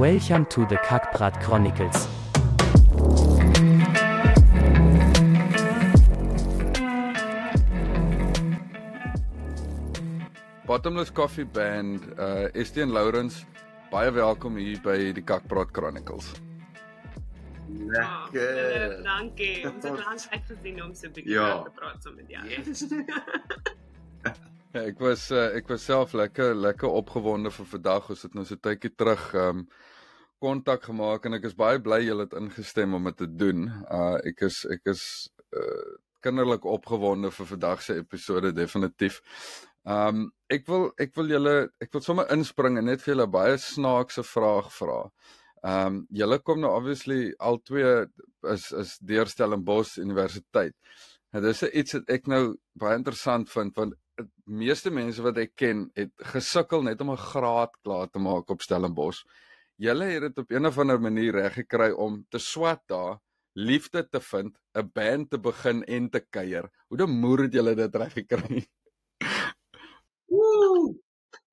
Welcome to the Kackbrat Chronicles. Bottomless Coffee Band, uh Estienne Lourens, baie welkom hier by die Kakpraat Chronicles. Lekker. Oh, dankie. Ons het lank uitgesien om so 'n bietjie Ja. te praat saam met jou. Yes. Ja, ek was uh, ek was self lekker lekker opgewonde vir vandag. Ons het nou so tydjie terug um kontak gemaak en ek is baie bly julle het ingestem om dit te doen. Uh ek is ek is uh kinderlik opgewonde vir vandag se episode definitief. Um ek wil ek wil julle ek wil sommer inspring en net vir julle baie snaakse vraag vra. Um julle kom nou obviously al twee is is deur Stellenbosch Universiteit. En dis iets wat ek nou baie interessant vind want meeste mense wat ek ken het gesukkel net om 'n graad klaar te maak op Stellenbosch. Julle het dit op een of ander manier reg gekry om te swat daar, liefde te vind, 'n band te begin en te kuier. Hoe de moer het julle dit reg gekry? Woe!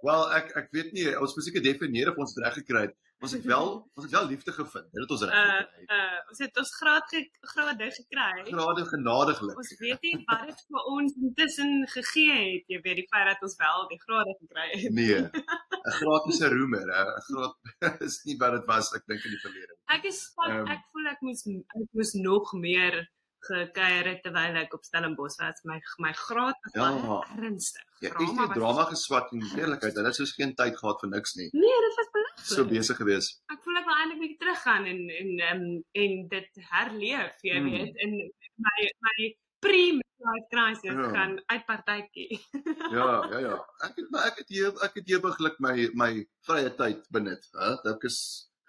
Wel, ek ek weet nie, ons moet seker definieer of ons dit reg gekry het. Ons het wel ons het wel liefde gevind. Dit het ons reg Uh gekry. uh ons het ons graad ge, grade gekry. Grade genadiglik. Ons weet nie wat dit vir ons intussen gegee het. Jy weet die feit dat ons wel die grade gekry het. Nee. 'n Graad is 'n roemer. 'n Graad is nie wat dit was ek dink in die verlede. Ek is spot, Ehm. ek voel ek moes ek moes nog meer gekuier het terwyl ek op Stellenbosch was. My my graad was Ja. baie ernstig. Ja, ek Drama het was- drama geswat en eerlikheid, hulle het soos geen tyd gehad vir niks nie. Nee, dit was belaglik. So besig gewees. ek voel ek wil eintlik bietjie teruggaan en en um, en dit herleef, jy Hmm. weet, in my my pre-midlife crisis Ja. gaan uitpartytjie. Ja, ja, ja. Ek het maar ek het hier ek het ewiglik my my vrye tyd benut, hè. Dit is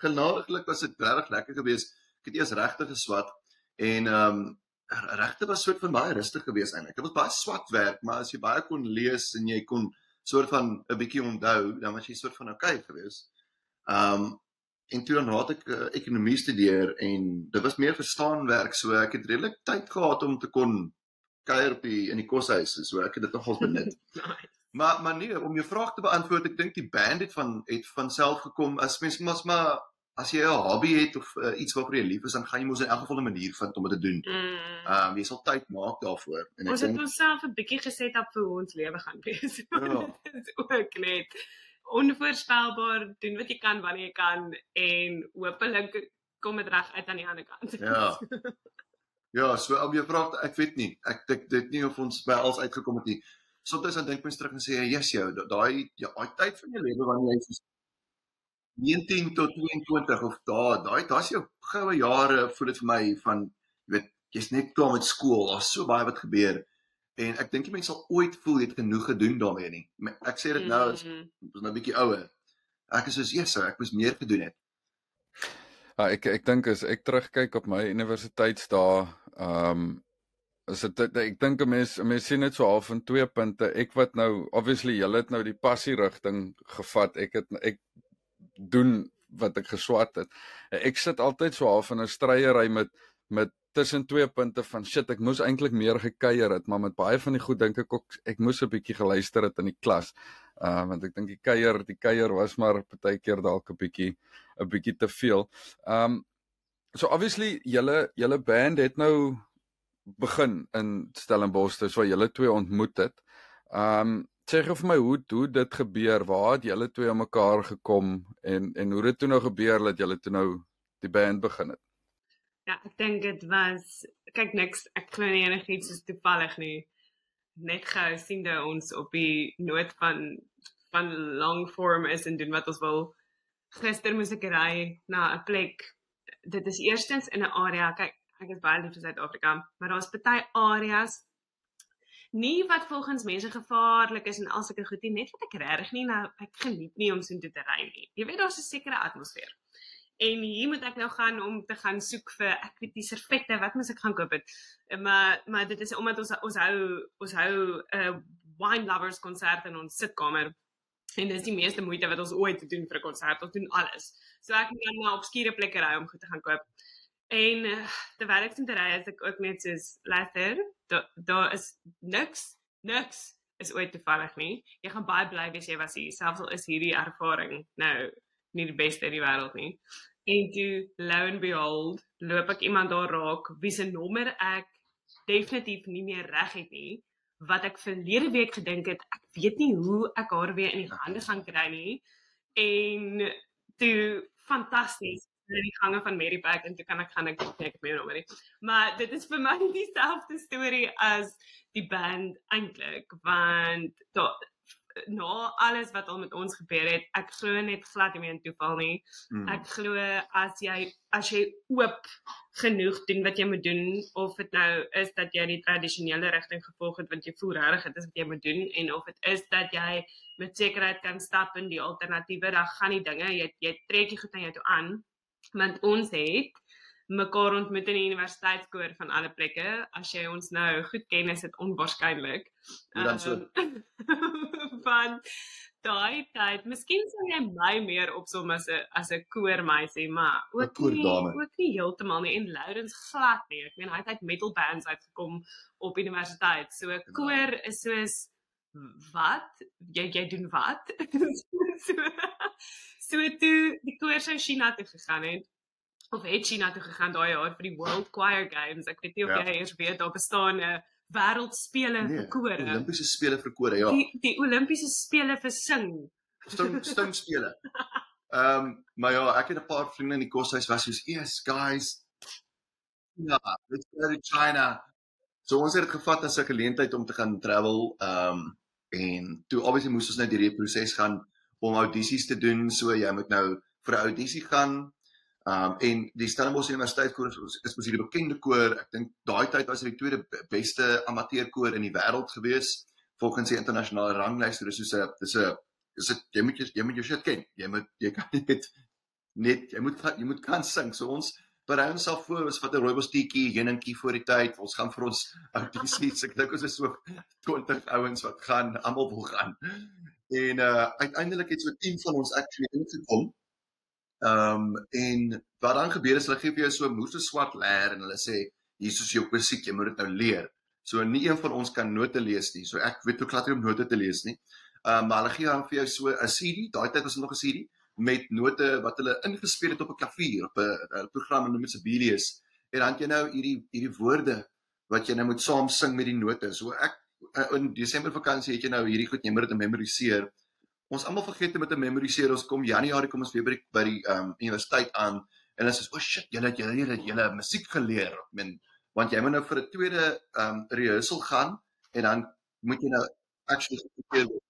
genadiglik was dit regtig lekker geweest. Ek het eers regtig geswat en ehm um, regte was soort van baie rustig geweest eintlik. Dit was baie swat werk, maar as jy baie kon lees en jy kon soort van 'n bietjie onthou, dan was jy soort van okay geweest. Um, en toe dan raad ek uh, ekonomie studeer en dit was meer verstaan werk, so ek het redelik tyd gehad om te kon kuier op die in die koshuis, so ek het dit nogals benut. nice. Maar maar nee, om jou vraag te beantwoord, ek dink die band het van het van self gekom. As mens mos maar as jy 'n hobby het of uh, iets waarvoor jy lief is, dan gaan jy mos in elk geval 'n manier vind om dit te doen. Mm. Ehm um, jy sal tyd maak daarvoor. En ek ons het dink onsself 'n bietjie geset op vir hoe ons lewe gaan wees. Ja. Dit is ook net onvoorspelbaar, doen wat jy kan wanneer jy kan en hopelik kom dit reg uit aan die ander kant. Ja. ja, so om jou vraag, ek weet nie. Ek dink dit nie of ons by alles uitgekom het nie. Soms dan dink mens terug en sê, "Jesus jou, da- daai ja, daai tyd van jou lewe wanneer jy 19 tot 22 of daai daai daar's jou goue jare voel dit vir my van jy weet jy's net klaar met skool daar's so baie wat gebeur en ek dink die mense sal ooit voel jy het genoeg gedoen daarmee nie ek sê dit nou as Mm. ons nou 'n bietjie ouer ek is soos Jesus ek moes meer gedoen het Ja, ek ek dink as ek terugkyk op my universiteitsdae, ehm um, is dit dit- ek dink 'n mens 'n mens sien dit so half in twee punte. Ek wat nou obviously julle het nou die passie rigting gevat. Ek het ek doen wat ek geswat het. Ek sit altyd so half in 'n stryery met met tussen twee punte van shit, ek moes eintlik meer gekuier het, maar met baie van die goed dink ek ook ek moes 'n bietjie geluister het in die klas. Uh want ek dink die kuier, die kuier was maar partykeer dalk 'n bietjie 'n bietjie te veel. Um so obviously julle julle band het nou begin in Stellenbosch, dis waar julle twee ontmoet het. Um sê gou vir my hoe hoe dit gebeur? Waar het julle twee aan mekaar gekom en en hoe dit toe nou gebeur dat julle toe nou die band begin het? Ja, ek dink dit was kyk niks, ek glo nie enigiets is toevallig nie. Net gou sien dit ons op die noot van van long form is en doen wat ons wil. Gister moes ek ry na 'n plek. Dit is eerstens in 'n area, kyk, ek is baie lief vir Suid-Afrika, maar daar's baie areas nie wat volgens mense gevaarlik is en al sulke goed nie, net wat ek regtig nie nou ek geniet nie om so intoe te ry nie. Jy weet daar's 'n sekere atmosfeer. En hier moet ek nou gaan om te gaan soek vir ek weet die servette, wat moet ek gaan koop het. Eh, Maar maar dit is omdat ons ons hou ons hou 'n uh, wine lovers konsert in ons sitkamer. En dis die meeste moeite wat ons ooit te doen vir 'n konsert. Ons doen alles. So ek moet dan na obskure plekke ry om goed te gaan koop. En uh, terwyl ek sit ry, is ek ook net soos luister, daar daar is niks, niks is ooit toevallig nie. Jy gaan baie bly wees jy was hier. Selfs al is hierdie ervaring nou nie die beste in die wêreld nie. En toe lo and behold, loop ek iemand daar raak wie se nommer ek definitief nie meer reg het nie wat ek verlede week gedink het ek weet nie hoe ek haar weer in die hande gaan kry nie en toe fantasties in die gange van Marypack en toe kan ek gaan ek kyk meer nommer nie. Maar dit is vir my dieselfde storie as die band eintlik want tot na alles wat al met ons gebeur het, ek glo net glad nie meer in toeval nie. Hmm. Ek glo as jy as jy oop genoeg doen wat jy moet doen of dit nou is dat jy die tradisionele rigting gevolg het want jy voel regtig dit is wat jy moet doen en of dit is dat jy met sekerheid kan stap in die alternatiewe dan gaan die dinge jy jy trek jy goed aan jou toe aan want ons het mekaar ontmoet in die universiteitskoor van alle plekke. As jy ons nou goed ken is dit onwaarskynlik dan so? Ehm, van daai tyd miskien sou jy my meer opsom as 'n as 'n koormeisie maar ook nie ook nie heeltemal nie. En Lourens glad nie. Ek meen hy het uit metal bands uitgekom op universiteit. So koor is soos wat? Jy jy doen wat? So so toe die koor sou China toe gegaan het of het China toe gegaan daai jaar vir die World Choir Games ek weet nie of Ja. jy eers weet daar bestaan 'n wêreldspele Nee, vir kore Olimpiese spele vir kore, ja. die die Olimpiese spele vir sing Sting sting spele. Ehm um, maar ja, ek het 'n paar vriende in die koshuis was soos, "Yes, guys. Ja, let's go to China." So ons het dit gevat as 'n geleentheid om te gaan travel ehm um, en toe obviously moes ons nou deur die proses gaan om audisies te doen. So jy moet nou vir 'n audisie gaan. Um, en die Stellenbosch Universiteit koor is is mos hierdie bekende koor. Ek dink daai tyd was dit die tweede be- beste amateurkoor in die wêreld gewees volgens die internasionale ranglys. So dis soos 'n dis 'n dis dit jy moet jy, jy moet jou shit ken. Jy moet jy kan net net jy moet jy moet kan sing. So ons berei ons self voor ons vat 'n rooibos teetjie, heuningkie voor die tyd. Ons gaan vir ons audisies. Ek dink ons is so 20 ouens wat gaan, almal wil gaan. En uh uiteindelik het so 'n team van ons actually ingekom. Ehm um, en wat dan gebeur is hulle gee vir jou so 'n moeë swart leer en hulle sê hier is jou musiek, jy moet dit nou leer. So nie een van ons kan note lees nie. So ek weet ook glad nie om note te lees nie. Ehm um, maar hulle gee dan vir jou so 'n CD, daai tyd was dit nog 'n CD met note wat hulle ingespeel het op 'n klavier op 'n program en dit Sibelius. En dan het jy nou hierdie hierdie woorde wat jy nou moet saam sing met die note. So ek in Desember vakansie het jy nou hierdie goed jy moet dit memoriseer. Ons almal vergeet om dit te memoriseer. Ons kom Januarie kom ons weer by die by die ehm um, universiteit aan en hulle sê o oh shit, julle het julle het julle musiek geleer. Ek meen want jy moet nou vir 'n tweede ehm um, rehearsal gaan en dan moet jy nou actually geprepareer word.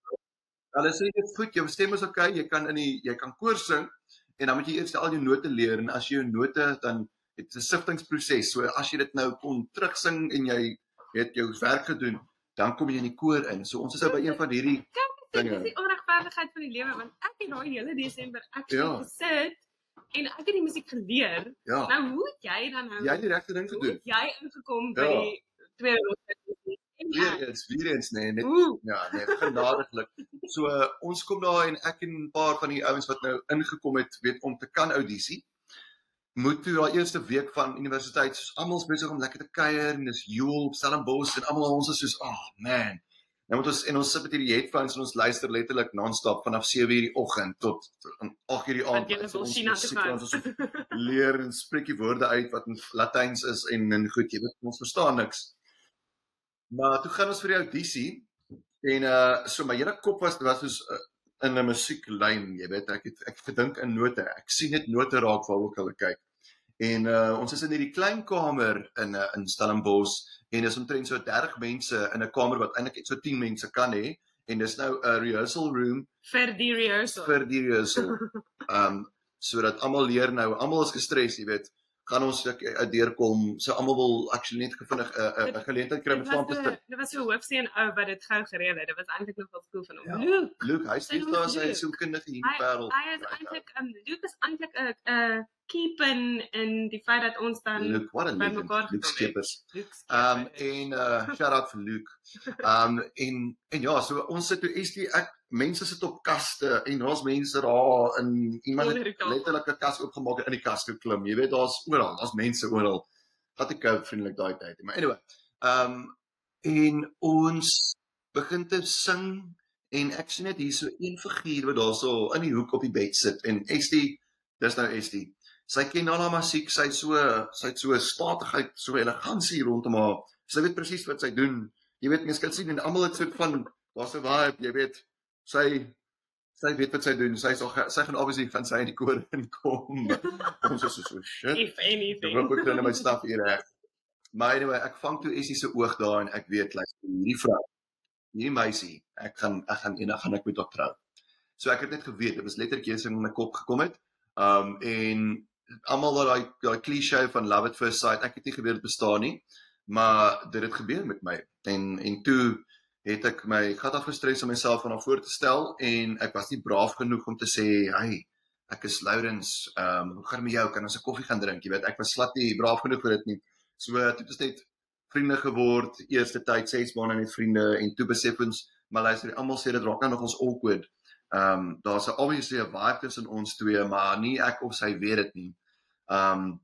Hulle sê dit goed, jou stem is okay, jy kan in die jy kan koor sing en dan moet jy eers al jou note leer en as jy jou note dan is 'n siftingproses. So as jy dit nou kon terugsing en jy het jou werk gedoen, dan kom jy in die koor in. So ons is nou by een van hierdie Dit dinge. is die onregverdigheid van die lewe want ek het daai hele Desember actually Ja. gesit en ek het die musiek geleer. Ja, Nou hoe het jy dan nou jy het die regte ding gedoen. jy ingekom by Ja. die tweede ronde? Weer eens, weer eens nee, net Hoe? ja, nee, genadiglik. So uh, ons kom daar en ek en 'n paar van die ouens wat nou ingekom het, weet om te kan audisie. Moet toe daai eerste week van universiteit, soos almal besig om lekker te kuier en dis Joel op Stellenbosch en almal ons is soos, "Ag, oh, man." Nou moet ons en ons sit met hierdie headphones en ons luister letterlik non-stop vanaf 7:00 die oggend tot tot 8:00 die aand. So ons China musiek, gaan. ons is leer en spreek die woorde uit wat in Latyns is en en goed, jy weet ons verstaan niks. Maar toe gaan ons vir die audisie en uh so my hele kop was was soos uh, in 'n musieklyn, jy weet, ek het ek gedink in note. Ek sien net note raak waar ook hulle kyk. En uh ons is in hierdie klein kamer in uh, in Stellenbosch en dis omtrent so 30 mense in 'n kamer wat eintlik net so 10 mense kan hê en dis nou 'n rehearsal room vir die rehearsal. vir die rehearsal. Um sodat almal leer nou, almal is gestres, jy weet. Gaan ons ek uit deurkom. So almal wil actually net gevindig 'n 'n 'n geleentheid kry om saam was te so- sit. Dit was so hoofseun ou wat dit gou gereël het. Dit was eintlik nog wel cool van hom. Ja. Luke, Luke, hy Sy steeds noem daar dit sy Luke. sielkundige hier Hy- in wêreld. hy is eintlik um Luke is eintlik 'n 'n keep in in die feit dat ons dan Luke, by legend. mekaar Luke gekom het. Skeepers. Luke's Um en uh shout out vir Luke. Um en en ja, so ons sit toe is die ek mense sit op kaste en daar's mense daar in iemand het letterlik 'n kas oopgemaak en in die kas geklim. Jy weet daar's oral, daar's mense oral. Wat ek gou vriendelik daai tyd. Maar anyway, um en ons begin te sing en ek sien net hier so een figuur wat daarso in die hoek op die bed sit en Estie, dis nou Estie. Sy ken al haar musiek, sy so sy het so statigheid, so elegansie rondom haar. Sy weet presies wat sy doen. Jy weet mense kan sien en almal het so van daar's 'n vibe, jy weet. Sy sy weet wat sy doen. Sy sal sy gaan obviously van sy in die koor inkom. Ons is so, so shit. If anything. Ek wil net my staf hier reg. Maar anyway, ek vang toe Essie se oog daar en ek weet luister hierdie vrou hierdie meisie, ek gaan ek gaan eendag gaan ek met haar trou. So ek het net geweet, dit was letterlik in my kop gekom het. Um en almal daai daai klise van love at first sight, ek het nie geweet dit bestaan nie, maar dit het gebeur met my. En en toe het ek my gat afgestres om myself aan haar voor te stel en ek was nie braaf genoeg om te sê, "Hey, ek is Lourens, um hoe gaan dit met jou? Kan ons 'n koffie gaan drink?" Jy weet, ek was slat nie braaf genoeg vir dit nie. So dit het net vriende geword, eerste tyd 6 maande met vriende en toe besef ons, maar luister, almal sê dit raak nou nog ons awkward. Ehm um, daar's 'n obviously 'n vibe tussen ons twee, maar nie ek of sy weet dit nie. Ehm um,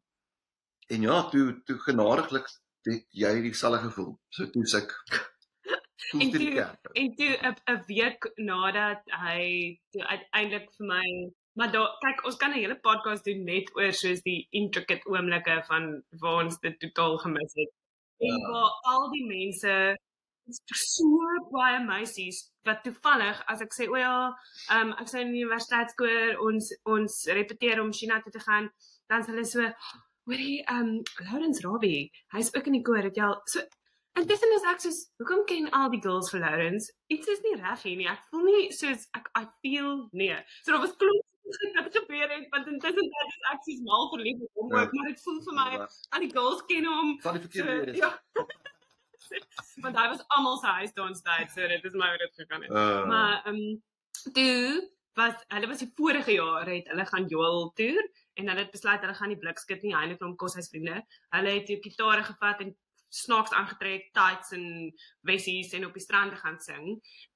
en ja, toe toe genadiglik het jy dieselfde gevoel. So toe suk. en toe en toe 'n 'n week nadat hy toe uiteindelik vir my Maar daar kyk ons kan 'n hele podcast doen net oor soos die intricate oomblikke van waar ons dit totaal gemis het en ja. waar al die mense so baie meisies wat toevallig as ek sê o ja, um, ek sê in die universiteitskoor ons ons repeteer om China toe te gaan, dan hulle so hoorie um Lawrence Robbie, hy's ook in die koor, het jy al so En dis net ek sê, hoekom ken al die girls vir Lawrence? Iets is nie reg hier nie. Ek voel nie soos ek I feel nee. So daar was klop wat gebeur het want intussen dat is ek sies mal verlief op hom ja. maar dit voel vir my ja. al die girls ken hom van die verkeerde so, ja want hy was almal se huis daar ontstaan so dit is my wat dit gegaan het uh. maar ehm um, toe was hulle was die vorige jaar het hulle gaan Joel toer en hulle het besluit hulle gaan nie blikskit nie eintlik om koshuisvriende hulle het die gitare gevat en snaaks aangetrek, tights en wessies en op die strand gaan sing.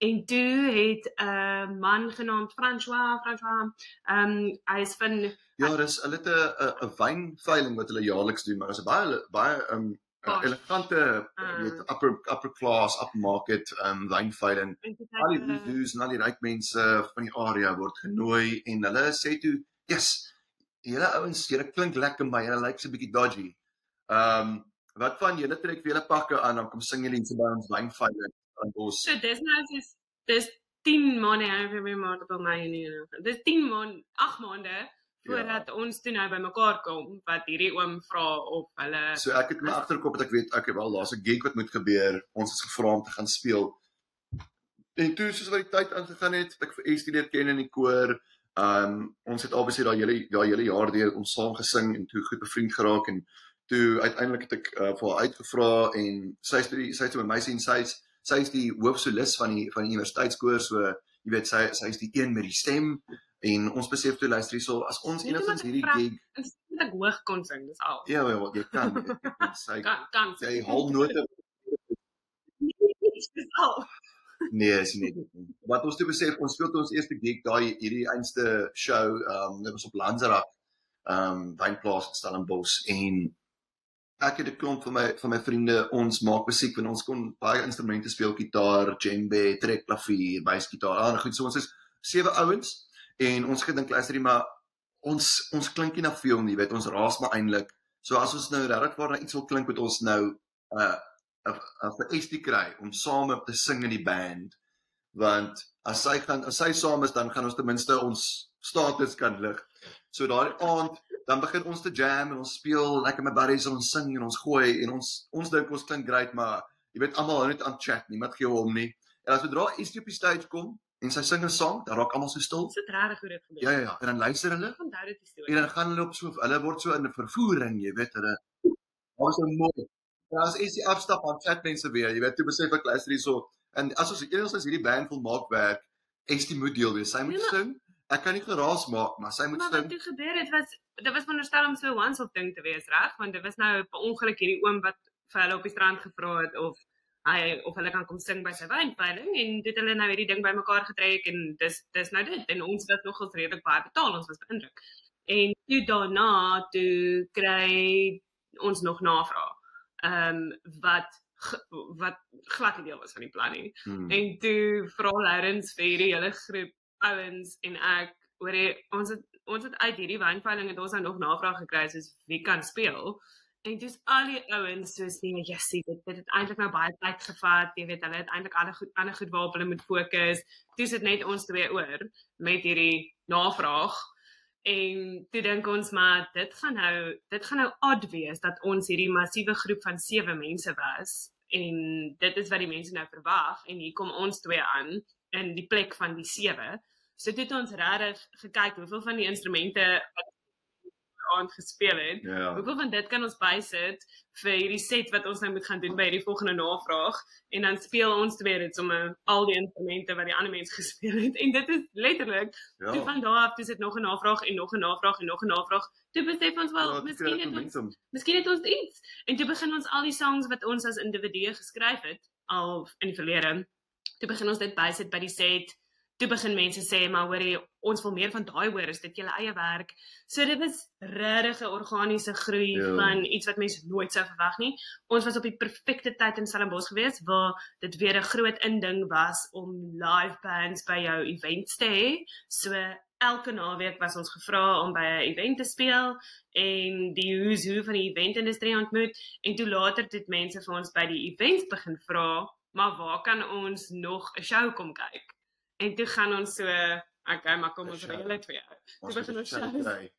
En toe het 'n uh, man genaamd François, François, ehm um, hy is van Ja, dis hulle het 'n 'n wynveiling wat hulle jaarliks doen, maar is 'n baie baie ehm um, elegante uh, weet upper upper class upmarket ehm um, wynveiling. Al die reviews en al die ryk mense van die area word genooi en hulle sê toe, "Yes, julle ouens, julle klink lekker, maar julle lyk so 'n bietjie dodgy." Ehm um, Wat van julle trek vir julle pakke aan dan kom sing julle iets by ons wynveiling aan ons. So dis nou soos dis 10 maande en vir my maand op my nie. Dis 10 maande, 8 maande voordat ja. ons toe nou bymekaar kom wat hierdie oom vra of hulle So ek het my agterkop dat ek weet ek het wel daar's 'n gig wat moet gebeur. Ons is gevra om te gaan speel. En toe soos wat die tyd aangegaan het, het ek vir Estie leer ken in die koor. Um ons het albei daai hele daai hele jaar deur ons saam gesing en toe goed bevriend geraak en toe uiteindelik het ek uh, vir haar uitgevra en sy het sy het met my sien sy's sy's die hoofsolis van die van die universiteitskoor so jy weet sy sy's die een met die stem en ons besef toe luister hierso as ons enigstens hierdie gig ek hoog kon sing dis al. Ja wel jy kan sy kan kan. jy hou note. Dis al. Nee is nie. Wat ons toe besef ons speel toe ons eerste gig daai hierdie einste show um dit was op Lanzarak um wynplaas in Stellenbosch en ek het 'n klomp van my van my vriende ons maak musiek want ons kon baie instrumente speel gitaar, djembe, trekklavier, basgitaar, al goed. So ons is sewe ouens en ons gedink luister jy maar ons ons klink nie na veel nie weet. Ons raas maar eintlik so as ons nou regtig waar na iets wil klink met ons nou 'n uh, 'n vir SD kry om saam te sing in die band. Want as sy gaan as sy saam is dan gaan ons ten minste ons status kan lig. So daai aand dan begin ons te jam en ons speel lekker met buddies en ons sing en ons gooi en ons ons dink ons klink great maar jy weet almal hou net aan chat nie met gee hom nie. En as sodra iets op die stage kom en sy sing 'n song dan raak almal so stil. So regtig hoe dit gebeur ja ja ja. En dan luister hulle onthou dit die storie en dan gaan hulle op so hulle word so in 'n vervoering jy weet hulle was so mooi en as is die afstap aan chat mense weer jy weet jy besef ek luister hierso en as ons eers hierdie band wil maak werk is die moet deel wees. Sy moet ja, sing. Ek kan nie geraas maak maar sy moet maar sing. wat toe gebeur het was dit was veronderstel om so once off ding te wees reg? Want dit was nou per ongeluk hierdie oom wat vir hulle op die strand gevra het of hy of hulle kan kom sing by sy wynpeiling en dit hulle nou hierdie ding bymekaar getrek en dis dis nou dit en ons was nogals redelik baie betaal ons was beïndruk en toe daarna toe kry ons nog navraag ehm um, wat wat glad nie deel was van die plan nie. Hmm. En toe vra Lawrence vir hierdie hele groep ouens en ek oor die, ons het ons het uit hierdie wynveiling het ons nou nog navraag gekry soos wie kan speel. En dis al die ouens soos nee, jessie, dit dit het eintlik nou baie tyd gevat. Jy weet, hulle het eintlik ander goed ander goed waarop hulle moet fokus. Toe sit net ons twee oor met hierdie navraag. En toe dink ons maar dit gaan nou dit gaan nou odd wees dat ons hierdie massiewe groep van 7 mense was en dit is wat die mense nou verwag en hier kom ons twee aan in die plek van die 7. So toe het ons regtig gekyk hoeveel van die instrumente wat aand gespeel het. Ja. Hoeveel van dit kan ons bysit vir hierdie set wat ons nou moet gaan doen by hierdie volgende navraag en dan speel ons twee dit sommer al die instrumente wat die ander mense gespeel het en dit is letterlik Ja. toe van daar af toe sit nog 'n navraag en nog 'n navraag en nog 'n navraag. Toe besef ons wel Ja, dit miskien het ons momentum. miskien het ons iets en toe begin ons al die songs wat ons as individue geskryf het al in die verlede. Toe begin ons dit bysit by die set. Toe begin mense sê maar hoorie ons wil meer van daai hoor, is dit julle eie werk. So dit was regtig 'n organiese groei Ja. van iets wat mense nooit sou verwag nie. Ons was op die perfekte tyd in Stellenbosch geweest waar dit weer 'n groot inding was om live bands by jou events te hê. So elke naweek was ons gevra om by 'n event te speel en die who's who van die eventindustrie ontmoet en toe later het mense vir ons by die events begin vra, maar waar kan ons nog 'n show kom kyk? En toe gaan ons so, okay, maar kom ons reël dit vir jou. Ons begin ons shows. kry.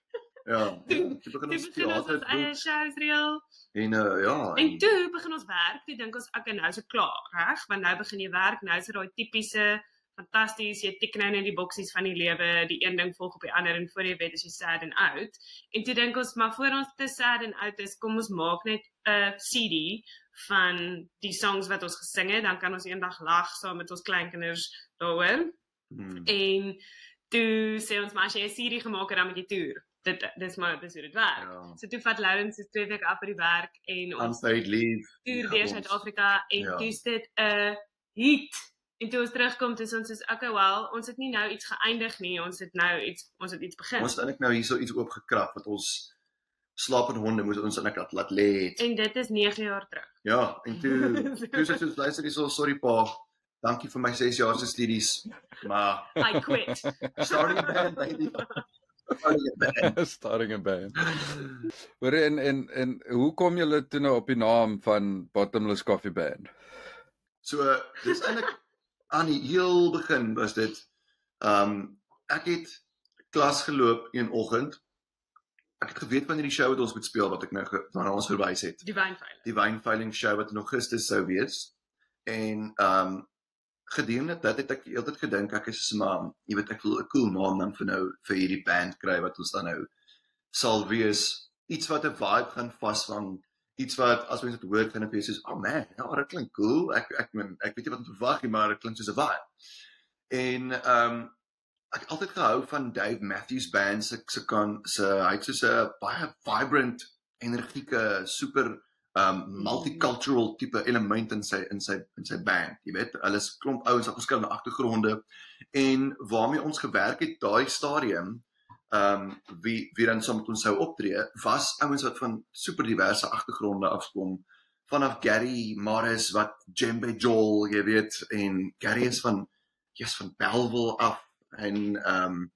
Ja, Toe- toe begin Toe ons teater ons eie shows reël. en uh, ja, En toe begin ons werk. Toe dink ons okay, nou is dit klaar, reg? Want nou begin jy werk. Nou is dit daai tipiese fantasties, jy tik nou net die boksies van die lewe, die een ding volg op die ander en voor jy weet is jy sad and out. En toe dink ons maar voor ons te sad and out is, kom ons maak net 'n CD van die songs wat ons gesing het, dan kan ons eendag lag saam met ons kleinkinders daaroor. Hmm. En toe sê ons maar as jy 'n CD gemaak het dan met jy toer. Dit dis maar dis hoe dit werk. Ja. So toe vat Lawrence se twee weke af by die werk en ons Unpaid leave. toer Ja, deur Suid-Afrika en Ja. toe is dit 'n hit. En toe ons terugkom, dis ons is okay, wel, ons het nie nou iets geëindig nie, ons het nou iets ons het iets begin. Ons het eintlik nou hierso iets oopgekrap wat ons slapende honde moes ons eintlik laat, laat lê. En dit is 9 jaar terug. Ja, en toe toe sê ons luister hierso, sorry pa. Dankie vir my 6 jaar se studies. Maar I quit. starting a band baby. Starting a band. Hoor en en en hoe kom julle toe nou op die naam van Bottomless Coffee Band? So dis eintlik aan die heel begin was dit um ek het klas geloop een oggend. Ek het geweet wanneer die show wat ons moet speel wat ek nou waarna ons verwys het. Die wynveiling. Die wynveiling show wat in Augustus sou wees. En um gedurende dit het ek heeltyd gedink ek is so maar jy weet ek wil 'n cool naam dan vir nou vir hierdie band kry wat ons dan nou sal wees. Iets wat 'n vibe gaan vasvang. Iets wat as mense dit hoor gaan wees soos oh man ja dit klink cool. Ek ek men, ek weet nie wat om te verwag nie maar dit klink soos 'n vibe. En um ek het altyd gehou van Dave Matthews Band se se kan se hy het so 'n baie vibrant energieke super um multicultural tipe element in sy in sy in sy band jy weet. Hulle is klomp ouens op verskillende agtergronde en waarmee ons gewerk het daai stadium um wie wie dan saam met ons sou optree was ouens wat van super diverse agtergronde afkom vanaf Gary Morris wat djembe Joel jy weet en Gary is van jy's van Bellville af en um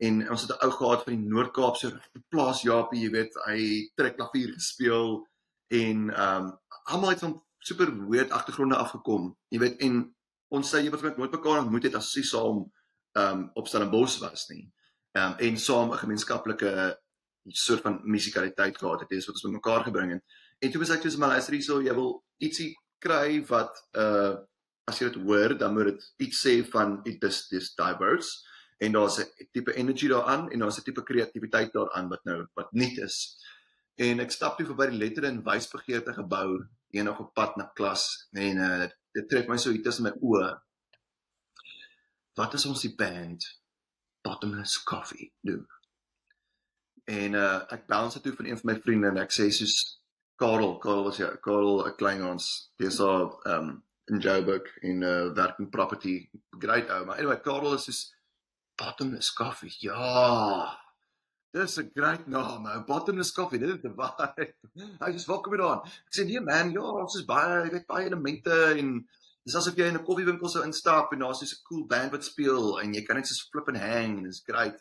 en ons het 'n ou gehad van die Noord-Kaap regte plaas Japie jy weet. Hy trek klavier gespeel en um almal het van super weird agtergronde afgekom. Jy weet en ons sê jy met nooit mekaar ontmoet het as sy saam um op Stellenbosch was nie. Um en saam 'n gemeenskaplike soort van musikaliteit gehad het dis wat ons met mekaar gebring het. En toe was ek soos maar luister hierso jy wil ietsie kry wat uh as jy dit hoor dan moet dit iets sê van dit is dis diverse. En daar's 'n tipe energy daaraan en daar's 'n tipe kreatiwiteit daaraan wat nou wat nuut is en ek stap toe verby die letter en wysbegeerte gebou eendag op pad na klas en uh, dit, trek my so hier tussen my oë. Wat is ons die band? Bottomless coffee doen. En uh, ek bounce toe van een van my vriende en ek sê soos Karel Karel was ja Karel 'n klein ons. Al um in Joburg in uh, werking property. Great ou. Maar anyway Karel is soos bottomless coffee? Ja Dis 'n great naam, ou. Bottomless coffee, dit is 'n vibe. Hy sê, "Welkom hier aan." Ek sê, "Nee man, ja, ons is baie, jy weet, baie elemente en dis asof jy in 'n koffiewinkel sou instap en daar's so 'n cool band wat speel en jy kan net so flip and hang en dis great."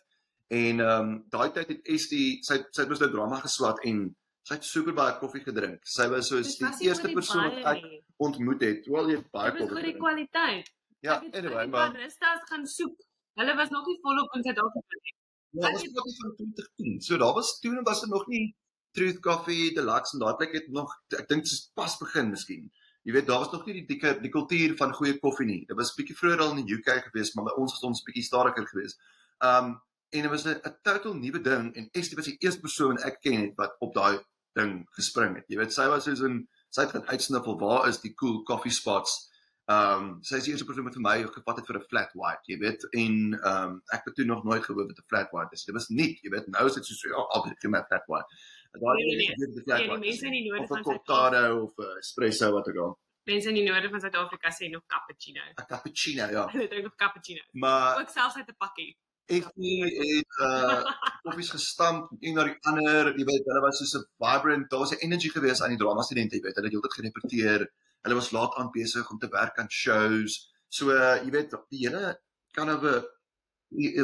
En ehm um, daai tyd het Estie sy sy het mos nou drama geswat en sy het super baie koffie gedrink. Sy was so Dis die nie eerste die persoon wat baie ek ontmoet het terwyl jy baie Dit was koffie oor die kwaliteit. Ja, anyway, die maar baristas gaan soek. Hulle was nog nie volop in Suid-Afrika nie. Ja, wat nie van 2010. So daar was toe was dit nog nie Truth Coffee, Deluxe en daai plek het nog ek dink dit pas begin miskien. Jy weet daar was nog nie die dikke die kultuur van goeie koffie nie. Dit was bietjie vroeër al in die UK gewees, maar by ons was ons bietjie stadiger gewees. Um en dit was 'n 'n totaal nuwe ding en Estie was die eerste persoon ek ken het wat op daai ding gespring het. Jy weet sy was soos 'n sy het gaan uitsniffel waar is die cool coffee spots. Um sy is die eerste persoon wat vir my gevat het vir 'n flat white, jy weet, en um ek het toe nog nooit gehoor wat 'n flat white is. Dit was nie, jy weet, nou is dit so so ja, albei gee my flat white. Daai Nee, nee, is nee. die flat Nee, die white. mense in die noorde of 'n van cortado of 'n espresso wat ook al. Mense in die noorde van Suid-Afrika sê nog cappuccino. 'n Cappuccino, ja. Hulle drink nog cappuccino. Maar Ook selfs uit 'n pakkie. Effie het uh koffies gestamp een na die ander, jy weet, hulle was so 'n vibrant, daar was 'n energy gewees aan die drama studente, jy weet, hulle het heeltyd gerepeteer. Hulle was laat aan besig om te werk aan shows. So uh, jy weet, die hele kind of 'n i-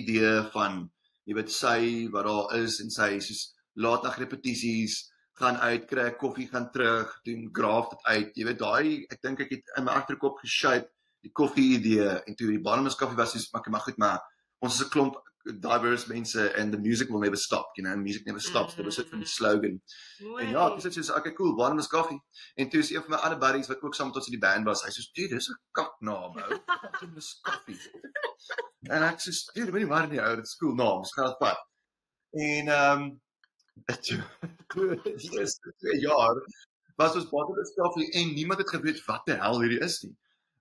idee van jy weet sy wat daar is en sy soos laat nag repetisies gaan uit kry 'n koffie gaan terug doen graaf dit uit jy weet daai ek dink ek het in my agterkop geshape die koffie idee en toe die bottomless koffie was soos maar maar goed maar ons is 'n klomp diverse mense and the music will never stop you know music never stops. Dit was dit van die slogan. Mooi. en ja ek sê soos okay cool bottomless coffee. En toe is een van my ander buddies wat ook saam met ons in die band was hy sê dude dis 'n kaknaam ou bottomless coffee en ek sê dude moenie maar nie ou dit is cool naam ons gaan dit vat. En ehm um, die eerste twee jaar was ons bottomless coffee en niemand het geweet wat die hel hierdie is nie.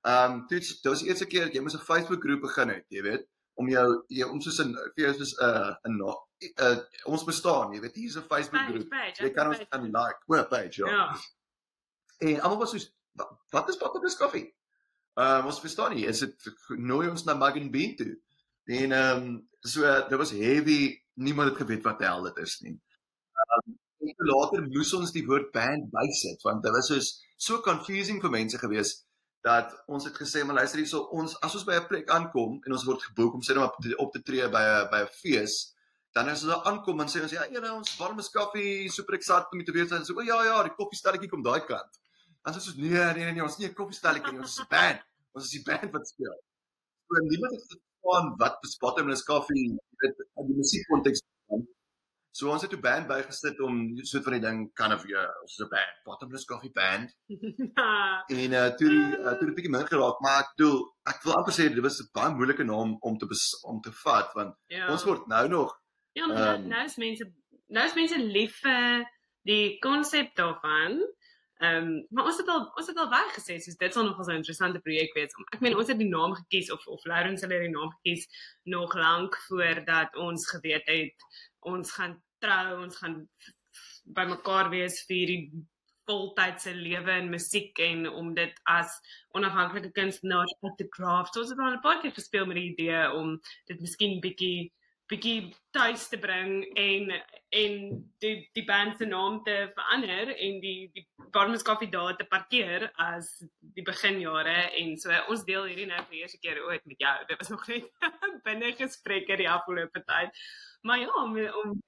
Ehm um, toe dit was die eerste keer dat jy mos 'n Facebook groep begin het, jy weet, om jou jy om soos 'n vir jou soos 'n uh, 'n na- uh, ons bestaan, jy weet, hier's 'n Facebook groep. Jy kan ons aan like, web page, ja. Ja. En almal was soos "Wa- wat is bottomless coffee? Ehm um, ons verstaan nie, is dit nooi ons na Mug and Bean toe. En ehm um, so uh, dit was heavy, niemand het geweet wat die hel dit is nie. Ehm um, later moes ons die woord band bysit want dit was soos so confusing vir mense gewees dat ons het gesê maar luister hierso ons as ons by 'n plek aankom en ons word geboek om sê maar op op te tree by 'n by 'n fees dan as ons daar aankom dan sê ons ja ene ons warm is koffie super excited om te weet en so o ja ja die koffiestelletjie kom daai kant. Dan sê ons nee nee nee, nee ons is nie 'n koffiestelletjie nie ons is 'n band ons is die band wat speel. So niemand het verstaan wat bottomless coffee jy weet in die musiekkonteks So ons het 'n band bygesit om so van die ding kind of ja, ons is 'n band, Bottomless Coffee Band. En uh toe die uh, toe het 'n bietjie min geraak, maar ek bedoel, ek wil amper sê dit was 'n baie moeilike naam om te bes, om te vat want ja. ons word nou nog Ja, maar nou, is mense nou is mense lief vir die konsep daarvan. Ehm um, maar ons het al ons het al baie gesê soos dit sal nogal so 'n interessante projek wees. Ek meen ons het die naam gekies of of Lawrence het die naam gekies nog lank voordat ons geweet het ons gaan trou, ons gaan by mekaar wees vir die voltydse lewe in musiek en om dit as onafhanklike kunstenaars op te craft. So ons het al 'n paar keer gespeel met die idee om dit miskien bietjie bietjie tuis te bring en en die die band se naam te verander en die die Barmes Coffee daar te parkeer as die beginjare en so ons deel hierdie nou vir die eerste keer ooit met jou. Dit was nog net binne gesprekke die afgelope tyd. Maar ja, om om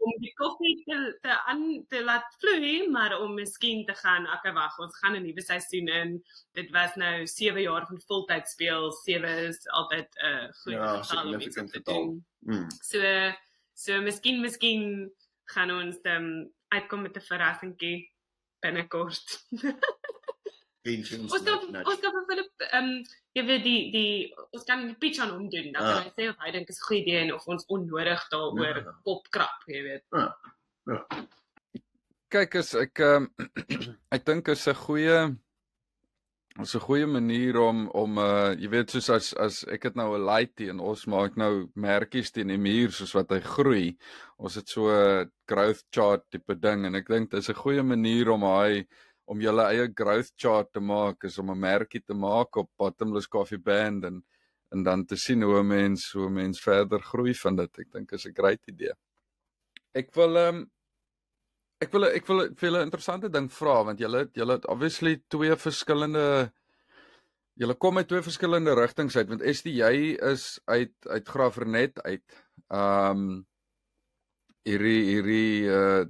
om die koffie te te aan te laat vloei, maar om miskien te gaan, okay wag, ons gaan 'n nuwe seisoen in. Dit was nou 7 jaar van voltyd speel. 7 is altyd 'n uh, goeie Ja, getal om iets te doen. mm, So so miskien miskien gaan ons um, uitkom met 'n verrassingkie binnekort. pensions. ons kan ons kan vir Philip ehm um, jy weet die die ons kan die pitch aan hom doen. Dan kan Ah. hy sê of hy dink is 'n goeie idee en of ons onnodig daaroor Ja. opkrap, jy weet. Kyk as ek um, ek dink is 'n goeie is 'n goeie manier om om uh jy weet soos as as ek het nou 'n lightie en ons maak nou merkies teen die muur soos wat hy groei. Ons het so 'n growth chart tipe ding en ek dink dis 'n goeie manier om hy om julle eie growth chart te maak is om 'n merkie te maak op Bottomless Coffee Band en en dan te sien hoe 'n mens hoe 'n mens verder groei van dit. Ek dink is 'n great idee. Ek wil ehm um, ek wil ek wil vir 'n interessante ding vra want julle julle het obviously twee verskillende julle kom uit twee verskillende rigtings uit want ST jy is uit uit Graafrenet uit. Ehm um, hierdie hierdie uh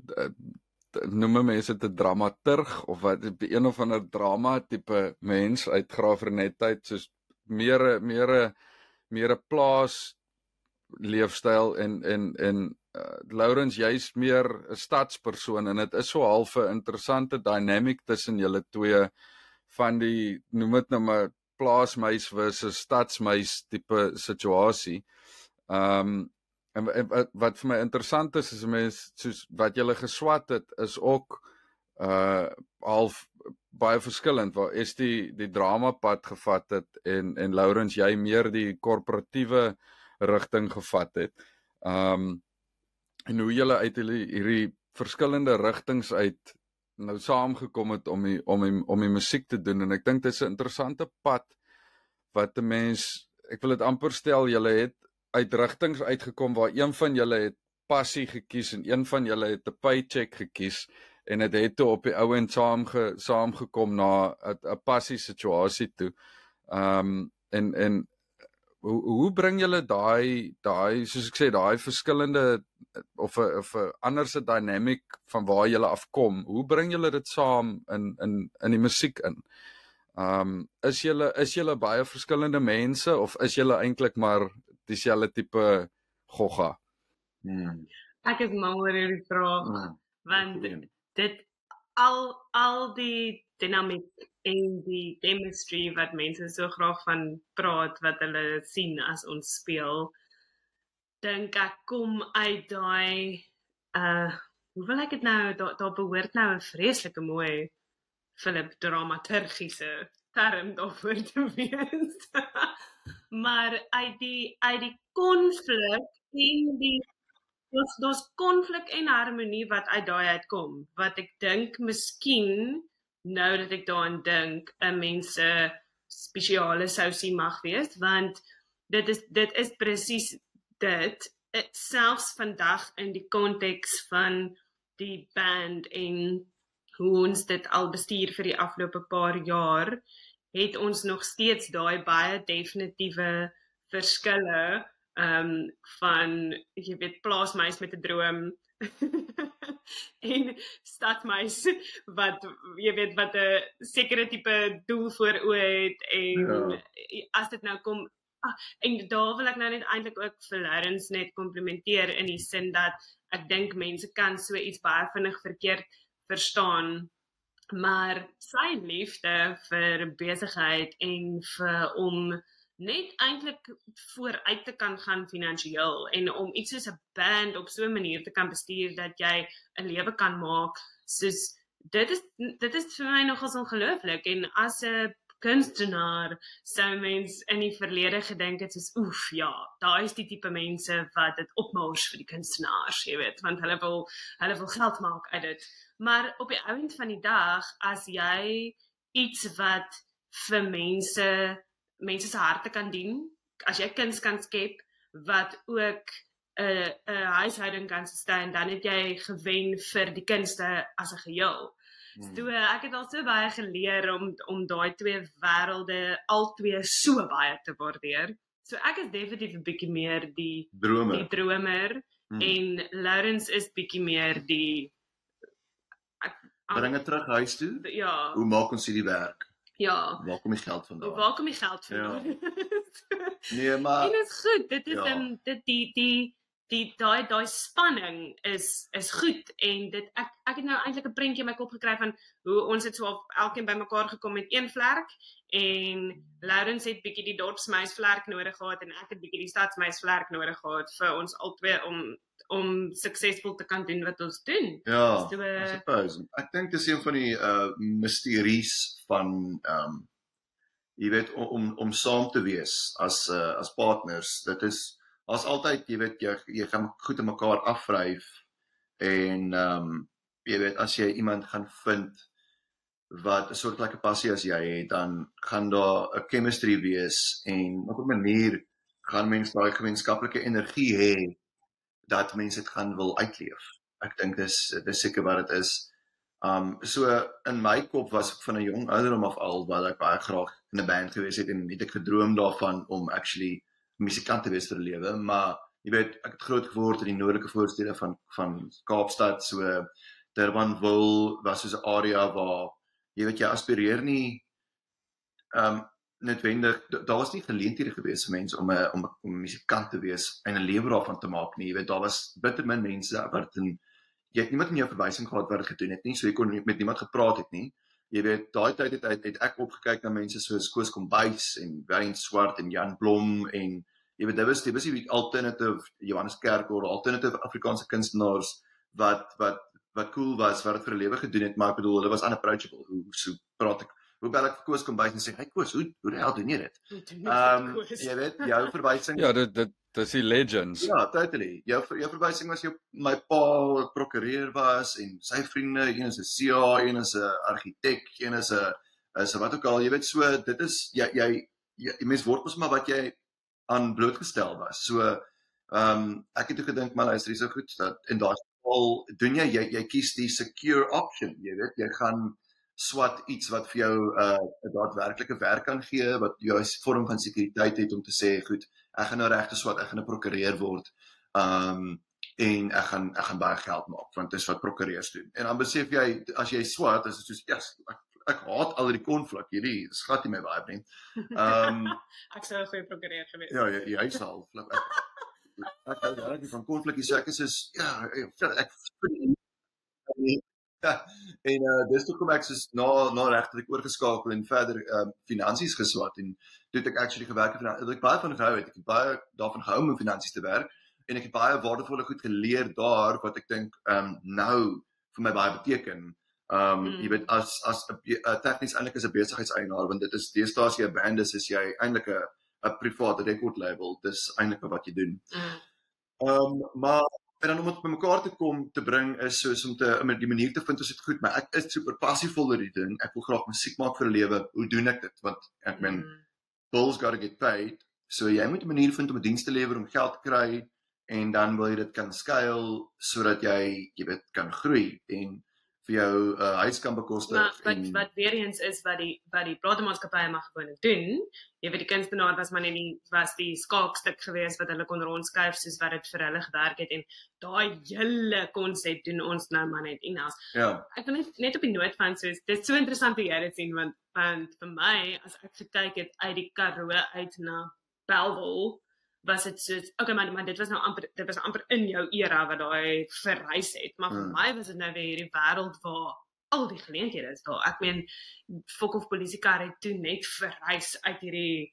noem mense 'n dramaturg of wat een of ander drama tipe mens uit Graafrenet uit soos meer meer meer 'n plaas leefstyl en en en uh, Lawrence jy's meer 'n stadspersoon en dit is so half 'n interessante dynamic tussen julle twee van die noem dit nou maar plaasmeis versus stadsmeis tipe situasie. Ehm um, En, en wat, wat vir my interessant is is mense soos wat jy gele geswat het is ook uh half baie verskillend waar is die die drama pad gevat het en en Lawrence jy meer die korporatiewe rigting gevat het. Um en hoe jy uit hierdie, hierdie verskillende rigtings uit nou saamgekom het om die, om die, om die musiek te doen en ek dink dit is 'n interessante pad wat 'n mens ek wil dit amper stel jy het uit rigtings uitgekom waar een van julle het passie gekies en een van julle het 'n paycheck gekies en dit het, het toe op die ou en saam ge, saamgekom na 'n passie situasie toe. Ehm um, en en hoe hoe bring julle daai daai soos ek sê daai verskillende of 'n of 'n anderse dynamic van waar julle afkom? Hoe bring julle dit saam in in in die musiek in? Ehm um, is julle is julle baie verskillende mense of is julle eintlik maar dieselfde tipe gogga. Hmm. Ek is mal oor hierdie vraag hmm. want dit al al die dinamiek en die chemistry wat mense so graag van praat wat hulle sien as ons speel dink ek kom uit daai uh hoe wil ek dit nou daar daar behoort nou 'n vreeslike mooi Philip dramaturgiese term daarvoor te wees maar uit die uit die konflik en die ons daar's konflik en harmonie wat uit daai uitkom wat ek dink miskien nou dat ek daaraan dink 'n mense spesiale sousie mag wees want dit is dit is presies dit selfs vandag in die konteks van die band en hoe ons dit al bestuur vir die afgelope paar jaar het ons nog steeds daai baie definitiewe verskille ehm um, van jy weet plaasmeis met 'n droom en stadmeis wat jy weet wat 'n sekere tipe doel voor oë het en ja. as dit nou kom ah, en daar wil ek nou net eintlik ook vir Lawrence net komplimenteer in die sin dat ek dink mense kan so iets baie vinnig verkeerd verstaan maar sy liefde vir besigheid en vir om net eintlik vooruit te kan gaan finansiëel en om iets soos 'n band op so 'n manier te kan bestuur dat jy 'n lewe kan maak soos dit is dit is vir my nogals ongelooflik. En as 'n kunstenaar sou mens in die verlede gedink het soos oef ja daai is die tipe mense wat dit opmors vir die kunstenaars jy weet want hulle wil hulle wil geld maak uit dit Maar op die einde van die dag as jy iets wat vir mense mense se harte kan dien, as jy kuns kan skep wat ook 'n 'n huishouding kan sustain, dan het jy gewen vir die kunste as 'n geheel. Hmm. So ek het al so baie geleer om om daai twee wêrelde albei so baie te waardeer. So ek is definitief 'n bietjie meer die dromer. Die dromer hmm. en Lawrence is bietjie meer die bring dit terug huis toe. Ja. Hoe maak ons hierdie werk? Ja. Waar kom die geld vandaan? Waar kom die geld vandaan? Ja. nee, maar Dit is goed. Dit is ja. um, dit die die die daai daai spanning is is goed en dit ek ek het nou eintlik 'n prentjie in my kop gekry van hoe ons het so elkeen bymekaar gekom met een vlerk en Lawrence het bietjie die dorpsmeis vlerk nodig gehad en ek het bietjie die stadsmeis vlerk nodig gehad vir ons albei om om suksesvol te kan doen wat ons doen. Ja. So, I suppose. Ek dink dis een van die uh misteries van um jy weet om om, om saam te wees as uh as partners. Dit is as altyd jy weet jy jy gaan goed in mekaar afvryf en um jy weet as jy iemand gaan vind wat 'n soortgelyke passie as jy het, dan gaan daar 'n chemistry wees en op 'n manier gaan mense daai gemeenskaplike energie hê dat mense dit gaan wil uitleef. Ek dink dis dis seker wat dit is. Um so in my kop was ek van 'n jong ouderdom af al wat ek baie graag in 'n band gewees het en het ek gedroom daarvan om actually musikant te wees vir 'n lewe, maar jy weet ek het groot geword in die noordelike voorstede van van Kaapstad, so Durbanville was soos 'n area waar jy weet jy aspireer nie um noodwendig daar was nie geleenthede gewees vir mense om 'n om 'n musikant te wees en 'n lewe daarvan te maak nie. Jy weet daar was bitter min mense wat in jy het niemand in jou verwysing gehad wat dit gedoen het nie, so jy kon met niemand gepraat het nie. Jy weet daai tyd het, het, het ek opgekyk na mense soos Koos Kombuis en Wayne Swart en Jan Blom en jy weet dit was dit was die alternative Johannes Kerk of alternative Afrikaanse kunstenaars wat wat wat cool was wat dit vir 'n lewe gedoen het, maar ek bedoel hulle was unapproachable. Hoe so praat ek hoe bel ek vir Koos kom by en sê, "Hey Koos, hoe hoe die hel doen jy dit?" Ehm um, jy weet, jou verwysing Ja, dit dit dis die legends. Ja, totally. Jou jou verwysing was jou my pa prokureur was en sy vriende, een is 'n CA, een is 'n argitek, een is 'n is 'n wat ook al, jy weet so, dit is jy jy jy, jy mens word mos maar wat jy aan blootgestel was. So ehm um, ek het toe gedink, maar luister, dis so goed dat en daar's al doen jy jy jy kies die secure option, jy weet, jy gaan swat iets wat vir jou 'n uh, daadwerklike werk kan gee wat jou 'n vorm van sekuriteit het om te sê goed ek gaan nou regte swat ek gaan 'n prokureur word um en ek gaan ek gaan baie geld maak want dis wat prokureurs doen en dan besef jy as jy swat is dit soos ja yes, ek, ek haat al die konflik hierdie is glad nie my baie vriend um ek sou 'n goeie prokureur gewees ja jy jy sal flip ek ek hou regtig van konflik so ek is soos ja ek, ek Ja, en uh dis toe kom ek soos na na regter ek oorgeskakel en verder um uh, finansies geswat en toe het ek actually gewerk het en ek baie van gehou het ek het baie daarvan gehou om in finansies te werk en ek het baie waardevolle goed geleer daar wat ek dink um nou vir my baie beteken. Um mm. jy weet as as 'n tegnies eintlik is 'n besigheidseienaar want dit is deesdae as jy 'n band is is jy eintlik 'n 'n private record label. Dis eintlik wat jy doen. Mm. Um maar en dan om dit bymekaar te kom te bring is soos om te om die manier te vind ons dit goed maar ek is super passievol oor die ding. Ek wil graag musiek maak vir 'n lewe. Hoe doen ek dit? Want ek meen mm. bills got to get paid. So jy moet 'n manier vind om 'n diens te lewer om geld te kry en dan wil jy dit kan skuil sodat jy jy weet kan groei. En vir jou 'n uh, huis kan bekostig maar wat en... wat weer eens is wat die wat die platenmaatskappye mag gewoon doen jy weet die kunstenaar was maar net die was die skaakstuk geweest wat hulle kon rondskuif soos wat dit vir hulle gewerk het en daai hele konsep doen ons nou maar net. In ons ja. ek wil net net op die noot van soos dit is so interessant hoe jy dit sien want want vir my as ek gekyk het uit die Karoo uit na Bellville was dit so okay man man dit was nou amper dit was amper in jou era wat daai verrys het maar vir hmm. my was dit nou weer hierdie wêreld waar al die geleenthede is daar ek meen fok of polisiekar het toe net verrys uit hierdie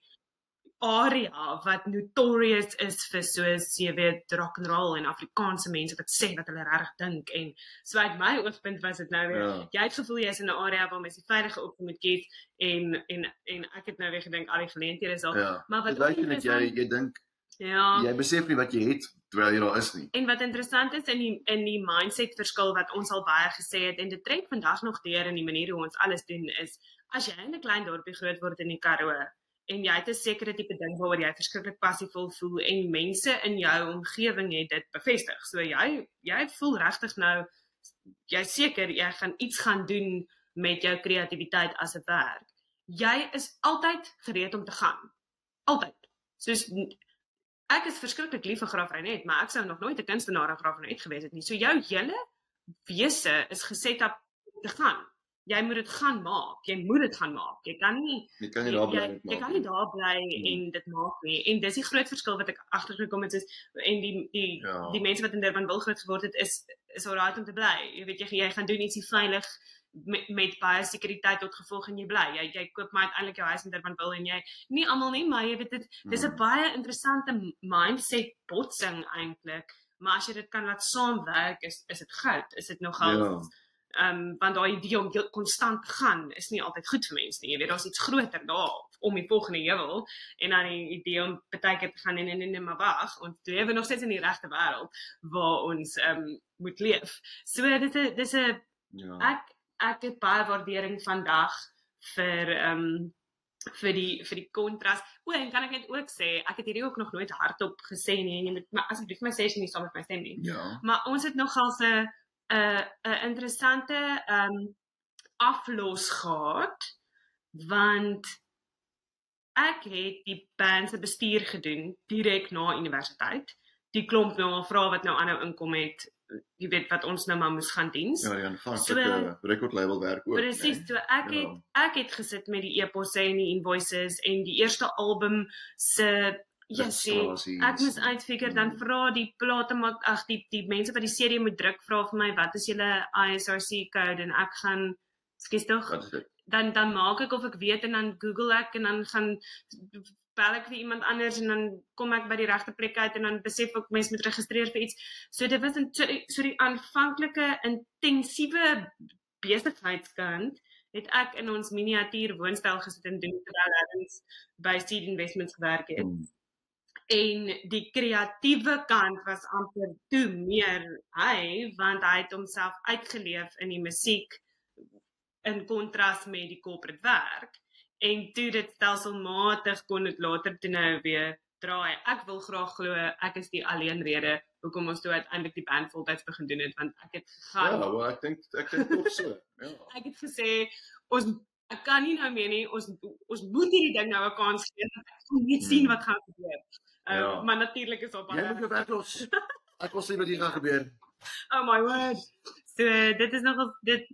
area wat notorious is vir soos jy weet rock and roll en Afrikaanse mense wat sê wat hulle reg dink en so uit my oogpunt was dit nou weer ja. jy het gevoel jy is in 'n area waar mense veilige op moet kies en en en ek het nou weer gedink al die geleenthede is al ja. maar wat jy jy jy dink Ja. Jy besef nie wat jy het terwyl jy daar is nie. En wat interessant is in die in die mindset verskil wat ons al baie gesê het en dit trek vandag nog deur in die manier hoe ons alles doen is as jy in 'n klein dorpie groot word in die Karoo en jy het 'n sekere tipe ding waaroor jy verskriklik passievol voel en mense in jou omgewing het dit bevestig. So jy jy voel regtig nou jy seker jy gaan iets gaan doen met jou kreatiwiteit as 'n werk. Jy is altyd gereed om te gaan. Altyd. Soos ek is verskriklik lief vir Graaf Reinet, maar ek sou nog nooit 'n kunstenaar aan Graaf Reinet gewees het nie. So jou hele wese is geset op te gaan. Jy moet dit gaan maak. Jy moet dit gaan maak. Jy kan nie jy kan nie daar bly nie. Jy kan nie daar bly hmm. en dit maak nie. En dis die groot verskil wat ek agtergekom het is en die die ja. die mense wat in Durban wil groot geword het is is alright om te bly. Jy weet jy jy gaan doen ietsie veilig met, met baie sekuriteit tot gevolg en jy bly. Jy jy koop maar uiteindelik jou huis in Durban wil en jy nie almal nie, maar jy weet dit dis 'n hmm. baie interessante mindset botsing eintlik. Maar as jy dit kan laat saamwerk, is is dit goud. Is dit nogal ja. Ehm um, want daai idee om konstant te gaan is nie altyd goed vir mense nie. Jy weet daar's iets groter daar om die volgende heuwel en dan die idee om baie keer te gaan en en en maar wag, ons lewe nog steeds in die regte wêreld waar ons ehm um, moet leef. So dit is dis 'n ja. ek ek het baie waardering vandag vir ehm um, vir die vir die kontras. O, en kan ek net ook sê, ek het hierdie ook nog nooit hardop gesê nie en jy moet maar asseblief my sê as jy nie saam met my stem nie. Ja. Maar ons het nogal 'n 'n 'n interessante ehm um, aflos gehad want ek het die band se bestuur gedoen direk na universiteit. Die klomp nou al vra wat nou aanhou inkom het, jy weet wat ons nou maar moes gaan diens. Ja, ja, van So- so, record label werk ook. Presies, so ek Ja. het ek het gesit met die eposse en die invoices en die eerste album se ja, sê Registrasies. ek moes uitfigure dan Mm. vra die plate maak ag die die mense wat die CD moet druk vra vir my wat is julle ISRC code en ek gaan skus tog dan dan maak ek of ek weet en dan Google ek en dan gaan bel ek vir iemand anders en dan kom ek by die regte plek uit en dan besef ek mens moet registreer vir iets. So dit was 'n so, so die aanvanklike intensiewe besigheidskant het ek in ons miniatuur woonstel gesit en doen terwyl ons by Seed Investments gewerk het. Hmm. En die kreatiewe kant was amper toe meer hy want hy het homself uitgeleef in die musiek in kontras met die corporate werk en toe dit stelselmatig kon dit later toe nou weer draai. Ek wil graag glo ek is die alleen rede hoekom ons toe uiteindelik die band voltyds begin doen het want ek het gegaan Ja, wel ek dink ek dink ook so. Ja. ek het gesê ons ek kan nie nou meer nie ons ons moet hierdie ding nou 'n kans gee want ek wil net sien Hmm. wat gaan gebeur. Uh, Ja. maar natuurlik is op Jy moet jou werk los. Ek wil sien wat hier gaan gebeur. Oh my word. So dit is nogal dit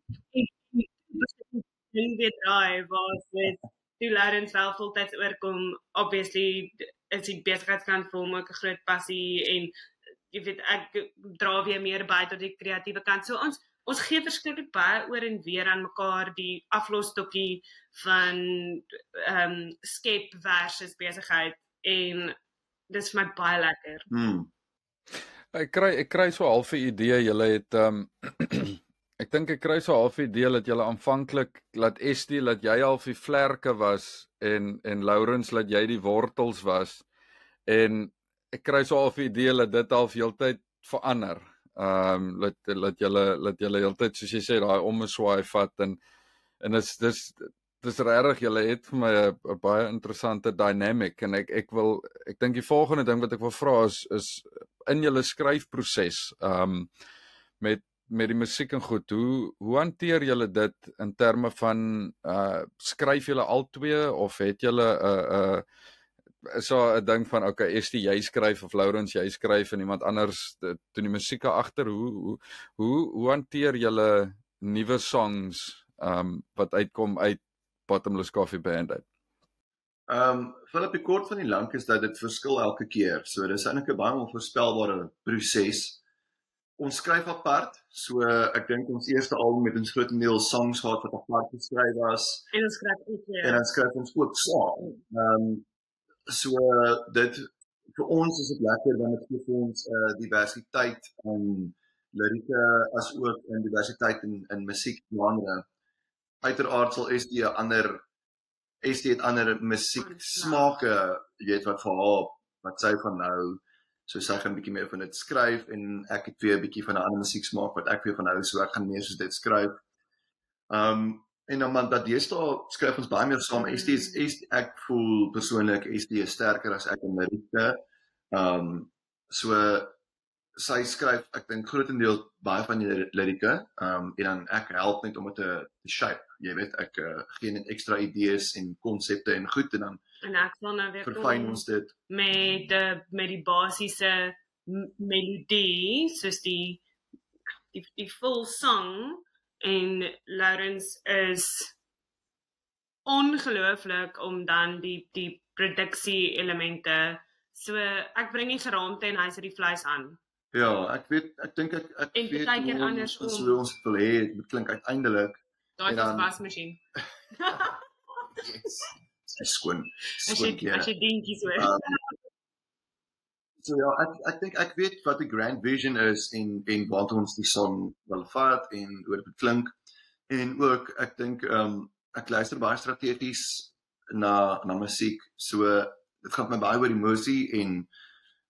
ding weer draai was met toe Lawrence wel voltyds oorkom obviously is die besigheidskant vir hom ook 'n groot passie en jy weet ek dra weer meer by tot die kreatiewe kant. So ons ons gee verskriklik baie oor en weer aan mekaar die aflosstokkie van ehm um, skep versus besigheid en dis vir my baie lekker. Hmm. Ek kry ek kry so half 'n idee julle het ehm um, ek dink ek kry so half 'n idee dat julle aanvanklik laat Estie laat jy half die vlerke was en en Lourens laat jy die wortels was en ek kry so half 'n idee dat dit half heeltyd verander. Ehm um, laat laat julle laat julle heeltyd soos jy sê daai omswaai vat en en dis dis dis regtig julle het vir my 'n baie interessante dynamic en ek ek wil ek dink die volgende ding wat ek wil vra is is in julle skryfproses um met met die musiek en goed hoe hoe hanteer julle dit in terme van uh skryf julle albei of het julle 'n uh, 'n uh, is daar 'n ding van okay dit jy skryf of Lourens jy skryf en iemand anders doen die musiek agter hoe hoe hoe hoe hanteer julle nuwe songs um wat uitkom uit Bottomless Coffee Band uit Ehm um, Philip die kort van die lank is dat dit verskil elke keer. So dis eintlik 'n baie onvoorspelbare proses. Ons skryf apart. So ek dink ons eerste album met ons grootendeels songs gehad wat apart geskryf was En ons skryf ook weer. en dan skryf ons ook saam. Ehm um, so dit vir ons is dit lekker want dit gee vir ons 'n uh, diversiteit in lirieke as ook in diversiteit in in musiekgenre. Uiteraard sal SD 'n ander SD het ander musiek smake, jy weet wat vir haar wat sy van nou so sy gaan 'n bietjie meer van dit skryf en ek het weer 'n bietjie van 'n ander musiek smaak wat ek weer van hou so ek gaan meer soos dit skryf. Um en dan man dat deesdae skryf ons baie meer saam. SD is SD, ek voel persoonlik SD is sterker as ek in lirieke. Um so sy skryf ek dink grootendeels baie van die lirieke. Um en dan ek help net om dit te, te shape. Jy weet ek uh, gee net ekstra idees en konsepte en goed en dan en ek sal nou weer verfyn ons dit. met die met die basiese melodie soos die die die full song en Lawrence is ongelooflik om dan die die produksie elemente so ek bring die geraamte en hy sit die vleis aan Ja, ek weet ek dink ek ek En weet partykeer hoe ons- andersom. so ons wil hê dit klink uiteindelik daai was wasmasjien yes. Sy skoon. as Skoon jy as jy dingetjies hoor Um, so ja, ek ek dink ek weet wat die grand vision is en en wat ons die song wil vat en hoe dit klink. En ook ek dink ehm um, ek luister baie strategies na na musiek. So dit gaan my baie oor emosie en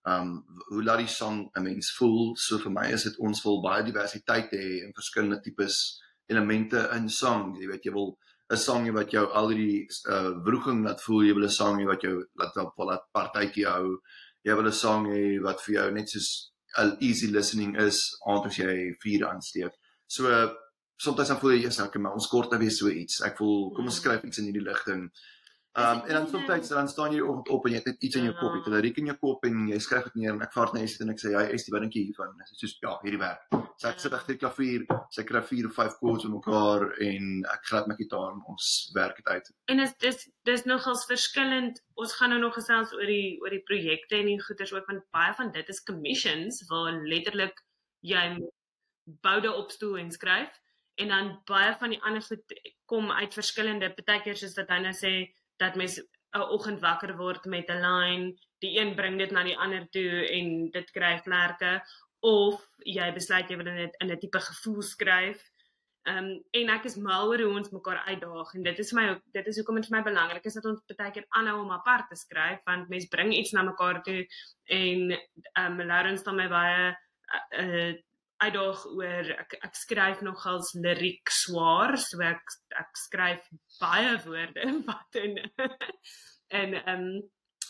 ehm um, hoe laat die song 'n mens voel. So vir my is dit ons wil baie diversiteit hê en verskillende tipes elemente in sang. Jy weet jy wil 'n sang wat jou al die uh wroging laat voel, jy wil 'n sang wat jou laat op laat partytjie hou. Jy wil 'n sang hê wat vir jou net soos 'n easy listening is aand as jy vuur aansteek. So soms dan voel jy jy's ek maar ons kort nou weer so iets. Ek voel kom ons skryf iets in hierdie ligting. Um en dan soms dan staan jy oggend op en jy het net iets in jou kop, jy het 'n liriek in jou kop en jy skryf dit neer en ek vaar net iets en ek sê ja, is die binneetjie hiervan. Dit is soos ja, hierdie werk. So ek sit agter die klavier, sy kry 4 of 5 chords mekaar en ek gryp my gitaar en ons werk dit uit. En is dis dis nogals verskillend. Ons gaan nou nog gesels oor die oor die projekte en die goeders ook want baie van dit is commissions waar letterlik jy boude opstoel en skryf en dan baie van die ander goed kom uit verskillende partykeer soos dat hy nou sê dat mens 'n oggend wakker word met 'n lyn, die een bring dit na die ander toe en dit kry vlerke of jy besluit jy wil dit in 'n tipe gevoel skryf. Ehm um, en ek is mal oor hoe ons mekaar uitdaag en dit is my dit is hoekom dit vir my belangrik is dat ons baie keer aanhou om apart te skryf want mense bring iets na mekaar toe en ehm um, Lawrence dan my baie uh, uitdaag oor ek ek skryf nogals liriek swaar so ek ek skryf baie woorde wat in en ehm um,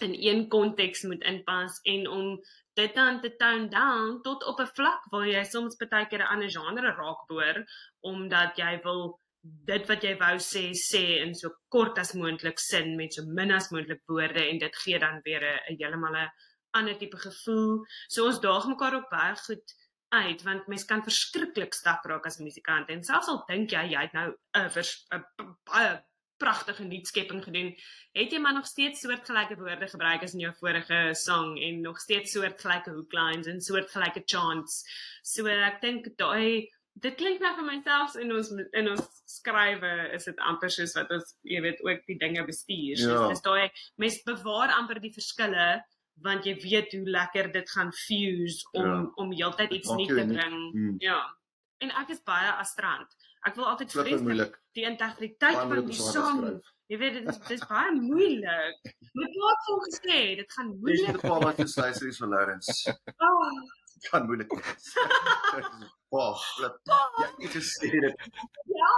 in een konteks moet inpas en om dit dan te tone down tot op 'n vlak waar jy soms baie keer 'n ander genre raak boor omdat jy wil dit wat jy wou sê sê in so kort as moontlik sin met so min as moontlik woorde en dit gee dan weer 'n heeltemal 'n ander tipe gevoel. So ons daag mekaar op baie goed uit want mens kan verskriklik stak raak as musikant en selfs al dink jy jy het nou 'n baie pragtige nuutskepping gedoen, het jy maar nog steeds soortgelyke woorde gebruik as in jou vorige sang en nog steeds soortgelyke hooklines en soortgelyke chants. So ek dink daai dit klink nou vir myself in ons in ons skrywe is dit amper soos wat ons jy weet ook die dinge bestuur. So ja. dis daai mens bewaar amper die verskille want jy weet hoe lekker dit gaan fuse om ja. om heeltyd iets nuuts te bring. Hmm. Ja. En ek is baie astrant. Ek wil altyd vrees die integriteit van die sang. Jy weet dit is dis baie moeilik. Moet wat vol gesê, dit gaan moeilik. Dis 'n paar wat gesê is vir Lawrence. Oh. Kan moeilik wees. Wow, flip. Ja, ek gesê dit. Ja.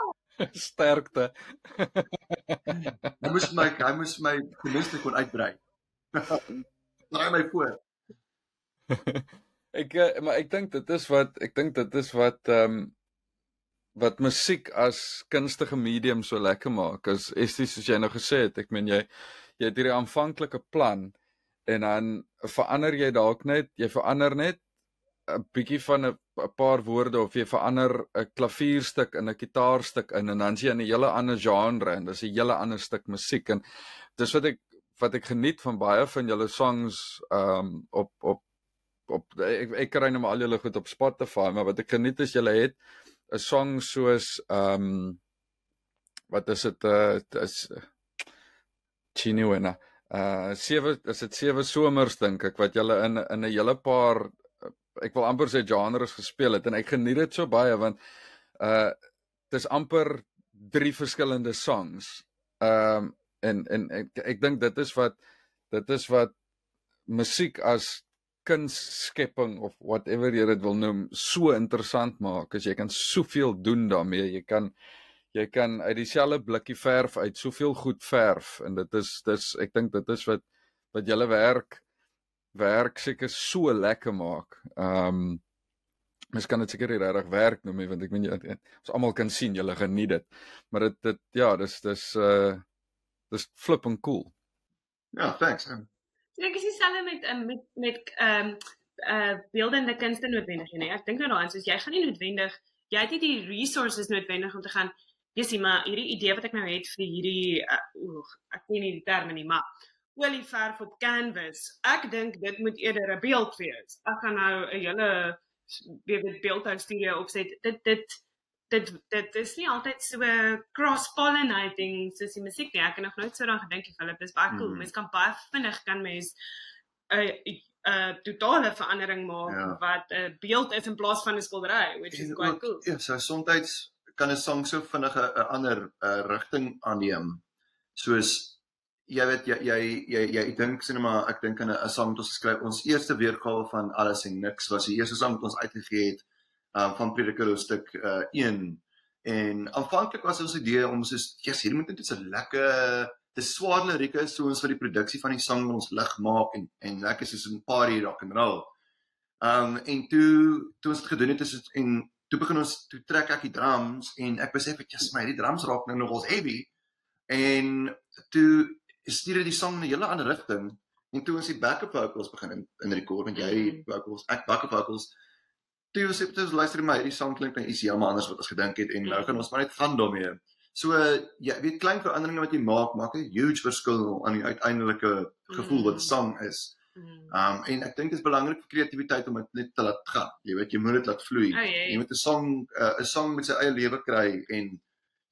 Sterkte. Hy moes my hy moes my tenminste kon uitbrei. Draai my voor. ek eh, maar ek dink dit is wat ek dink dit is wat ehm um, wat musiek as kunstige medium so lekker maak. As esties soos jy nou gesê het, ek meen jy jy het hierdie aanvanklike plan en dan verander jy dalk net, jy verander net 'n bietjie van 'n paar woorde of jy verander 'n klavierstuk in 'n gitaarstuk in en dan sien jy 'n hele ander genre en dis 'n hele ander stuk musiek en dis wat ek wat ek geniet van baie van julle songs um op op op ek ek kry nou maar al julle goed op Spotify maar wat ek geniet is julle het 'n song soos um wat is dit uh is Chinuena uh sewe is dit sewe somers dink ek wat julle in in 'n hele paar ek wil amper sê genres gespeel het en ek geniet dit so baie want uh dis amper drie verskillende songs um en en ek ek dink dit is wat dit is wat musiek as kunstskepping of whatever jy dit wil noem so interessant maak as jy kan soveel doen daarmee jy kan jy kan uit dieselfde blikkie verf uit soveel goed verf en dit is dis ek dink dit is wat wat julle werk werk seker so lekker maak. Ehm um, mens kan dit seker regtig werk noem want ek meen jy ons almal kan sien julle geniet dit. Maar dit dit ja, dis dis uh dis flipping cool. Ja, thanks. Um. Ek is dieselfde met um, met met ehm um, uh beeldende kunste noodwendig nie. Ek dink nou daaraan soos jy gaan nie noodwendig jy het nie die resources noodwendig om te gaan dis maar hierdie idee wat ek nou het vir hierdie uh, oeg, ek ken nie die terme nie, maar olieverf op canvas. Ek dink dit moet eerder 'n beeld wees. Ek gaan nou 'n hele weet beeldhou studio opset. Dit dit dit dit is nie altyd so cross pollinating soos die musiek nie. Ek het nog nooit so daaraan gedink, Philip. Dis baie cool. Mm. Mens kan baie vinnig kan mens 'n 'n totale verandering maak ja. wat 'n beeld is in plaas van 'n skildery, which is quite cool. Ja, so soms kan 'n song so vinnig 'n ander rigting aanneem. Soos jy weet jy jy jy, jy ek dink sien maar ek dink aan 'n sang wat ons geskryf ons eerste weergawe van alles en niks was die eerste sang wat ons uitgegee het um, van Prediker hoofstuk uh, 1 En aanvanklik was ons idee om soos ja, hier moet net 'n lekker dis swaar lirieke so ons vir die produksie van die sang ons lig maak en en lekker soos 'n party rock and roll. Um en toe toe ons dit gedoen het is het, en toe begin ons toe trek ek die drums en ek besef ek jy's my die drums raak nou nogals heavy en toe stuur dit die sang in 'n hele ander rigting en toe ons die backup vocals begin in, in record want jy Mm. vocals ek backup vocals toe ons het ons luister maar hierdie sang klink nou iets heeltemal anders wat ons gedink het en nou gaan ons maar net gaan daarmee. So ja, weet klein veranderinge wat jy maak maak 'n huge verskil aan die uiteindelike gevoel wat Mm. sang is. Mm. Um en ek dink dit is belangrik vir kreatiwiteit om dit net te laat gaan. Jy weet jy moet dit laat vloei. Oh, jee. Jy moet 'n song uh, 'n song met sy eie lewe kry en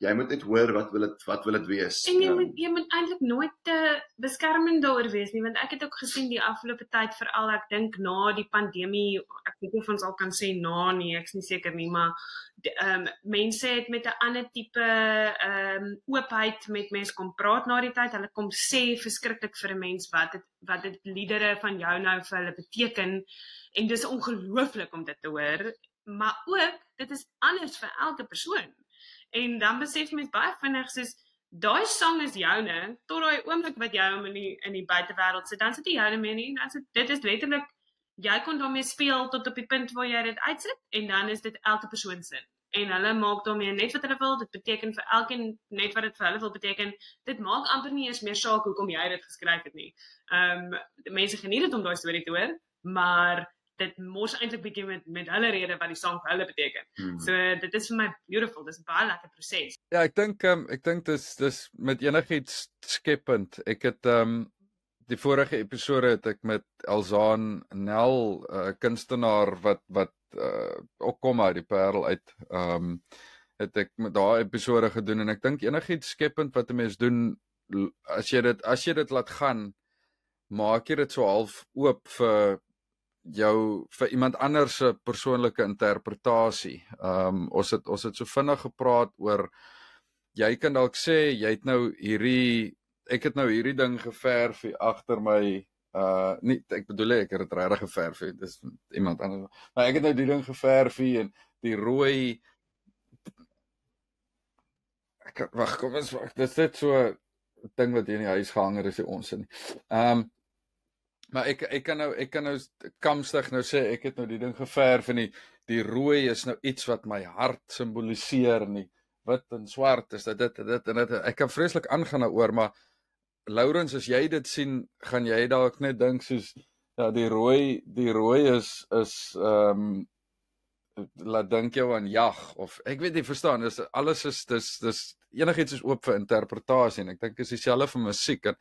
jy moet net hoor wat wil dit wat wil dit wees. En jy Um, moet jy moet eintlik nooit te beskermend daaroor wees nie want ek het ook gesien die afgelope tyd veral ek dink na die pandemie ek weet nie of ons al kan sê na nie ek's nie seker nie maar ehm um, mense het met 'n ander tipe ehm um, oopheid met mense kom praat na die tyd. Hulle kom sê verskriklik vir 'n mens wat dit wat dit liedere van jou nou vir hulle beteken. En dis ongelooflik om dit te hoor. Maar ook dit is anders vir elke persoon En dan besef mens baie vinnig soos daai sang is joune tot daai oomblik wat jy hom in die in die buitewêreld sit, dan sit jy joune meer nie. Dan sit dit is letterlik jy kon daarmee speel tot op die punt waar jy dit uitsit en dan is dit elke persoon se. En hulle maak daarmee net wat hulle wil. Dit beteken vir elkeen net wat dit vir hulle wil beteken. Dit maak amper nie eens meer saak hoekom jy dit geskryf het nie. Ehm um, mense geniet dit om daai storie te hoor, maar dit mors eintlik bietjie met met hulle rede wat die sang vir hulle beteken. hmm. So dit is vir my beautiful. Dis 'n baie lekker proses. Ja, ek dink um, ek dink dis dis met enigiets skepend. Ek het um die vorige episode het ek met Elzaan Nel 'n uh, kunstenaar wat wat uh, ook kom uit die Parel uit. Um het ek met daai episode gedoen en ek dink enigiets skepend wat 'n mens doen as jy dit as jy dit laat gaan maak jy dit so half oop vir jou vir iemand anders se persoonlike interpretasie. Um ons het ons het so vinnig gepraat oor jy kan dalk sê jy het nou hierdie ek het nou hierdie ding geverf agter my uh nie ek bedoel ek het dit regtig geverf hier dis iemand anders maar ek het nou die ding geverf hier en die rooi ek wag kom ons wag dis net so 'n ding wat hier in die huis gehang het is die ons in um maar ek ek kan nou ek kan nou kamstig nou sê ek het nou die ding geverf en die die rooi is nou iets wat my hart simboliseer en die wit en swart is dit dit dit en dit. Ek kan vreeslik aangaan daaroor maar Lourens as jy dit sien gaan jy dalk net dink soos ja die rooi die rooi is is ehm um, laat dink jou aan jag of ek weet nie verstaan dis alles is dis dis enigiets is oop vir interpretasie en ek dink is dieselfde vir musiek en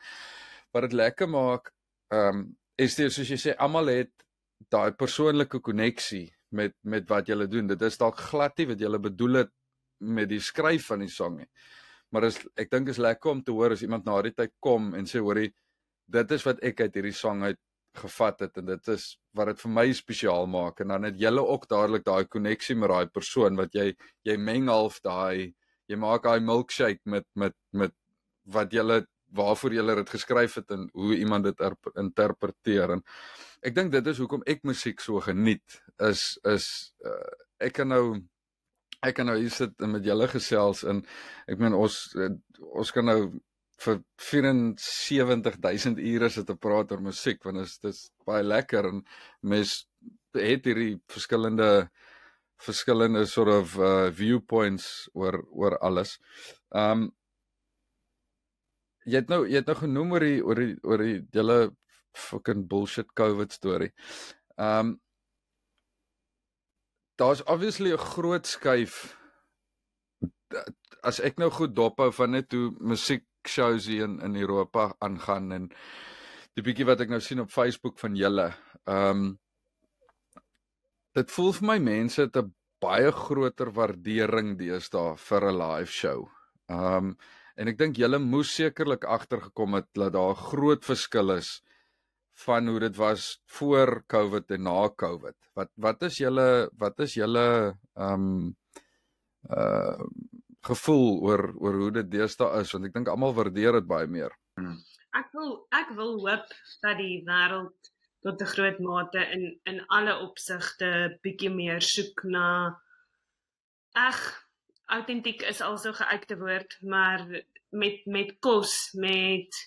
wat dit lekker maak ehm um, dit soos jy sê almal het daai persoonlike koneksie met met wat jy doen. Dit is dalk glad nie wat jy bedoel het met die skryf van die song nie. Maar is ek dink is lekker om te hoor as iemand na die tyd kom en sê hoorie dit is wat ek uit hierdie song uit gevat het en dit is wat dit vir my spesiaal maak. En dan het jy ook dadelik daai koneksie met daai persoon wat jy jy meng half daai jy maak daai milkshake met met met wat jy waarvoor jy dit geskryf het en hoe iemand dit erp- interpreteer en ek dink dit is hoekom ek musiek so geniet is is uh, ek kan nou ek kan nou hier sit met julle gesels en ek meen ons eh, ons kan nou vir 74000 ure sit te praat oor musiek want dit is dis baie lekker en mens het hierdie verskillende verskillende sort of uh, viewpoints oor oor alles. Um jy het nou jy het nou genoem oor die oor die oor die hele fucking bullshit COVID storie. Um daar's obviously 'n groot skuif as ek nou goed dophou van net hoe musiek shows hier in in Europa aangaan en die bietjie wat ek nou sien op Facebook van julle. Um dit voel vir my mense het 'n baie groter waardering deesdae vir 'n live show. Um en ek dink julle moes sekerlik agtergekom het dat daar 'n groot verskil is van hoe dit was voor COVID en na COVID. Wat wat is julle wat is julle um uh gevoel oor oor hoe dit deesdae is want ek dink almal waardeer dit baie meer. Ek wil ek wil hoop dat die wêreld tot 'n groot mate in in alle opsigte bietjie meer soek na ag autentiek is also geuite woord, maar met met kos, met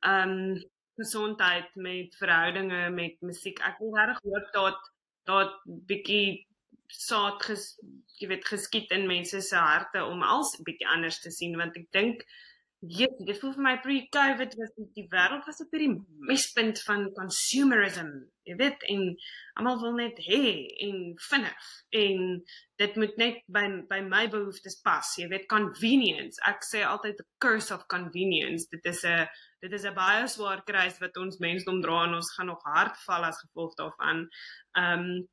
ehm um, gesondheid, met verhoudinge, met musiek. Ek wil regtig hoop dat dat bietjie saad ges, jy weet geskiet in mense se harte om als bietjie anders te sien want ek dink Ja, dit voel vir my pre-COVID was die, die wêreld was op hierdie mespunt van consumerism. Jy weet, en almal wil net hê en vinnig en dit moet net by by my behoeftes pas. Jy weet, convenience. Ek sê altyd the curse of convenience. Dit is 'n dit is 'n baie swaar kruis wat ons mensdom dra en ons gaan nog hard val as gevolg daarvan. Ehm um,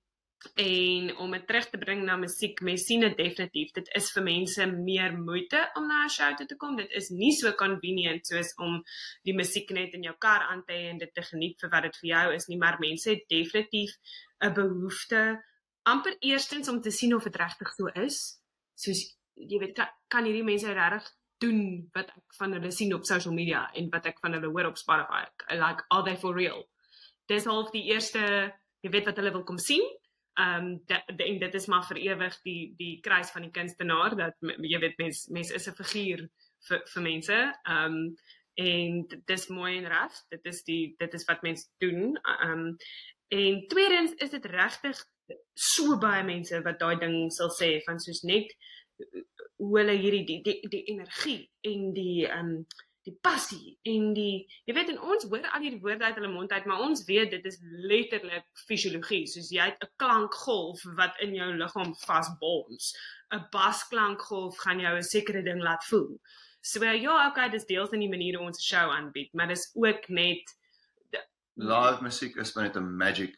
en om dit terug te bring na musiek, mens sien dit definitief. Dit is vir mense meer moeite om na 'n show toe te kom. Dit is nie so convenient soos om die musiek net in jou kar aan te hê en dit te geniet vir wat dit vir jou is nie, maar mense het definitief 'n behoefte amper eerstens om te sien of dit regtig so is. Soos jy weet, kan, kan hierdie mense regtig doen wat ek van hulle sien op social media en wat ek van hulle hoor op Spotify. Like are they for real? Dis half die eerste jy weet wat hulle wil kom sien ehm um, en dit is maar vir ewig die die kruis van die kunstenaar dat jy weet mens mens is 'n figuur vir vir mense. Ehm um, en dit is mooi en reg. Dit is die dit is wat mense doen. Ehm um, en tweedens is dit regtig so baie mense wat daai ding sal sê van soos net hoe hulle hierdie die die, die energie en die ehm um, die passie en die jy weet en ons hoor al hierdie woorde uit hulle mond uit maar ons weet dit is letterlik fisiologie. Soos jy het 'n klankgolf wat in jou liggaam vasbons 'n basklankgolf gaan jou 'n sekere ding laat voel. So ja okay dis deels in die manier hoe ons 'n show aanbied maar dis ook net live musiek is net 'n magic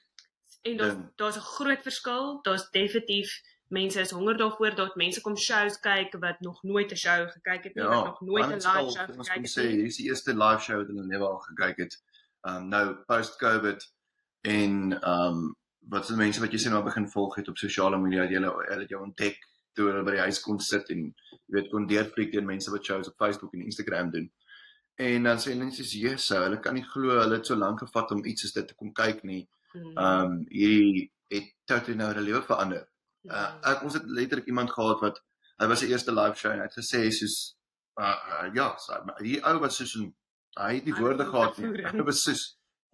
en daar's daar's 'n groot verskil. Daar's definitief mense is honger daarvoor dat mense kom shows kyk wat nog nooit 'n show gekyk het nie, ja, wat nog nooit 'n live show gekyk het nie. Sê, hier is die eerste live show wat hulle nou al gekyk het. Um nou post-COVID en um wat se mense wat jy sien nou begin volg het op sosiale media, hulle hulle het jou ontdek toe hulle by die huis kon sit en jy weet kon deurfliek teen mense wat shows op Facebook en Instagram doen. En dan sê hulle net yes, so, hulle kan nie glo hulle het so lank gevat om iets soos dit te kom kyk nie. Hmm. Um hierdie het totally nou hulle lewe verander. Uh, ek ons het letterlik iemand gehad wat hy was sy eerste live show en hy het gesê soos uh, uh ja, so, die ou was soos 'n hy het die woorde gehad nie. Hy was soos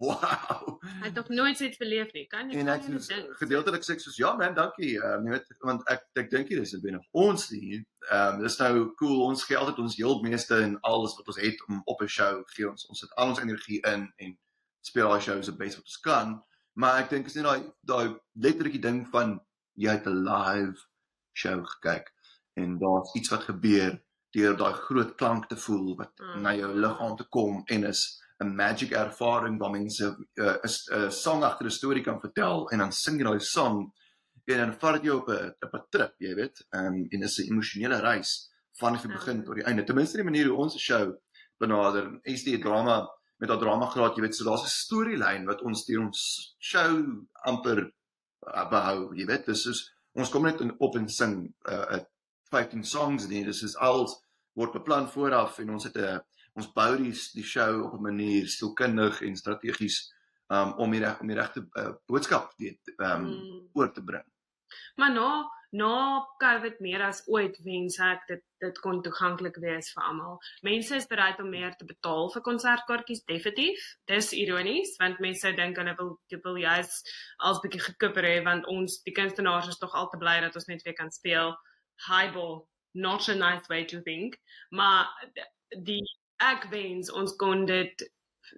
wow. Hy het nog nooit iets beleef nie. Kan jy En ek het gedeeltelik sê soos ja man, dankie. Ehm um, jy weet want ek ek dink hier is dit binne ons hier. Ehm um, dis nou cool. Ons gee altyd ons heel meeste en alles wat ons het om op 'n show gee ons. Ons sit al ons energie in en speel daai shows die beste wat ons kan. Maar ek dink is nie daai daai letterlike ding van jy het 'n live show gekyk en daar's iets wat gebeur deur daai groot klank te voel wat mm. na jou liggaam te kom en is 'n magic ervaring waar mense uh, 'n uh, song agter 'n storie kan vertel en dan sing jy daai song en dan vat dit jou op 'n op 'n trip, jy weet, um, en dis 'n emosionele reis van die begin tot die einde. Ten minste die manier hoe ons 'n show benader, is die drama met daai drama graad, jy weet, so daar's 'n storielyn wat ons deur ons show amper behou, jy weet, dis is ons kom net in, op en sing uh, uh 15 songs nie, dis is als word beplan vooraf en ons het 'n ons bou die die show op 'n manier sielkundig en strategies um om die reg om die regte uh, boodskap weet um mm. oor te bring. Maar nou na COVID meer as ooit wens ek dit dit kon toeganklik wees vir almal. Mense is bereid om meer te betaal vir konsertkaartjies definitief. Dis ironies want mense dink hulle wil wil juist als bietjie gekupper hê want ons die kunstenaars is tog al te bly dat ons net weer kan speel. Highball not a nice way to think. Maar die ek wens ons kon dit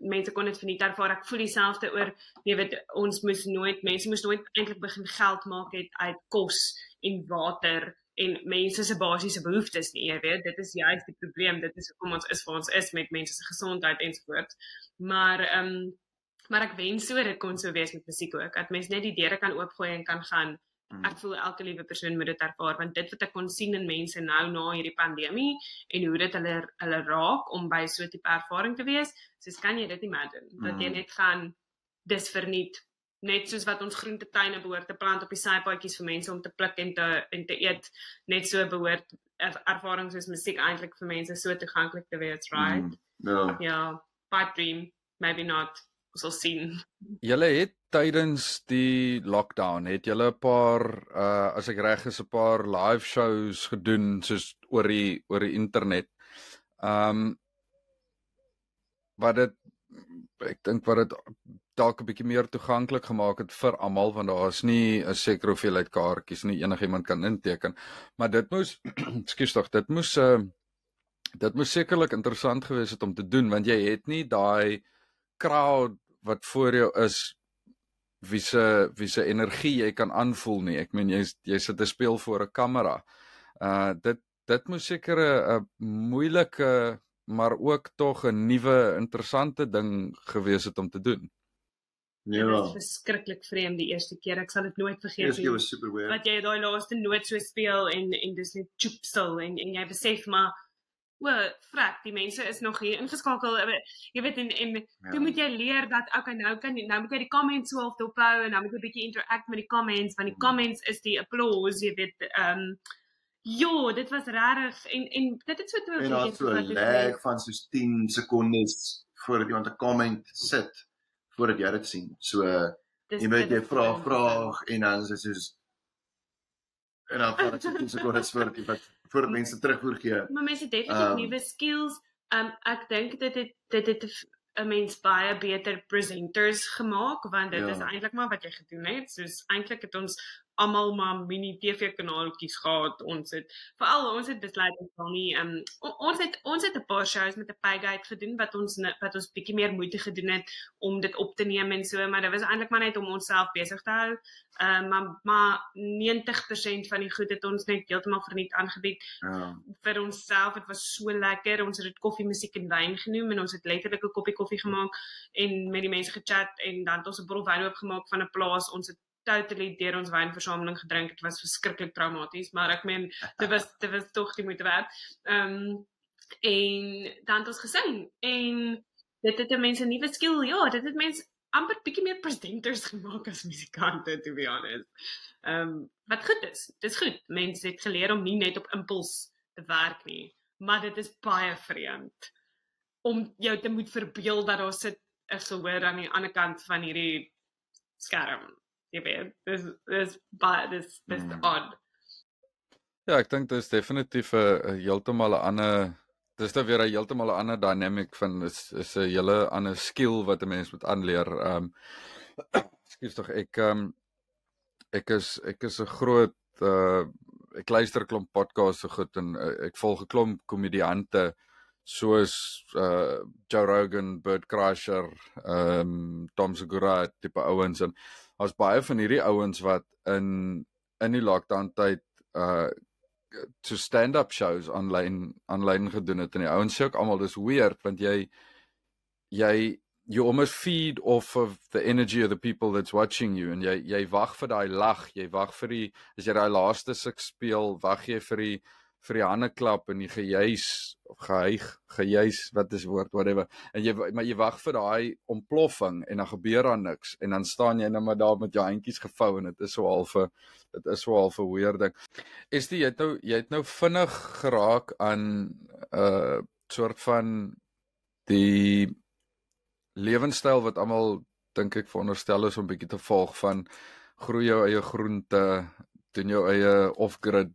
mense kon dit verniet ervaar ek voel dieselfde oor jy weet ons moes nooit mense moes nooit eintlik begin geld maak het uit kos en water en mense se basiese behoeftes nie, jy weet, dit is juist die probleem, dit is hoekom ons is waar ons is met mense se gesondheid ensovoorts. Maar ehm um, maar ek wens so dit kon so wees met musiek ook, dat mense net die deure kan oopgooi en kan gaan. Mm. Ek voel elke liewe persoon moet dit ervaar want dit wat ek kon sien in mense nou na hierdie pandemie en hoe dit hulle hulle raak om by so 'n tipe ervaring te wees, soos kan jy dit imagine dat jy mm. net gaan dis verniet net soos wat ons groentetuine behoort te plant op die saaipaadjies vir mense om te pluk en te en te eet net so behoort er, ervarings soos musiek eintlik vir mense so toeganklik te wees right mm, no. ja pipe dream maybe not ons sal sien. Julle het tydens die lockdown het julle 'n paar uh as ek reg is 'n paar live shows gedoen soos oor die oor die internet. Um wat dit ek dink wat dit dalk 'n bietjie meer toeganklik gemaak het vir almal want daar is nie 'n sekere hoeveelheid kaartjies nie enigiemand kan inteken. Maar dit moes ekskuus tog, dit moes 'n uh, dit moes sekerlik interessant gewees het om te doen want jy het nie daai crowd wat voor jou is wie se wie se energie jy kan aanvoel nie. Ek meen jy jy sit 'n speel voor 'n kamera. Uh dit dit moes seker 'n moeilike maar ook tog 'n nuwe interessante ding gewees het om te doen. Ja. Dit was verskriklik vreemd die eerste keer. Ek sal dit nooit vergeet nie. Dit was super weird. Wat jy daai laaste noot so speel en en dis net choop stil en en jy besef maar o, frak, die mense is nog hier ingeskakel. Jy weet en en ja. jy moet jy leer dat okay, nou kan jy nou moet jy die comments so half dophou en dan moet jy 'n bietjie interact met die comments want die mm. comments is die applause, jy weet, ehm um, Ja, dit was regtig en en dit het so toe en daar so 'n lag van so 10 sekondes voordat iemand 'n comment sit voordat jy dit sien. So dis, jy moet jy vra vraag en dan is dit soos en dan vat dit 10 sekondes voordat jy wat voordat mense terugvoer gee. Maar mense het definitief um, nuwe skills. Um ek dink dit het dit het 'n mens baie beter presenters gemaak want dit ja. is eintlik maar wat jy gedoen het. Soos eintlik het ons almal maar mini TV kanaaltjies gehad. Ons het veral ons het besluit om dan nie um, ons het ons het 'n paar shows met 'n pay guide gedoen wat ons wat ons bietjie meer moeite gedoen het om dit op te neem en so, maar dit was eintlik maar net om onsself besig te hou. Uh, maar maar 90% van die goed het ons net heeltemal verniet aangebied. Ja. Vir onsself, dit was so lekker. Ons het dit koffie, musiek en wyn genoem en ons het letterlik 'n koppie koffie gemaak en met die mense gechat en dan het ons 'n bottel wyn oopgemaak van 'n plaas. Ons het totally deur ons wynversameling gedrink. Dit was verskriklik traumaties, maar ek meen dit was dit was tog die moeite werd. Ehm um, en dan het ons gesing en dit het mense nuwe skill. Ja, dit het mense amper bietjie meer presenters gemaak as musikante to be honest. Ehm um, wat goed is. Dis goed. Mense het geleer om nie net op impuls te werk nie, maar dit is baie vreemd om jou te moet verbeel dat daar sit 'n gehoor aan die ander kant van hierdie skerm weet dis dis baie dis dis mm. odd ja ek dink dit is definitief 'n heeltemal 'n ander dis dan weer 'n heeltemal 'n ander dynamic van is is 'n hele ander skill wat 'n mens moet aanleer um ekskuus tog ek um ek is ek is 'n groot uh ek luister klomp podcasts so goed en uh, ek volg 'n klomp komediante soos uh Joe Rogan, Bert Kreischer, um Tom Segura tipe ouens en daar's baie van hierdie ouens wat in in die lockdown tyd uh to stand up shows aanlyn aanlyn gedoen het en die ouens sê ook almal dis weird want jy jy you almost feed off of the energy of the people that's watching you en jy jy wag vir daai lag jy wag vir die as jy daai laaste suk speel wag jy vir die vir die hande klap en die gejuis of gehuig gejuis wat is woord whatever en jy maar jy wag vir daai ontploffing en dan gebeur daar niks en dan staan jy net maar daar met jou handjies gevou en dit is so half 'n dit is so half 'n weird ding. Dit jy het nou jy het nou vinnig geraak aan 'n uh, soort van die lewenstyl wat almal dink ek veronderstel is om bietjie te volg van groei jou eie groente, doen jou eie off-grid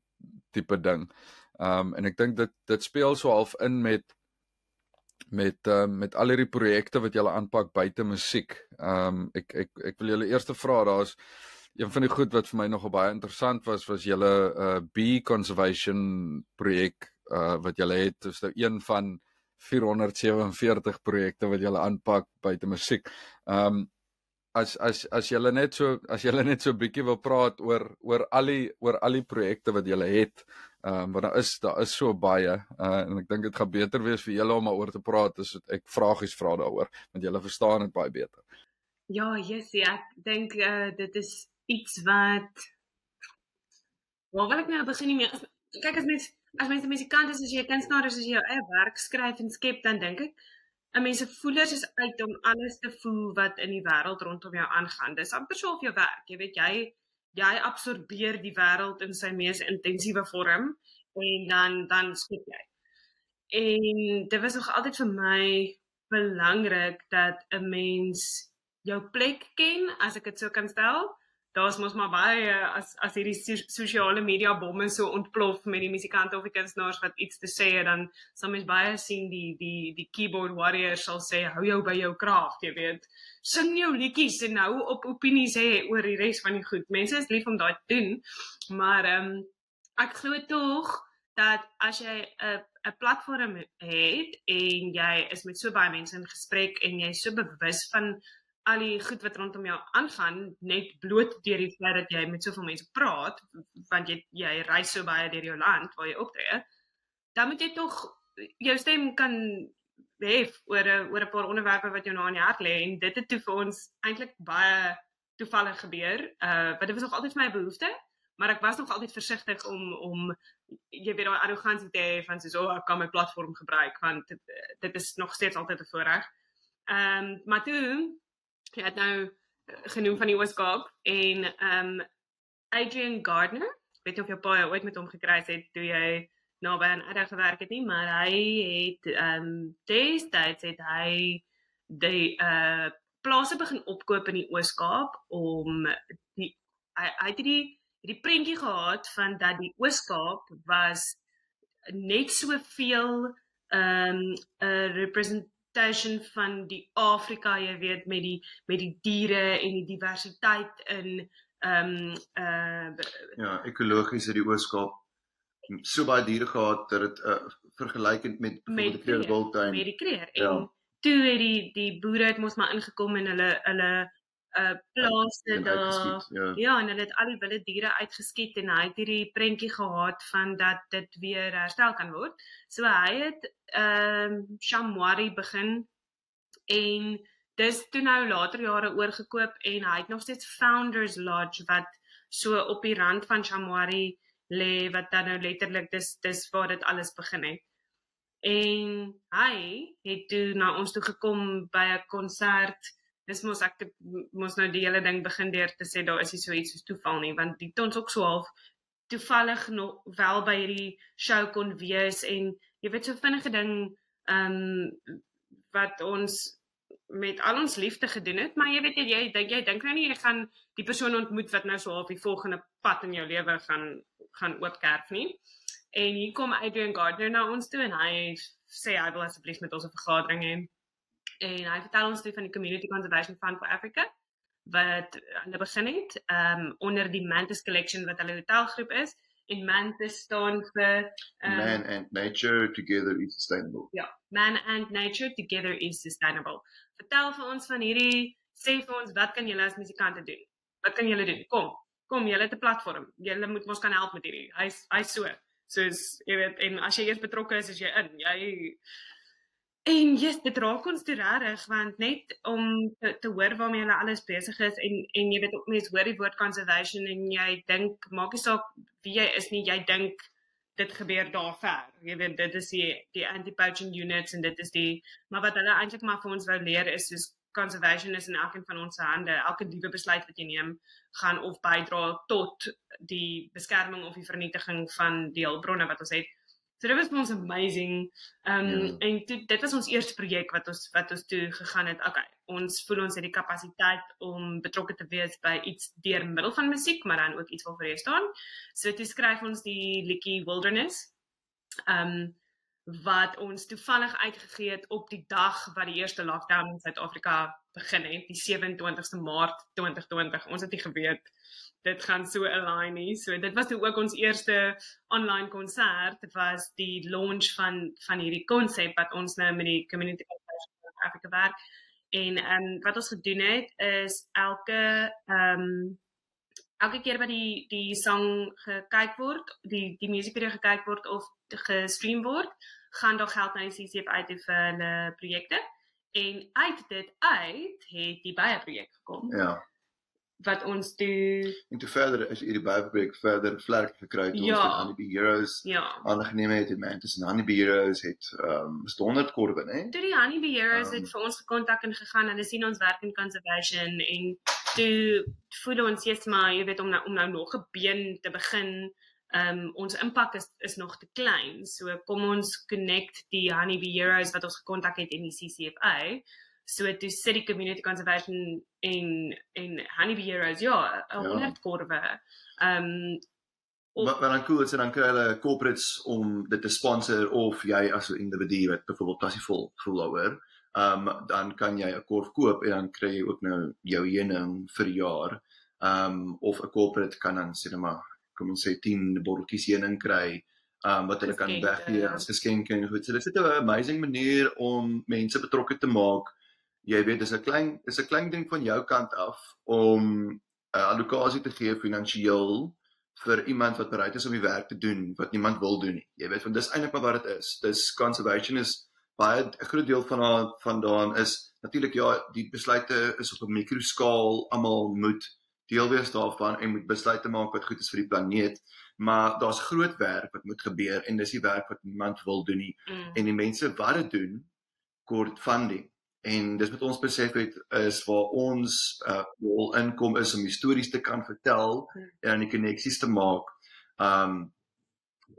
tipe ding. Um en ek dink dit dit speel so half in met met um met al hierdie projekte wat jy aanpak buite musiek. Um ek ek ek wil julle eers vra daar's een van die goed wat vir my nogal baie interessant was was julle uh bee conservation projek uh wat julle het. Dis nou een van 447 projekte wat julle aanpak buite musiek. Um as as as jy net so as jy net so 'n bietjie wil praat oor oor al die oor al die projekte wat jy het. Ehm um, want daar is daar is so baie uh, en ek dink dit gaan beter wees vir julle om daaroor te praat as ek vragies vra daaroor want julle verstaan dit baie beter. Ja, ja, ek dink uh, dit is iets wat Waar wil ek nou begin nie meer? Kyk as mens as mens 'n musikant is, as jy 'n kunstenaar is, as jy jou eie werk skryf en skep, dan dink ek 'n mens se voelers is uit om alles te voel wat in die wêreld rondom jou aangaan. Dis amper so of jou werk, jy weet jy jy absorbeer die wêreld in sy mees intensiewe vorm en dan dan skep jy. En dit was nog altyd vir my belangrik dat 'n mens jou plek ken, as ek dit so kan stel. Daar's mos maar baie as as hierdie sosiale media bomme so ontplof met die musikante of die kunstenaars wat iets te sê het, dan sal mens baie sien die die die keyboard warrior sal sê hou jou by jou kraag, jy weet. Sing jou liedjies en hou op opinies hê oor die res van die goed. Mense is lief om daai te doen, maar ehm um, ek glo tog dat as jy 'n 'n platform het en jy is met so baie mense in gesprek en jy is so bewus van al die goed wat rondom jou aangaan net bloot deur die feit dat jy met soveel mense praat want jy jy reis so baie deur jou land waar jy optree dan moet jy tog jou stem kan hê oor 'n oor 'n paar onderwerpe wat jou na in die hart lê en dit het toe vir ons eintlik baie toevallig gebeur uh wat dit was nog altyd vir my behoefte maar ek was nog altyd versigtig om om jy weet daai arrogansie te hê van soos o, oh, ek kan my platform gebruik want dit, dit is nog steeds altyd 'n voorreg. Ehm um, maar toe jy het nou eh, genoem van die Ooskaap en ehm um, Adrian Gardner, weet nie of jy baie ooit met hom gekry het toe jy naby aan Ada gewerk het nie, maar hy het ehm um, destyds het hy die uh plase begin opkoop in die Ooskaap om die hy, hy het die hierdie prentjie gehad van dat die Ooskaap was net soveel ehm um, 'n representation van die Afrika, jy weet, met die met die diere en die diversiteit in ehm um, uh ja, ekologies het die Ooskaap. So baie diere gehad dat dit uh, vergelykend met met die Kreer Wildtuin. met die Kreer. Ja. en toe het die die boere het mos maar ingekom en hulle hulle uh plase daar. Ja. ja, en hulle het al die wilde diere uitgeskiet en hy het hierdie prentjie gehad van dat dit weer herstel kan word. So hy het ehm uh, Shamwari begin en dis toe nou later jare oorgekoop en hy het nog steeds Founders Lodge wat so op die rand van Shamwari lê wat dan nou letterlik dis dis waar dit alles begin het. En hy het toe na ons toe gekom by 'n konsert dis mos ek mos nou die hele ding begin deur te sê daar is nie so iets soos toeval nie want dit ons ook so half toevallig nog wel by hierdie show kon wees en jy weet so vinnige ding ehm um, wat ons met al ons liefde gedoen het maar jy weet jy dink jy dink nou nie jy gaan die persoon ontmoet wat nou so half die volgende pad in jou lewe gaan gaan oopkerf nie. En hier kom Adrian Gardner na ons toe en hy sê hy wil asseblief met ons 'n vergadering hê en hy vertel ons toe van die Community Conservation Fund for Africa wat hulle begin het um onder die Mantis Collection wat hulle hotelgroep is en Mantis staan vir um, Man and Nature Together is Sustainable. Ja, Man and Nature Together is Sustainable. Vertel vir ons van hierdie sê vir ons wat kan julle as musikante doen? Wat kan julle doen? Kom, kom, julle het 'n platform. Julle moet ons kan help met hierdie. Hy's hy's so. Soos jy weet en as jy eers betrokke is, is jy in. Jy En jy's dit raak ons toe regtig want net om te, te hoor waarmee hulle alles besig is en en jy weet ook mense hoor die woord conservation en jy dink maak nie saak wie jy is nie jy dink dit gebeur daar ver. Jy weet dit is die die anti-poaching units en dit is die maar wat hulle eintlik maar vir ons wou leer is soos conservation is in elkeen van ons hande. Elke liewe besluit wat jy neem gaan of bydra tot die beskerming of die vernietiging van die hulpbronne wat ons het So dit was vir ons amazing. Ehm um, ja. en toe, dit was ons eerste projek wat ons wat ons toe gegaan het. Okay, ons voel ons het die kapasiteit om betrokke te wees by iets deur middel van musiek, maar dan ook iets waarvoor jy staan. So toe skryf ons die liedjie Wilderness. Ehm um, wat ons toevallig uitgegee het op die dag wat die eerste lockdown in Suid-Afrika begin het, die 27ste Maart 2020. Ons het nie geweet dit gaan so align nie. So dit was ook ons eerste online konsert. Was die launch van van hierdie konsep wat ons nou met die Community Conservation Africa werk. En ehm um, wat ons gedoen het is elke ehm um, elke keer wat die die sang gekyk word, die die musiekvideo gekyk word of gestream word, gaan daar geld na die CCF uit vir hulle projekte. En uit dit uit het die baie projek gekom. Ja wat ons toe en toe verder is hierdie Bybelpreek verder vlerk gekry toe ja. ons Honey Bee Heroes ja. aangeneem het en en Honey Bee Heroes het ehm um, 100 korbe nê toe die Honey Bee Heroes um, het vir ons gekontak en gegaan hulle sien ons werk in conservation en toe voel ons eers maar jy weet om nou om nou nog 'n been te begin Ehm um, ons impak is is nog te klein. So kom ons connect die Honeybee Heroes wat ons gekontak het in die CCFA. So toe sit die community conservation en en Honeybee Heroes ja, 'n 100 ja. korwe. Ehm um, Maar maar dan cool is dit dan kry hulle corporates om dit te sponsor of jy as 'n individu wat byvoorbeeld passievol voel daaroor ehm um, dan kan jy 'n korf koop en dan kry jy ook nou jou heuning vir jaar. Ehm um, of 'n corporate kan dan sê net maar kom ons sê 10 botteltjies heuning kry um, wat hulle kan weggee as geskenke en goed. So dit is 'n amazing manier om mense betrokke te maak. Jy weet dis 'n klein is 'n klein ding van jou kant af om 'n uh, allocasie te gee finansiëel vir iemand wat bereid is om die werk te doen wat niemand wil doen nie. Jy weet want dis eintlik maar wat dit is. Dis conservation is baie 'n groot deel van haar vandaan is natuurlik ja, die besluite is op 'n mikroskaal, almal moet deel wees daarvan en moet besluite maak wat goed is vir die planeet, maar daar's groot werk wat moet gebeur en dis die werk wat niemand wil doen nie. Mm. En die mense wat dit doen, kort funding. En dis wat ons besef het is waar ons uh wil inkom is om stories te kan vertel mm. en dan die koneksies te maak. Um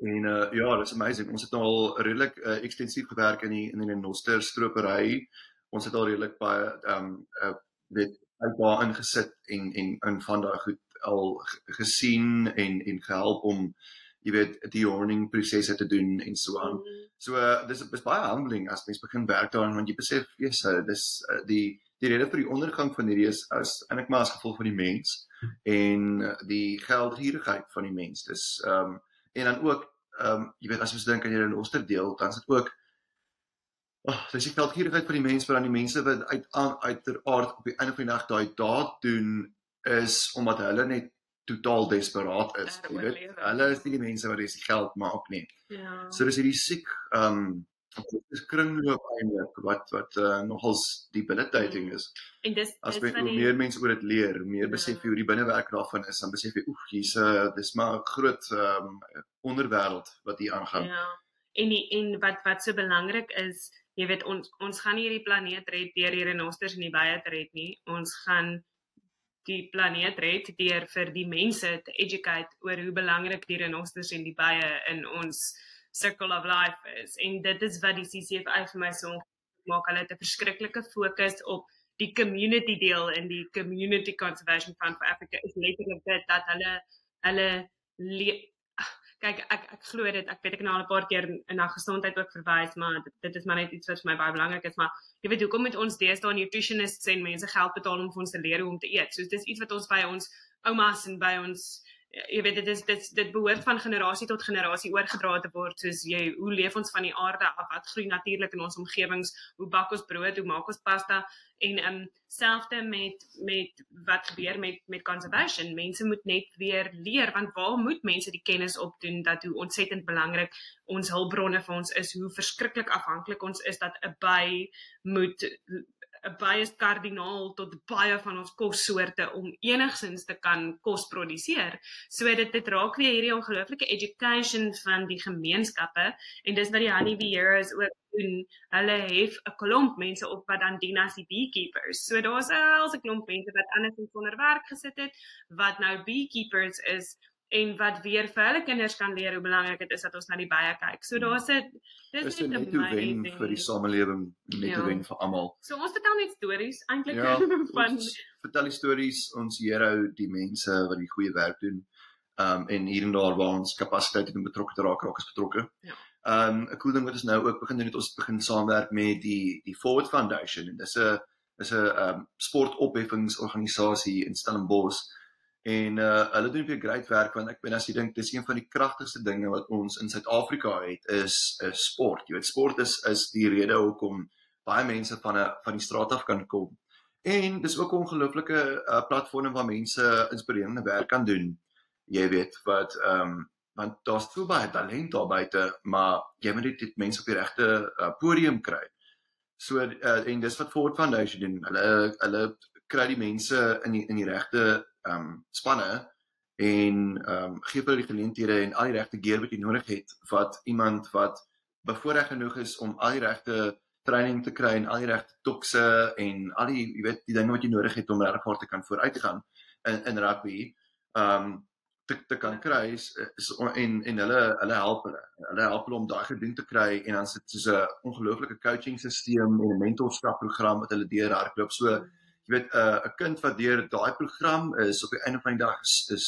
En uh ja, dit is amazing. Ons het nou al redelik uh, ekstensief gewerk in die in die Noster stropery. Ons het al redelik baie um, uh weet uit daar ingesit en en in van daai goed al gesien en en gehelp om jy weet die horning prosesse te doen en so aan. Mm. So uh, dis is baie humbling as mens begin werk daaraan want jy besef jy's uh, dis uh, die die rede vir die ondergang van hierdie is as eintlik maar as gevolg van die mens en uh, die geldgierigheid van die mens. Dis ehm um, en dan ook ehm um, jy weet as ons dink aan hierdie Oster deel, dan is dit ook oh, dis die veldgierigheid van die mense vir aan die mense wat uit uiteraard op die einde van die dag daai daad doen is omdat hulle net totaal desperaat is. Jy weet, hulle is nie die mense wat dis geld maak nie. Ja. So dis hierdie siek ehm um, dis kringloop eintlik wat wat uh, nogals debilitating is. En dis as jy hoe meer mense oor dit leer, meer ja. besef jy hoe die binnewerk daarvan is, dan besef jy oef, hier's 'n uh, dis maar 'n groot ehm um, onderwêreld wat hier aangaan. Ja. En die, en wat wat so belangrik is, jy weet ons ons gaan nie hierdie planeet red deur hier in Osters en die baie te red nie. Ons gaan die planeet red deur vir die mense te educate oor hoe belangrik die renosters en die baie in ons circle of life is. En dit is wat die CCFA vir my so maak. Hulle het 'n verskriklike fokus op die community deel in die community conservation fund for Africa. Is letterlik dit dat hulle hulle kyk ek ek glo dit ek weet ek nou al 'n paar keer na gesondheid ook verwys maar dit, dit is maar net iets wat vir my baie belangrik is maar jy weet hoekom moet ons deesdae nutritionists en mense geld betaal om vir ons te leer hoe om te eet? So dis iets wat ons by ons oumas en by ons jy weet dit is dit dit behoort van generasie tot generasie oorgedra te word. Soos jy hoe leef ons van die aarde af? Wat groei natuurlik in ons omgewings? Hoe bak ons brood? Hoe maak ons pasta? En ehm um, selfde met met wat gebeur met met conservation. Mense moet net weer leer want waar moet mense die kennis opdoen dat hoe ontsettend belangrik ons hulpbronne vir ons is hoe verskriklik afhanklik ons is dat 'n by moet 'n baie kardinaal tot baie van ons kossoorte om enigsins te kan kos produseer. So dit dit raak weer hierdie ongelooflike education van die gemeenskappe en dis wat die Honeybee Heroes ook doen. Hulle het 'n klomp mense op wat dan dien as die beekeepers. So daar's 'n klomp mense wat anders in sonder werk gesit het wat nou beekeepers is en wat weer vir hulle kinders kan leer hoe belangrik dit is dat ons na die baie kyk. So daar's 'n dis net 'n wen vir die samelewing, net 'n ja. wen vir almal. So ons vertel net stories eintlik ja, van vertel die stories ons hierhou die mense wat die goeie werk doen. Um en hier en daar waar ons kapasiteit om betrokke te raak, raak ons betrokke. Ja. Um 'n cool ding wat ons nou ook begin doen het ons begin saamwerk met die die Forward Foundation en dis 'n is 'n um sportopheffingsorganisasie in Stellenbosch En uh hulle doen baie great werk want ek ben as jy dink dis een van die kragtigste dinge wat ons in Suid-Afrika het is 'n sport. Jy weet sport is is die rede hoekom baie mense van 'n van die straat af kan kom. En dis ook 'n ongelooflike uh, platform waar mense inspirerende werk kan doen. Jy weet wat ehm um, want daar's so baie talent daar buite, maar jy moet dit mense op die regte uh, podium kry. So uh, en dis wat Ford Foundation doen. Hulle hulle kry die mense in die in die regte ehm um, spanne en ehm um, gee hulle die geleenthede en al die regte gear wat jy nodig het wat iemand wat bevoorreg genoeg is om al die regte training te kry en al die regte tokse en al die jy weet die dinge wat jy nodig het om regtig te kan vooruit gaan in in rugby. Ehm um, te te kan kry is, is en en hulle hulle help hulle. Hulle help hulle om daai gedoen te kry en dan sit soos 'n ongelooflike coaching stelsel en 'n mentorskap program wat hulle deur hardloop. So jy weet 'n uh, 'n kind wat deur daai program is op die einde van die dag is is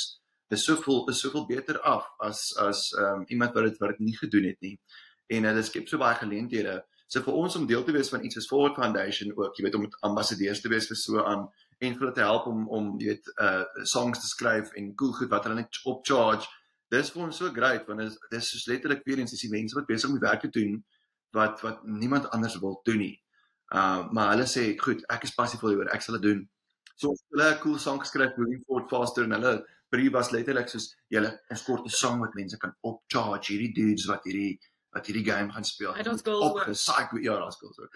is soveel is soveel beter af as as um, iemand wat dit wat dit nie gedoen het nie. En hulle skep so baie geleenthede. So vir ons om deel te wees van iets soos Forward Foundation ook, jy weet om ambassadeurs te wees vir so aan en vir hulle te help om om jy weet uh songs te skryf en cool goed wat hulle net op charge. Dis vir ons so great want dit is dis soos letterlik weer eens is die mense wat besig om die werk te doen wat wat niemand anders wil doen nie. Uh maar hulle sê goed, ek is passief hieroor, ek sal dit doen. So hulle 'n cool song geskryf moving forward faster en hulle brief was letterlik soos julle 'n korte song wat mense kan op charge hierdie dudes wat hierdie wat hierdie game gaan speel. Op gesaak ja, daar's goals ook.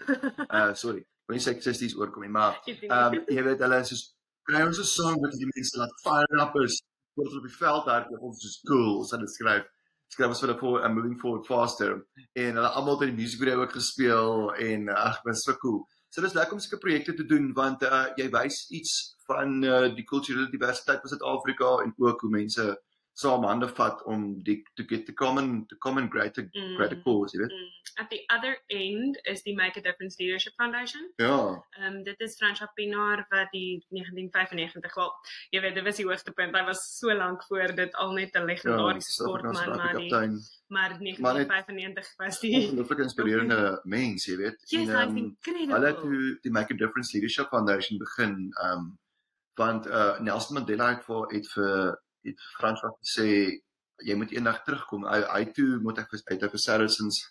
Uh sorry wil nie seksisties oorkom nie, maar ehm um, jy weet hulle is soos kry ons 'n song wat die mense laat fire up is word op die veld daar op ons is cool, ons het geskryf. Skryf ons vir hulle for I'm moving forward faster en hulle almal het die musiekvideo ook gespeel en ag, dit was so cool. So dis lekker om sulke projekte te doen want uh, jy wys iets van uh, die kulturele diversiteit van Suid-Afrika en ook hoe mense saam hande vat om die to get the common the common greater mm. greater cause, jy weet. Mm. At the other end is die Make a Difference Leadership Foundation. Ja. Ehm um, dit is Frans Pinaar wat die 1995 wel, jy weet, dit was die hoogste punt. Hy was so lank voor dit al net 'n legendariese ja, sportman maar die maar 1995 was die ongelooflik inspirerende mens, jy weet. Yes, en um, hulle het die Make a Difference Leadership Foundation begin, ehm um, want uh Nelson Mandela het vir het vir het Frans wat gesê jy moet eendag terugkom. Hy hy toe moet ek uit vir Saracens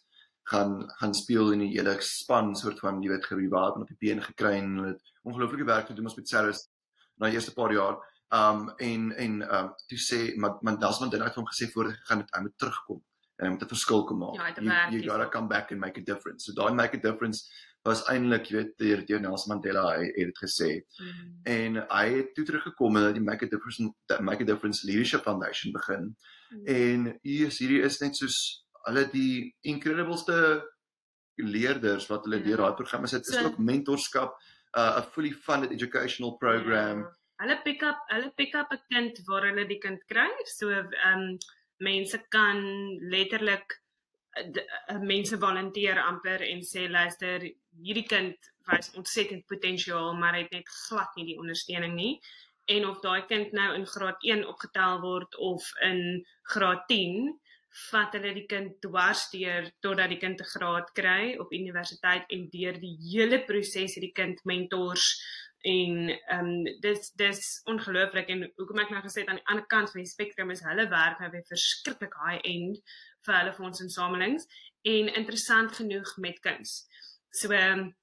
gaan gaan speel in die hele span soort van jy weet gerewaard en op die been gekry en hulle het ongelooflike werk gedoen ons met Saracens na die eerste paar jaar. Um en en um toe sê maar man Dasman het hom gesê voor hy gaan hy moet terugkom en hy moet 'n verskil kom maak. Ja, you, you got to come back and make a difference. So daai make a difference was eintlik jy weet deur deur Nelson Mandela hy het dit gesê. Mm. En hy het toe teruggekom en die Make a Difference Make a Difference Leadership Foundation begin. Mm. En hier is hierdie is net soos hulle die incredibleste leerders wat hulle deur daai programme sit. Dit is ook mentorskap, uh, 'n fully funded educational program. Yeah. Hulle pick up hulle pick up 'n kind waar hulle die kind kry. So ehm um, mense kan letterlik uh, mense volunteer amper en sê luister hierdie kind wys ontsettend potensiaal maar het net glad nie die ondersteuning nie. En of daai kind nou in graad 1 opgetel word of in graad 10 vat hulle die kind dwarsteer totdat die kind 'n graad kry op universiteit en deur die hele proses het die kind mentors en ehm um, dis dis ongelooflik en hoekom ek nou gesê het aan die ander kant van die spektrum is hulle werk nou weer verskriklik high end vir hulle fondsinsamelings en interessant genoeg met kuns. So ehm um,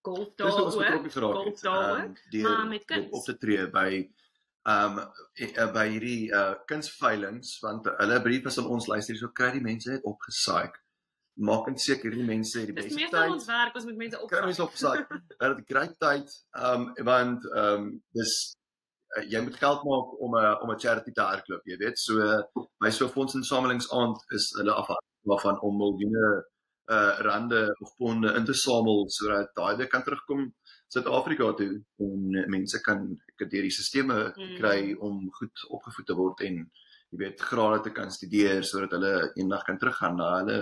golf daar ook, golf daar ook, um, maar met kuns op te tree by ehm um, by hierdie uh kunsveilings want hulle brief is aan ons luister so kry die mense net opgesaai. Maak net seker die mense het die beste tyd. Dis ons werk ons met mense opsaai. Kry mense opsaai. Dat dit great tyd ehm um, want ehm um, dis uh, jy moet geld maak om 'n om 'n charity te hardloop, jy weet. So by so fondsinsamelings aand is hulle afhangend waarvan om miljoene uh rande of ponde in te samel sodat daai weer kan terugkom Suid-Afrika toe en mense kan deur die sisteme mm. kry om goed opgevoed te word en jy weet grade te kan studeer sodat hulle eendag kan teruggaan na hulle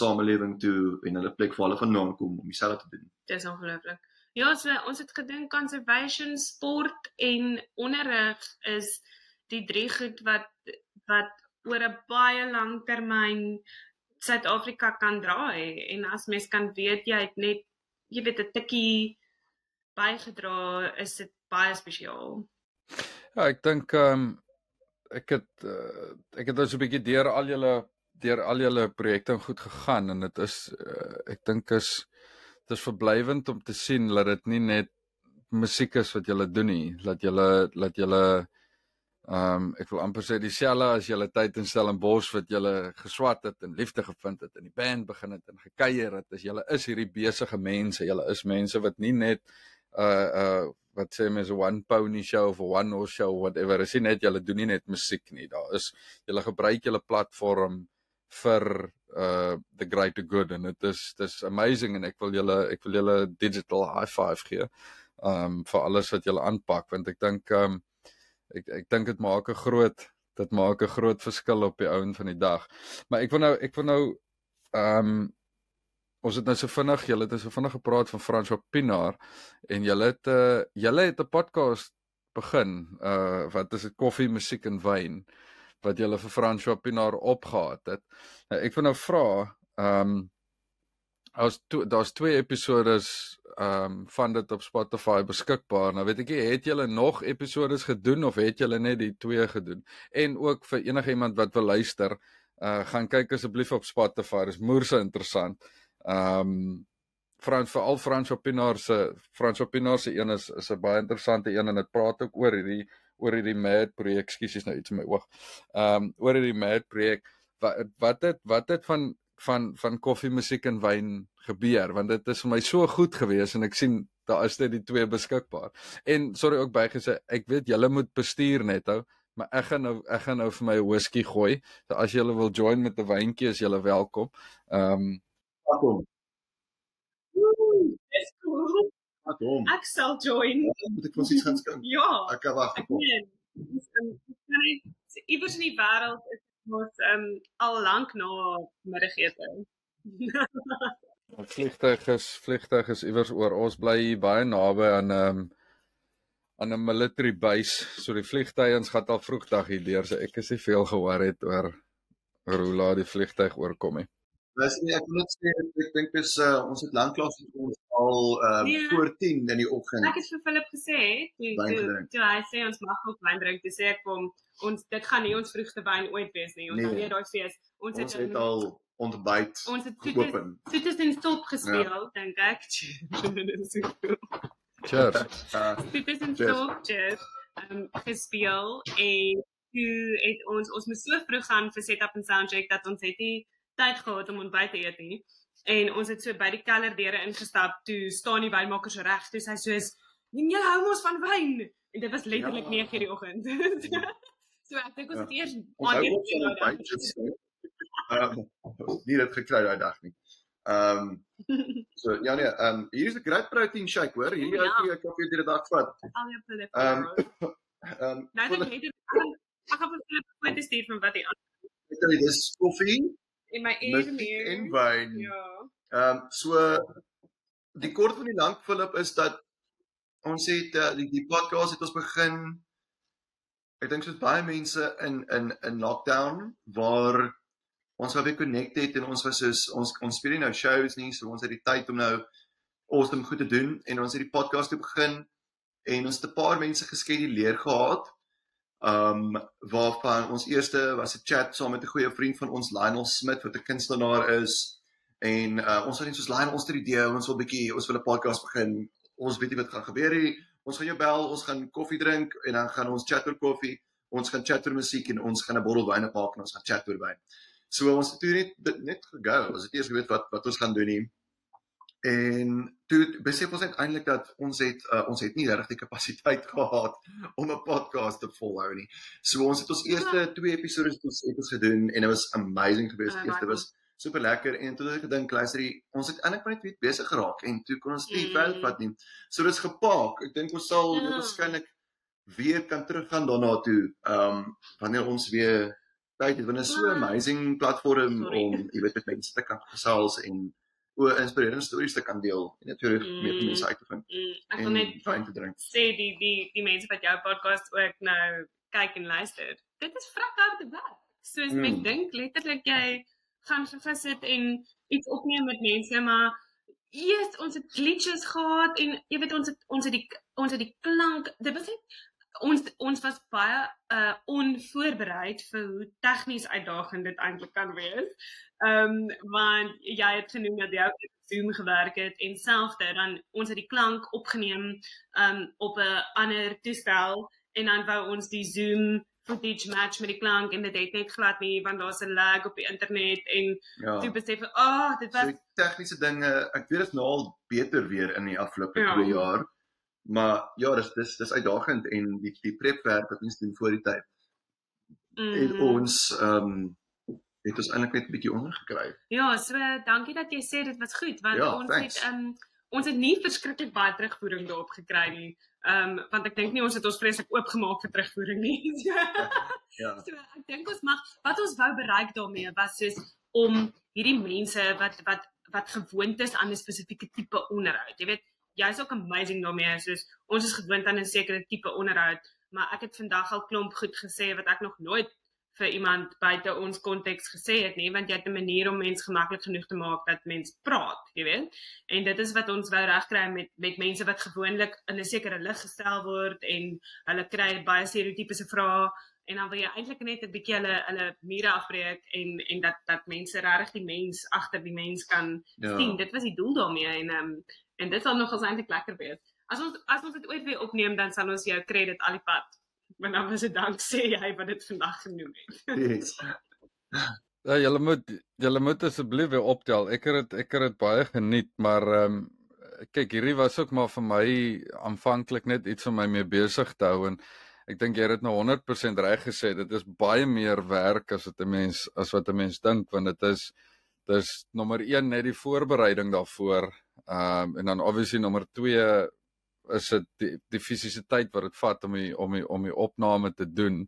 samelewing toe en hulle plek waar hulle vandaan kom om dieselfde te doen. Dis ongelooflik. Ja, so, ons het gedink conservation, sport en onderrig is die drie goed wat wat oor 'n baie lang termyn Suid-Afrika kan draai en as mens kan weet jy het net jy weet 'n tikkie bygedra is dit baie spesiaal. Ja, ek dink ehm um, ek het uh, ek het nou so 'n bietjie deur al julle deur al julle projekte goed gegaan en dit is uh, ek dink is dit is verblywend om te sien dat dit nie net musiek is wat julle doen nie, dat julle dat julle Ehm um, ek wil amper sê dieselfde as julle tyd in Stellenbosch wat julle geswat het en liefde gevind het in die band begin het en gekuier het. As julle is hierdie besige mense, julle is mense wat nie net uh uh wat sê mense one pony show of one horse show whatever. Is nie net julle doen nie net musiek nie. Daar is julle gebruik julle platform vir uh the greater good and it is this amazing en ek wil julle ek wil julle digital high five gee. Um vir alles wat julle aanpak want ek dink um ek ek dink dit maak 'n groot dit maak 'n groot verskil op die ouen van die dag. Maar ek wil nou ek wil nou ehm um, ons het nou so vinnig, julle het nou so vinnig gepraat van François Pinaar en julle het uh, julle het 'n podcast begin uh wat is dit koffie, musiek en wyn wat julle vir François Pinaar opgehaat het. Nou, ek wil nou vra ehm um, as daar's twee episodes ehm um, van dit op Spotify beskikbaar. Nou weet ek nie, het julle nog episodes gedoen of het julle net die twee gedoen? En ook vir enige iemand wat wil luister, uh gaan kyk asseblief op Spotify. Dit is moerse interessant. Ehm um, Frans veral Frans Opinaar se Frans Opinaar se een is is 'n baie interessante een en dit praat ook oor hierdie oor hierdie Mad projek. Ekskuus, is nou iets in my oog. Ehm um, oor hierdie Mad projek wat wat het wat het van van van koffie, musiek en wyn gebeur want dit is vir my so goed gewees en ek sien daar is dit die twee beskikbaar. En sorry ook bygesê, ek weet julle moet bestuur net hou, maar ek gaan nou ek gaan nou vir my whisky gooi. So as julle wil join met 'n wyntjie, is julle welkom. Ehm um, Welkom. Dis cool. Welkom. Ek sal join. Moet ek vir ons iets gaan skink? Ja. Ek kan wag. Ek meen, dis 'n iewers in die wêreld is mos um al lank na middagete. vliegtuig is vliegtuig is iewers oor. Ons bly baie naby aan um, aan 'n military base. So die vliegtuigens gaan al vroegdag hier deur. So ek is nie veel gehoor het oor oor hoe laat die vliegtuig oorkom nie. Dis nie ek wil net sê ek dink dis uh, ons het lanklaas ons al uh, Nee. voor 10 in die oggend. Ek het vir Philip gesê, toe toe, toe hy sê ons mag ook wyn drink, dis sê ek kom ons dit gaan nie ons vroegste wyn ooit wees nie. Ons Nee. gaan weer daai fees. Ons, Ons het, het al ontbyt ons het toe geopen. Dit is in stop gespeel, dink ek. Cheers. Dit is in Cheers. stop jazz um gespeel en toe het ons ons moes so vroeg gaan vir setup en soundcheck dat ons het nie tyd gehad om ontbyt te eet nie. En ons het so by die kellerdeure ingestap, toe staan die wynmaker so reg, toe sy soos, "Nee, jy hou ons van wyn." En dit was letterlik Ja. 9:00 die oggend. so ek dink ons Ja. het eers ook van gedoen daai ontbyt. nie dit gekry daai dag nie. Ehm um, so ja nee, ehm um, hier is 'n great protein shake hoor. Hierdie Ja. ou ek koffie deur die dag vat. Al jou Philip. Ehm, Ehm nou dat het ek gaan vir Philip foto's stuur van wat hy aan dit is koffie, in my ear musiek en wyn. Ja. Ehm um, so die kort van die lank Philip is dat ons het uh, die, die podcast het ons begin ek dink soos baie mense in in in lockdown waar ons wou weer connect het en ons was soos ons ons speel nie nou shows nie so ons het die tyd om nou awesome goed te doen en ons het die podcast te begin en ons het 'n paar mense geskeduleer gehad. Um waarvan ons eerste was 'n chat saam met 'n goeie vriend van ons Lionel Smit wat 'n kunstenaar is en uh, ons het net soos Lionel ons het 'n idee ons wil 'n bietjie ons wil 'n podcast begin. Ons weet nie wat gaan gebeur nie. Ons gaan jou bel, ons gaan koffie drink en dan gaan ons chat oor koffie. Ons gaan chat oor musiek en ons gaan 'n bottel wyn opmaak en ons gaan chat oor wyn. So ons het toe net net gegou. Ons het eers geweet wat wat ons gaan doen nie. En toe besef ons uiteindelik dat ons het uh, ons het nie regtig die kapasiteit gehad om 'n podcast te volhou nie. So ons het ons eerste twee episode het ons het ons gedoen en dit was amazing geweest. Ah, Die eerste baie was super lekker en toe het ek gedink luister ons het eintlik maar net besig geraak en toe kon ons nie Mm. verder vat nie. So dis gepaak. Ek dink ons sal Ja. ja. waarskynlik weer kan teruggaan daarna toe. Ehm um, wanneer ons weer tyd het want dit is so Ah. amazing platform Sorry. om jy weet met mense te kan gesels en o inspirerende stories te kan deel en natuurlik mm. meer mense uit te vind Mm, ek wil net wyn te drink. sê die die die mense wat jou podcast ook nou kyk en luister. Dit is vrek harde werk. Soos Mm. mens dink letterlik jy gaan gesit en iets opneem met mense, maar eers ons het glitches gehad en jy weet ons het ons het die ons het die klank, dit was net ons ons was baie uh onvoorbereid vir hoe tegnies uitdagend dit eintlik kan wees. Ehm um, want jy het genoem dat jy ook Zoom gewerk het en selfde dan ons het die klank opgeneem um op 'n ander toestel en dan wou ons die Zoom footage match met die klank en dit het net glad nie want daar's 'n lag op die internet en Ja. toe besef ek, "Ag, oh, dit So was die tegniese dinge, ek weet dit nou al beter weer in die afgelope Ja. 2 jaar. Maar ja, dis dis dis uitdagend en die die prepwerk wat ons doen voor die tyd. mm, Het ons ehm um, het ons eintlik net 'n bietjie onder gekry. Ja, so dankie dat jy sê dit was goed want Ja, ons thanks. het um ons het nie verskriklik baie terugvoering daarop gekry nie. Ehm um, want ek dink nie ons het ons vreeslik oopgemaak vir terugvoering nie. Ja. So ek dink ons mag wat ons wou bereik daarmee was soos om hierdie mense wat wat wat gewoond is aan 'n spesifieke tipe onderhoud. Jy weet, jy's ook amazing daarmee soos ons is gewoond aan 'n sekere tipe onderhoud, maar ek het vandag al klomp goed gesê wat ek nog nooit vir iemand buite ons konteks gesê het nie, want jy het 'n manier om mense gemaklik genoeg te maak dat mens praat, jy weet. En dit is wat ons wou regkry met met mense wat gewoonlik in 'n sekere lig gestel word en hulle kry baie stereotypiese vrae en dan wil jy eintlik net 'n bietjie hulle hulle mure afbreek en en dat dat mense regtig die mens agter die mens kan Ja. sien. Dit was die doel daarmee en ehm um, en dit sal nog eintlik lekker wees. As ons as ons dit ooit weer opneem dan sal ons jou credit al die pad. Maar dan was dit dank sê jy wat dit vandag genoem het. Yes. Ja, julle moet julle moet asseblief weer optel. Ek het dit ek het dit baie geniet, maar ehm um, kyk, hierdie was ook maar vir my aanvanklik net iets om my mee besig te hou en ek dink jy het dit nou 100% reg gesê. Dit is baie meer werk as wat 'n mens as wat 'n mens dink want dit is dis nommer 1 net die voorbereiding daarvoor. Ehm um, en dan obviously nommer 2 is dit die, die fisiese tyd wat dit vat om die, om die, om die opname te doen.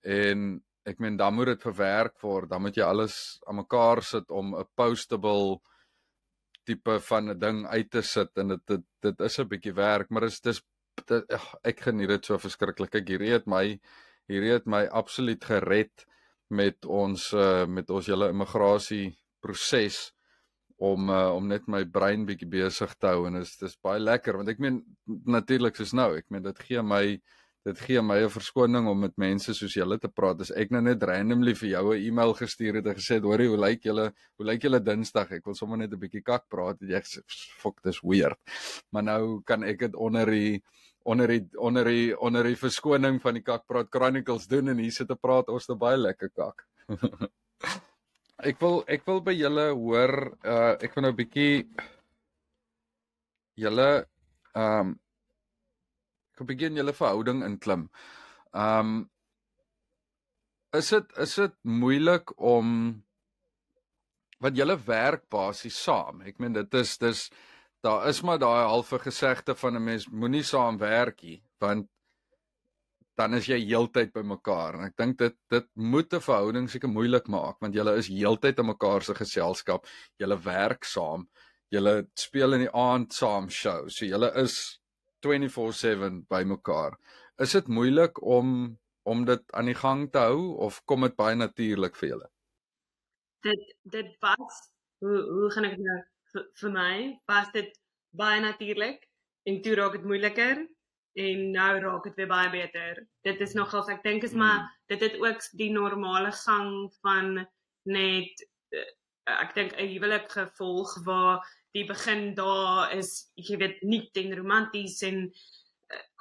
En ek meen dan moet dit verwerk word, dan moet jy alles aan mekaar sit om 'n postable tipe van 'n ding uit te sit en dit dit, dit is 'n bietjie werk, maar dis dis dit, ag, ek geniet dit so verskriklik. Ek hierdie het my hierdie het my absoluut gered met ons uh, met ons hele immigrasie proses om uh, om net my brein bietjie besig te hou en is dis baie lekker want ek meen natuurlik soos nou ek meen dit gee my dit gee my 'n verskoning om met mense soos julle te praat. As ek nou net randomly vir jou 'n e-mail gestuur het en gesê het hoorie hoe lyk julle hoe lyk julle dinsdag? Ek wil sommer net 'n bietjie kak praat en jy sê fok dis weird. Maar nou kan ek dit onder die onder die onder die onder die verskoning van die kakpraat chronicles doen en hier sit te praat ons te baie lekker kak Ek wil ek wil by julle hoor uh ek wil nou 'n bietjie julle ehm um, ek wil begin julle verhouding inklim. Ehm um, is dit is dit moeilik om wat julle werk basies saam. Ek meen dit is dis daar is maar daai halfe gesegde van 'n mens moenie saam werk nie want dan is jy heeltyd by mekaar en ek dink dit dit moet 'n verhouding seker moeilik maak want julle is heeltyd in mekaar se geselskap, julle werk saam, julle speel in die aand saam show. So julle is 24/7 by mekaar. Is dit moeilik om om dit aan die gang te hou of kom dit baie natuurlik vir julle? Dit dit was hoe hoe gaan ek nou vir, vir my was dit baie natuurlik en toe raak dit moeiliker en nou raak dit weer baie beter. Dit is nogals ek dink is maar dit het ook die normale gang van net eh, ek dink 'n huwelik gevolg waar die begin daar is jy weet nie ten romanties en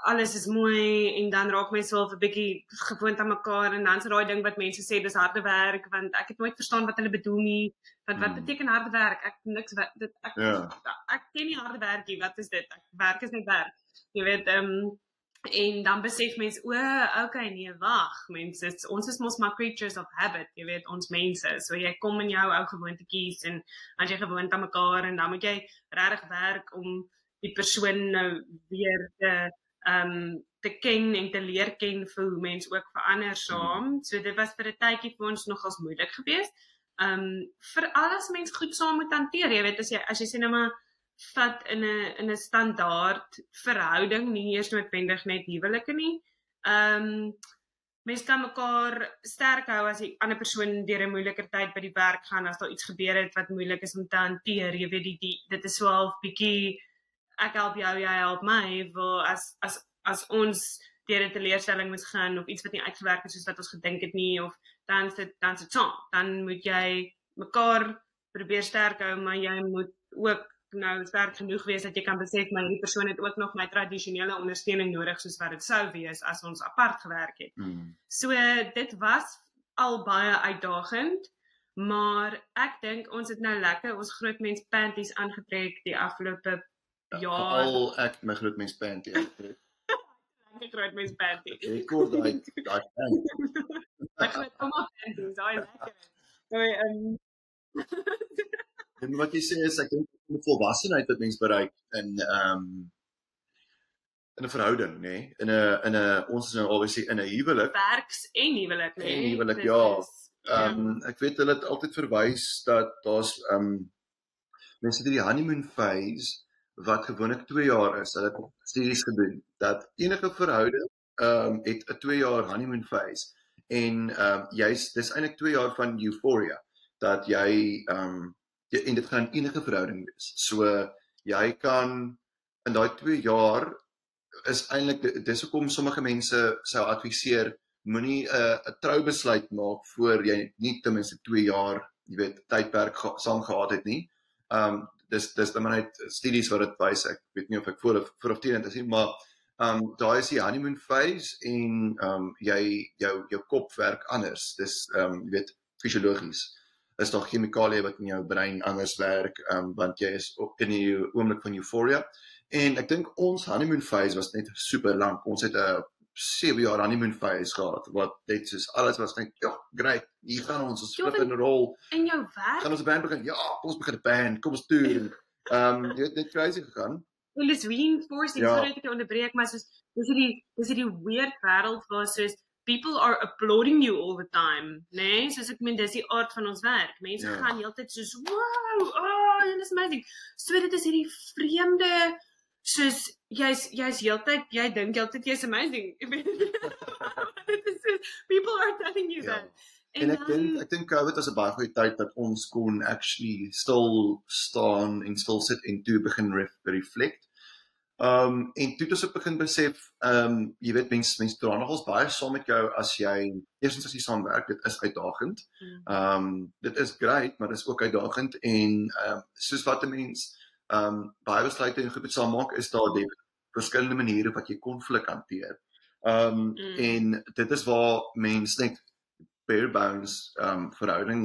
alles is mooi en dan raak mense wel 'n bietjie gewoond aan mekaar en dan's daai ding wat mense sê dis harde werk want ek het nooit verstaan wat hulle bedoel nie. Want wat Hmm. beteken harde werk? Ek niks wa- dit ek Ja. ek ken nie harde werk nie. Wat is dit? Ek werk is net werk. Jy weet ehm um, en dan besef mense o okay nee wag mense is, ons is mos maar creatures of habit jy weet ons mense. So jy kom in jou ou gewoontetjies en as jy gewoond aan mekaar en dan moet jy regtig werk om die persoon nou weer te ehm um, te ken en te leer ken vir hoe mense ook verander saam. So dit was vir 'n tydjie vir ons nogals moeilik geweest. Ehm um, veral as mens goed saam moet hanteer, jy weet as jy as jy sê nou maar vat in 'n in 'n standaard verhouding, nie eers noodwendig net huwelike nie. Ehm um, mense kan mekaar sterk hou as die ander persoon deur 'n moeiliker tyd by die werk gaan as daar iets gebeur het wat moeilik is om te hanteer. Jy weet die, die dit is so half bietjie ek help jou, jy help my, waar as as as ons deur 'n teleurstelling moes gaan of iets wat nie uitgewerk het soos wat ons gedink het nie of dan sit dan sit saam. Dan moet jy mekaar probeer sterk hou, maar jy moet ook nou sterk genoeg wees dat jy kan besef maar hierdie persoon het ook nog my tradisionele ondersteuning nodig soos wat dit sou wees as ons apart gewerk het. Mm. So dit was al baie uitdagend, maar ek dink ons het nou lekker ons groot mens panties aangetrek die afgelope jaar. Al ek my groot mens panty uittrek. Lekker groot mens panties. Rekord daai daai panty. Ek het almal panties, daai is lekker. So ehm En wat jy sê is ek dink die volwassenheid wat mens bereik in ehm um, in 'n verhouding, nê? Nee? In 'n in 'n ons is nou obviously in 'n huwelik. Werks en huwelik, nê? En huwelik, ja. Ehm um, ek weet hulle het altyd verwys dat daar's ehm um, mense dit die honeymoon phase wat gewoonlik 2 jaar is. Hulle het studies gedoen dat enige verhouding ehm um, het 'n 2 jaar honeymoon phase en ehm um, jy's dis eintlik 2 jaar van euphoria dat jy ehm um, en dit gaan enige verhouding wees. So jy kan in daai 2 jaar is eintlik dis hoekom sommige mense sou adviseer moenie 'n uh, 'n troubesluit maak voor jy nie ten minste 2 jaar, jy weet, tydperk saam gehad het nie. Um dis dis dan net studies wat dit wys. Ek weet nie of ek voor of voor of teen is nie, maar um daai is die honeymoon phase en um jy jou jou kop werk anders. Dis um jy weet fisiologies is daar chemikalieë wat in jou brein anders werk um want jy is op in die oomblik van euphoria. En ek dink ons honeymoon phase was net super lank. Ons het 'n 7 jaar honeymoon phase gehad wat net soos alles was net ja, great. Hier gaan ons ons split in rol. In jou werk? Gaan ons 'n band begin? Ja, ons begin 'n band. Kom ons doen. Ehm um, jy het net crazy gegaan. Well, is reinforcing ja. sorry ek het onderbreek, maar soos dis hierdie dis hierdie weird wêreld waar soos people are applauding you all the time, né? Nee? Soos ek meen dis die aard van ons werk. Mense ja. gaan heeltyd soos wow, oh, dit is amazing. So dit is hierdie vreemde soos jy's jy's heeltyd jy dink heeltyd jy's amazing. people are telling you ja. that. En, en ek dink ek dink COVID was 'n baie goeie tyd dat ons kon actually stil staan en stil sit en toe begin ref, reflect. Um en toe het ons begin besef, um jy weet mense mense dra nogals baie saam met jou as jy eerstens as jy saamwerk, dit is uitdagend. Um dit is great, maar dit is ook uitdagend en um soos wat 'n mens ehm um, baie besluite en groepe saam maak is daar die verskillende maniere wat jy konflik hanteer. Ehm um, mm. en dit is waar mense net bare bones ehm um, verhouding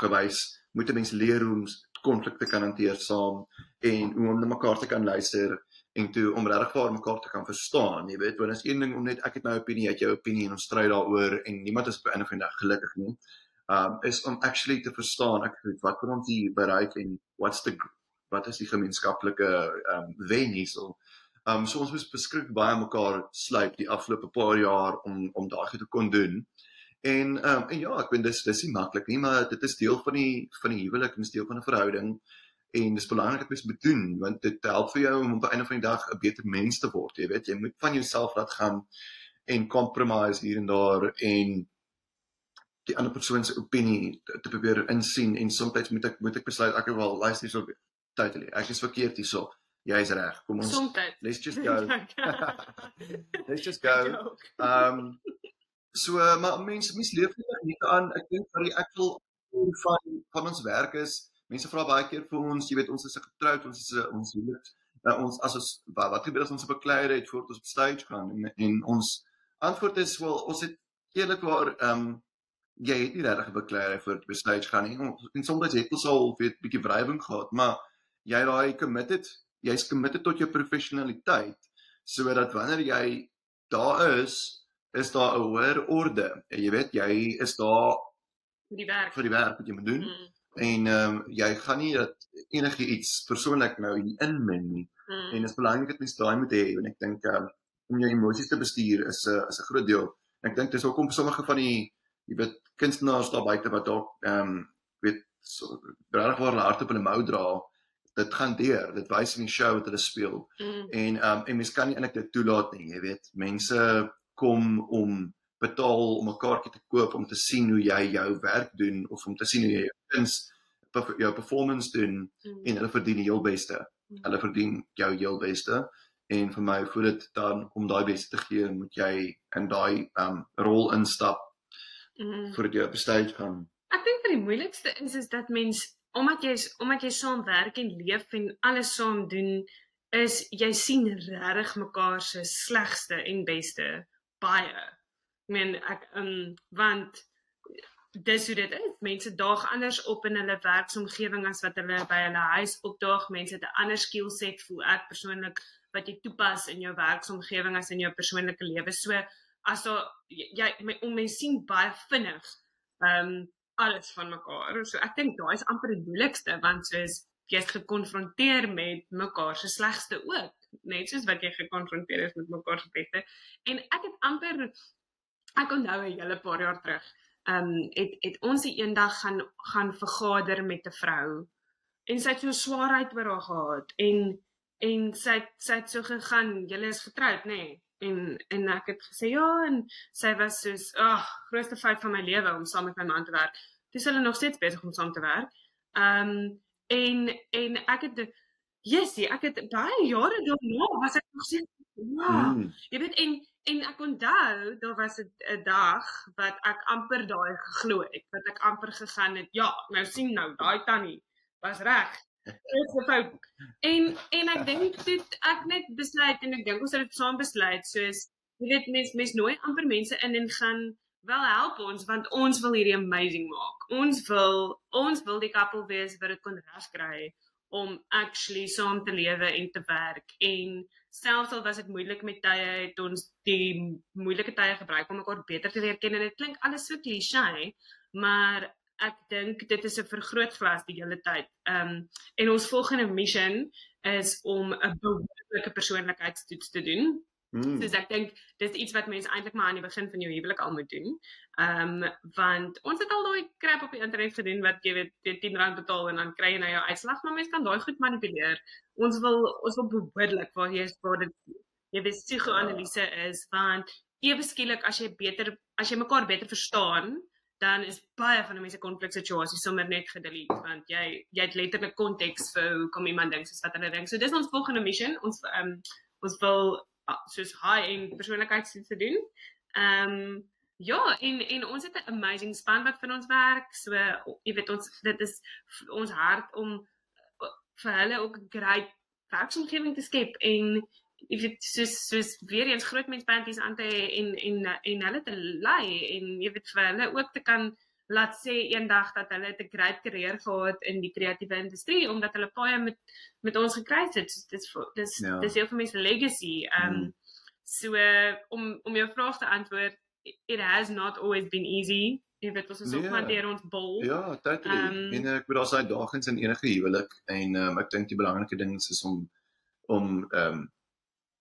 gewys moet mense leer hoe om konflikte kan hanteer saam en hoe om na mekaar te kan luister en toe om vir mekaar te kan verstaan. Jy weet, want is een ding om net ek het my opinie, jy het jou opinie en ons stry daaroor en niemand is dag gelukkig nie. Um is om actually te verstaan ek weet wat wil ons hier bereik en what's the wat is die gemeenskaplike ehm um, wen hiersel. Ehm um, so ons moes beskrik baie mekaar sluip die afgelope paar jaar om om daai te kon doen. En ehm um, en ja, ek weet dis dis nie maklik nie, maar dit is deel van die van die huwelik en deel van 'n verhouding en dis belangrik jy dit doen want dit help vir jou om op 'n einde van die dag 'n beter mens te word, jy weet, jy moet van jouself laat gaan en compromise hier en daar en die ander persoon se opinie te, te probeer insien en soms moet ek moet ek besluit ek wil luister hierso totally. Ek is verkeerd hierso. Jy is reg. Kom ons Somtyd. Let's just go. let's just go. Um so maar mense mense leef nie aan ek dink vir die actual van van ons werk is mense vra baie keer vir ons, jy weet ons is getroud, ons is ons huwelik uh, ons as ons wat, wat gebeur as ons op 'n kleier het voor ons op stage gaan en, en ons antwoord is wel ons het eerlikwaar um jy het nie regtig 'n bekleier voor op stage gaan nie. En soms het ons al weet bietjie wrywing gehad, maar jy daai committed, jy's committed tot jou professionaliteit sodat wanneer jy daar is, is daar 'n hoër orde. En jy weet jy is daar vir die werk vir die werk wat jy moet doen. Mm. En ehm um, jy gaan nie dat enige iets persoonlik nou inmeng nie. Mm. En dit is belangrik dat mens daai moet hê en ek dink ehm um, om jou emosies te bestuur is 'n is 'n groot deel. Ek dink dis hoekom sommige van die jy weet kunstenaars daar buite wat dalk ehm um, weet so regtig waar hulle hart op hulle mou dra dit gaan deur. Dit wys in die show wat hulle speel. Mm. En um en mens kan nie eintlik dit toelaat nie, jy weet. Mense kom om betaal om 'n kaartjie te koop om te sien hoe jy jou werk doen of om te sien hoe jy jou kuns jou performance doen mm. en hulle verdien die heel beste. Mm. Hulle verdien jou heel beste en vir my voel dit dan om daai beste te gee moet jy in daai um rol instap mm. vir die stage gaan. Ek dink vir die moeilikste is is dat mens omdat jy omdat jy saam werk en leef en alles saam doen is jy sien regtig mekaar se slegste en beste baie. Ek meen ek um want dis hoe dit is. Mense daag anders op in hulle werksomgewing as wat hulle by hulle huis opdaag. Mense het 'n ander skill set voel ek persoonlik wat jy toepas in jou werksomgewing as in jou persoonlike lewe. So as daar jy om mense sien baie vinnig um alles van mekaar. So ek dink daai is amper die moeilikste want soos jy's gekonfronteer met mekaar se slegste ook, net soos wat jy gekonfronteer is met mekaar se beste. En ek het amper ek onthou 'n hele paar jaar terug, ehm um, het het ons eendag gaan gaan vergader met 'n vrou en sy het so swaarheid oor haar gehad en en sy sy het so gegaan, julle is getroud, nê? Nee? En en ek het gesê ja en sy was soos, ag, oh, grootste fout van my lewe om saam met my man te werk. Dis hulle nog steeds besig om saam te werk. Ehm um, en en ek het Jessie, ek het baie jare daarna was ek nog steeds wow. Mm. Jy weet en en ek onthou daar was 'n dag wat ek amper daai geglo het, wat ek amper gegaan het. Ja, nou sien nou, daai tannie was reg. Dis 'n fout. En en ek dink dit ek net besluit en ek dink ons het dit saam besluit soos jy weet mens mens nooi amper mense in en gaan wel help ons want ons wil hierdie amazing maak. Ons wil ons wil die koppel wees wat dit kon regkry om actually saam te lewe en te werk en selfs al was dit moeilik met tye het ons die moeilike tye gebruik om mekaar beter te leer ken en dit klink alles so klise maar ek dink dit is 'n vergrootglas die hele tyd. Ehm um, en ons volgende mission is om 'n behoorlike persoonlikheidstoets te doen. Mm. Dus ek dink dis iets wat mense eintlik maar aan die begin van jou huwelik al moet doen. Ehm um, want ons het al daai crap op die internet gedoen wat jy weet jy 10 rand betaal en dan kry jy nou jou uitslag, maar mense kan daai goed manipuleer. Ons wil ons wil behoorlik waar jy is waar dit jy weet psigoanalise is want ewe skielik as jy beter as jy mekaar beter verstaan dan is baie van die mense konflik situasies sommer net gedelete want jy jy het letterlik konteks vir hoekom iemand dink soos wat hulle dink. So dis ons volgende mission. Ons ehm um, ons wil soos high end persoonlikheidstoetse doen. Ehm um, ja, en en ons het 'n amazing span wat vir ons werk. So jy weet ons dit is ons hart om vir hulle ook 'n great werksomgewing te skep en jy weet soos soos weer eens groot menspanties aan te en en en hulle te lei en jy weet vir hulle ook te kan laat sê eendag dat hulle 'n great karier gehad in die kreatiewe industrie omdat hulle baie met met ons gekry het. Dis dis dis ja. dis heel vir mense legacy. Um mm. so om om jou vraag te antwoord, it has not always been easy. Jy weet ons is nee, ook maar deur ons bol. Ja, totally. Um, en ek bedoel daar's uitdagings in enige huwelik en um, ek dink die belangrike ding is om om ehm um,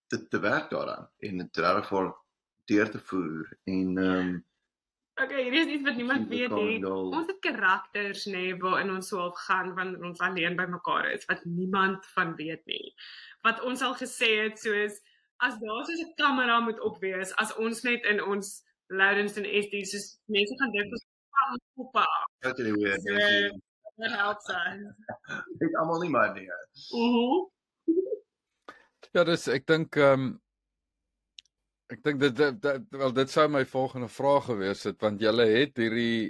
te te werk daaraan en dit reg vir deur te voer en ehm um, Okay, hier is iets wat niemand weet nie. Ons het karakters nê nee, waarin ons so half gaan wanneer ons alleen by mekaar is wat niemand van weet nie. Wat ons al gesê het soos as daar so 'n kamera moet op wees as ons net in ons Loudens en SD soos mense gaan dink ons van popa. Dat jy weet. Wat help sy? Dit almal nie maar nie. Mhm. Ja, dis ek dink ehm um, Ek dink dit, dit, dit wel dit sou my volgende vraag gewees het want julle het hierdie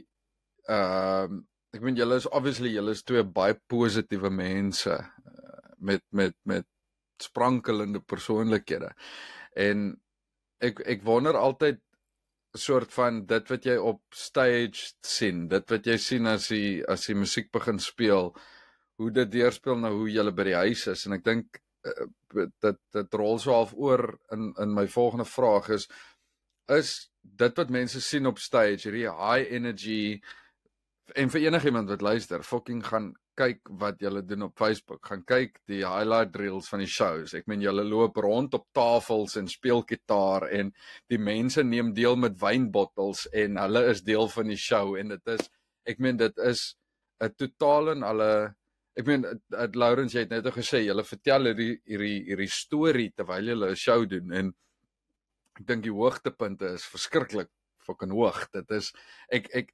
ehm uh, ek meen julle is obviously julle is twee baie positiewe mense uh, met met met sprankelende persoonlikhede. En ek ek wonder altyd soort van dit wat jy op stage sien, dit wat jy sien as die as die musiek begin speel, hoe dit deurspeel na hoe jy by die huis is en ek dink dit dit rol so half oor in in my volgende vraag is is dit wat mense sien op stage hierdie high energy en vir enigiemand wat luister fucking gaan kyk wat julle doen op Facebook gaan kyk die highlight reels van die shows. Ek meen julle loop rond op tafels en speel gitaar en die mense neem deel met wynbottels en hulle is deel van die show en dit is ek meen dit is 'n totaal en alle Ek meen dat Lawrence jy het net gesê jy vertel hierdie hierdie hierdie storie terwyl jy 'n show doen en ek dink die hoogtepunte is verskriklik fucking hoog. Dit is ek ek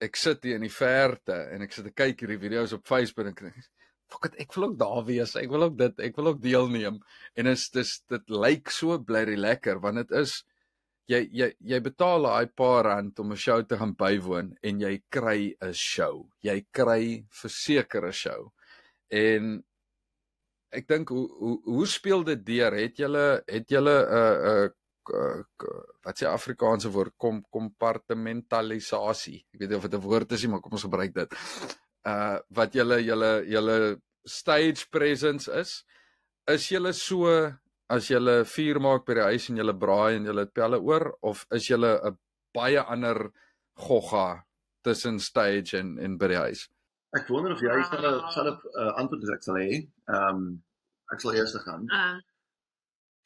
ek sit hier in die verte en ek sit te kyk hierdie video's op Facebook en ek fuck it, ek wil ook daar wees. Ek wil ook dit, ek wil ook deelneem. En is dis dit lyk so bly lekker want dit is jy jy jy betaal daai paar rand om 'n show te gaan bywoon en jy kry 'n show. Jy kry verseker 'n show. En ek dink hoe hoe hoe speel dit deur? Het julle het julle 'n uh, 'n uh, uh, wat sê Afrikaanse woord kom kompartmentalisasie. Ek weet nie of dit 'n woord is nie, maar kom ons gebruik dit. Uh wat julle julle julle stage presence is. Is julle so as 'n vuur maak by die huis en jy braai en het pelle oor of is jy 'n baie ander gogga tussen stage en en by die huis. Ek wonder of jy sal Wow. sal 'n uh, antwoord as ek sal hê. Ehm um, ek sal eers gaan. Uh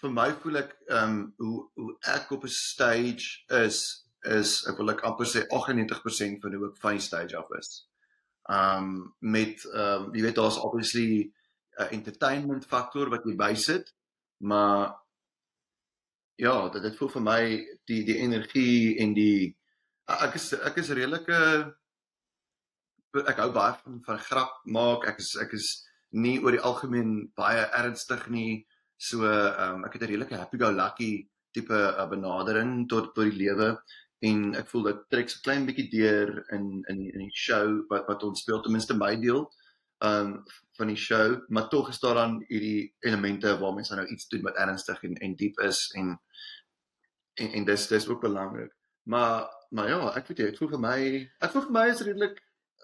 Vir my voel ek ehm um, hoe hoe ek op 'n stage is is ek wil ek amper sê 98% van hoe ek van die stage af is. Ehm um, met ehm um, jy weet daar's obviously 'n uh, entertainment faktor wat jy bysit, maar ja, dit dit voel vir my die die energie en die ek is ek is redelike ek hou baie van van grap maak. Ek is ek is nie oor die algemeen baie ernstig nie. So ehm um, ek het 'n redelike happy go lucky tipe uh, benadering tot tot die lewe en ek voel dit trek so klein bietjie deur in in in die show wat wat ons speel ten minste my deel ehm um, van die show, maar tog is daar dan hierdie elemente waar mense nou iets doen wat ernstig en en diep is en en, en dis dis ook belangrik. Maar maar ja, ek weet jy, dit voel vir my ek voel vir my is redelik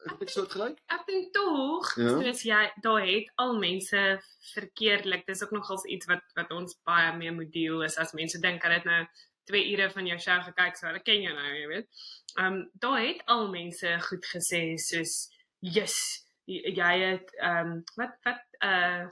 redelik soortgelyk. ek dink tog Ja. soos jy daar het al mense verkeerdelik dis ook nogals iets wat wat ons baie mee moet deel is as mense dink dat dit nou 2 ure van jou show gekyk so hulle ken jou nou jy weet ehm um, daar het al mense goed gesê soos yes jy, het ehm um, wat wat uh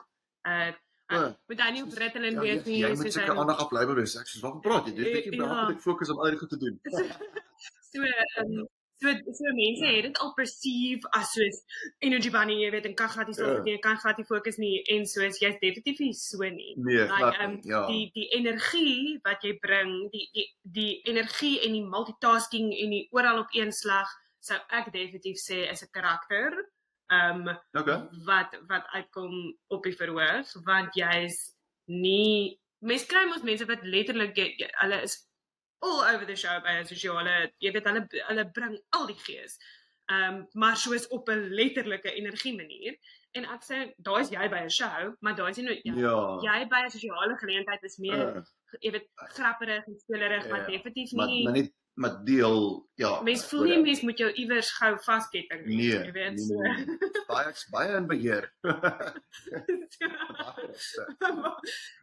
uh Ja. moet dan nie op Ritalin Ja, wees nie jy moet seker aandag afbly by seks. Soos wat praat jy? Dit is bietjie Ja. belangrik fokus om ander goed te doen. so um, so so mense het dit al perceive as soos energy bunny jy weet en kan glad nie so Ja. nie kan glad nie fokus nie en soos jy's definitief nie so nie Nee, like glad um. Ja. die die energie wat jy bring die die die energie en die multitasking en die oral op een slag sou ek definitief sê is 'n karakter um Okay. wat wat uitkom op die verhoog want jy's nie mense kry mos mense wat letterlik jy- jy- hulle is all over the show by 'n sosiale jy weet hulle hulle bring al die gees. Ehm um, maar soos op 'n letterlike energie manier en ek sê daai's jy by 'n show, maar daai's nie nou jy, Ja. jy by 'n sosiale geleentheid is meer Uh, jy weet grapperig en spelerig, maar Ja, definitief maar nie maar net maar deel ja. Mens voel nie mens moet jou iewers gou vasketting nie, Nee, jy weet. nee, so. nee, nee. baie baie in beheer. so,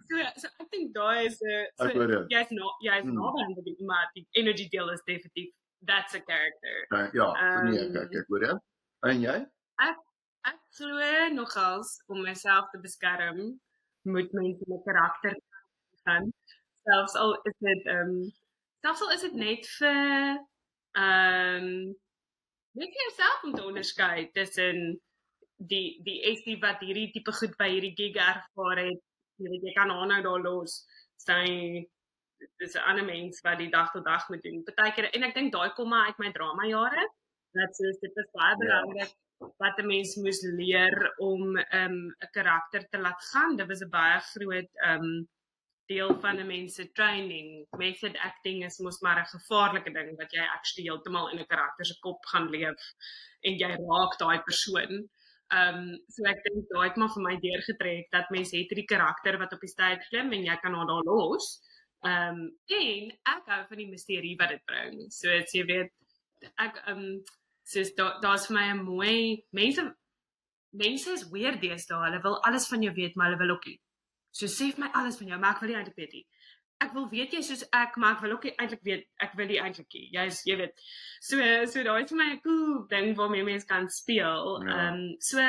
so, so ek dink daai is 'n so, Ek jy's no jy's Hmm. naby aan die maar die energy deel is definitief that's a character. Uh, ja, nee, Ehm, kyk, ek hoor jou. En jy? Ek glo nogals om myself te beskerm moet mense met karakter gaan. Selfs al is dit ehm um, selfs al is dit net vir ehm um, net vir jouself om te onderskei tussen die die SD wat hierdie tipe goed by hierdie gig ervaar het. Jy weet jy kan haar nou daar los. Sy dis 'n ander mens wat die dag tot dag moet doen. Partykeer en ek dink daai kom maar uit my drama jare. Dat soos dit is baie Ja. belangrik wat 'n mens moes leer om 'n um, 'n karakter te laat gaan. Dit was 'n baie groot um deel van 'n mens se training. Method acting is mos maar 'n gevaarlike ding wat jy actually heeltemal in 'n karakter se kop gaan leef en jy raak daai persoon. Um so ek dink daai het maar vir my deurgetrek dat mens het hierdie karakter wat op die stage klim en jy kan haar daar los. Um en ek hou van die misterie wat dit bring. So as jy weet ek um soos daar daar's vir my 'n mooi mense mense is weer deesdae. Hulle wil alles van jou weet, maar hulle wil ook nie. So sê vir my alles van jou, maar ek wil nie eintlik weet nie. Ek wil weet jy soos ek, maar ek wil ook nie eintlik weet. Ek wil nie eintlik nie. Jy's jy weet. So so daai is vir my 'n cool ding waarmee mense kan speel. Ehm Ja. um, so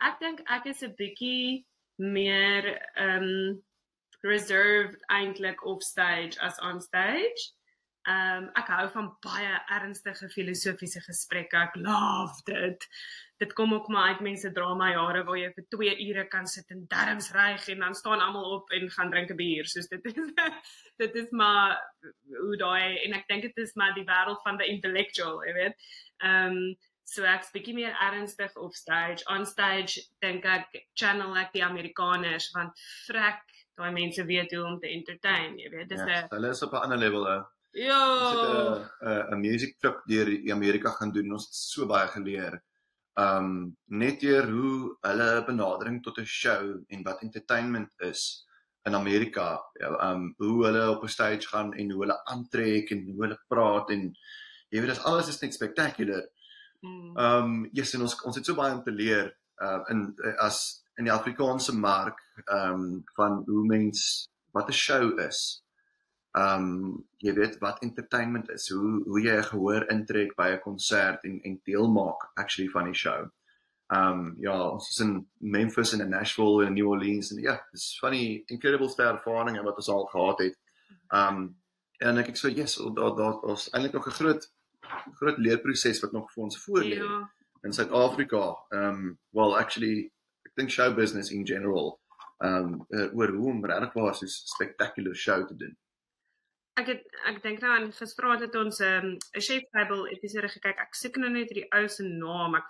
ek dink ek is 'n bietjie meer ehm um, reserved eintlik off stage as on stage. Ehm um, ek hou van baie ernstige filosofiese gesprekke. Ek love dit. Dit kom ook maar uit mense drama jare waar jy vir 2 ure kan sit en darms ryg en dan staan almal op en gaan drink 'n bier. Soos dit is dit is maar hoe daai en ek dink dit is maar die wêreld van die intellectual, jy weet. Ehm um, so ek's bietjie meer ernstig op stage. On stage dink ek channel ek die Amerikaners want frek daai mense weet hoe om te entertain, jy weet. Dis 'n Ja, hulle is op 'n ander level hè. Ja. Ons het 'n 'n music trip deur Amerika gaan doen. Ons het so baie geleer. Um net deur hoe hulle benadering tot 'n show en wat entertainment is in Amerika. Ja, um hoe hulle op 'n stage gaan en hoe hulle aantrek en hoe hulle praat en jy weet dis alles is net spectacular. Mm. Um yes, en ons ons het so baie om te leer uh in as in die Afrikaanse mark um van hoe mens wat 'n show is. Um jy weet wat entertainment is, hoe hoe jy 'n gehoor intrek by 'n konsert en en deel maak actually van die show. Um ja, ons is in Memphis en in Nashville en in New Orleans en ja, dis van die incredible ster ervarings wat ons al gehad het. Um en ek ek so yes, daar daar ons eintlik nog 'n groot groot leerproses wat nog vir ons voor lê Ja. in Suid-Afrika. Um well actually ek dink show business in general um uh, oor hoe om regtig waar so 'n spectacular show te doen. Ek het ek dink nou aan gisteraand het ons 'n um, chef table episode gekyk. Ek soek nou net hierdie ou se naam. Ek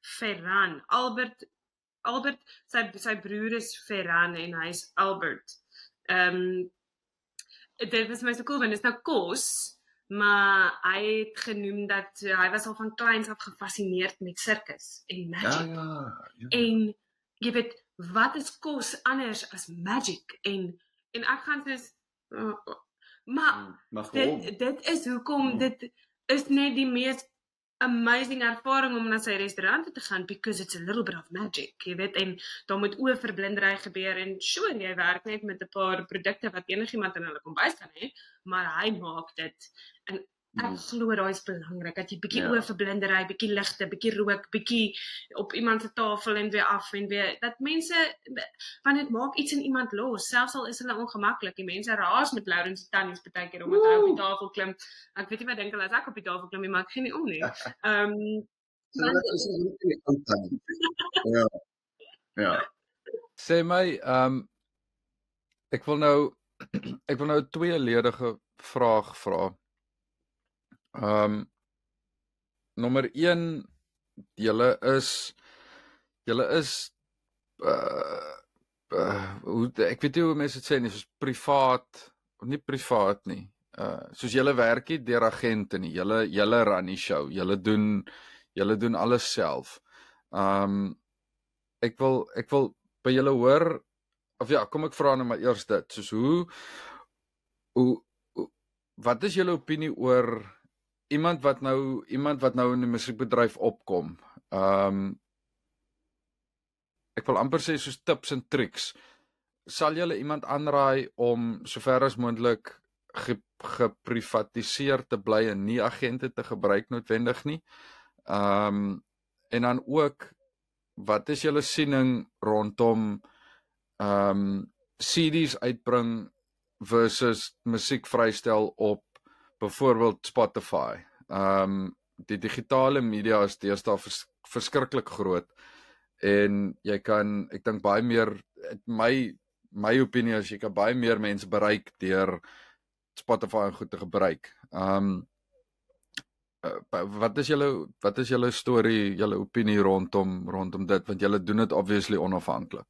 Ferran, Albert Albert sy sy broer is Ferran en hy's Albert. Ehm um, dit was my so cool want dit is nou kos, maar hy het genoem dat uh, hy was al van kleins af gefassineerd met sirkus en Ja magic. ja. ja. En jy weet, wat is kos anders as magic en en ek gaan sê uh, maar Mm, maar dit dit is hoekom Mm. dit is net die mees amazing ervaring om na sy restaurant te gaan because it's a little bit of magic jy weet en daar moet oorverblindery gebeur en sure jy werk net met 'n paar produkte wat enigiemand in hulle kombuis kan hê maar hy maak dit en ek Mm. glo daai is belangrik dat jy bietjie Ja. oorverblindery bietjie ligte bietjie rook bietjie op iemand se tafel en weer af en weer dat mense want dit maak iets in iemand los selfs al is hulle ongemaklik die mense raas met Lawrence se tannies baie keer omdat hy op die tafel klim ek weet nie wat dink hulle as ek op die tafel klim nie maar ek gee nie om nie ehm um, So dit is nie tyd. Ja. Ja. Sê my, ehm um, ek wil nou ek wil nou 'n tweeledige vraag vra. Ehm um, nommer 1 julle is julle is uh, uh hoe ek weet nie hoe mense dit sê nie, soos privaat, nie privaat nie. Uh soos julle werk nie deur agente nie. Julle julle run die show. Julle doen julle doen alles self. Ehm um, ek wil ek wil by julle hoor of ja, kom ek vra nou maar eers dit. Soos hoe hoe, hoe wat is julle opinie oor iemand wat nou iemand wat nou in die musiekbedryf opkom? Ehm um, ek wil amper sê soos tips en triks. Sal julle iemand aanraai om sover as moontlik ge, geprivatiseer te bly en nie agente te gebruik noodwendig nie? Ehm um, en dan ook wat is julle siening rondom ehm um, CD's uitbring versus musiek vrystel op byvoorbeeld Spotify. Ehm um, die digitale media is deesdae vers, verskriklik groot en jy kan ek dink baie meer my my opinie is jy kan baie meer mense bereik deur Spotify en goed te gebruik. Ehm um, wat is julle wat is julle storie, julle opinie rondom rondom dit want julle doen dit obviously onafhanklik.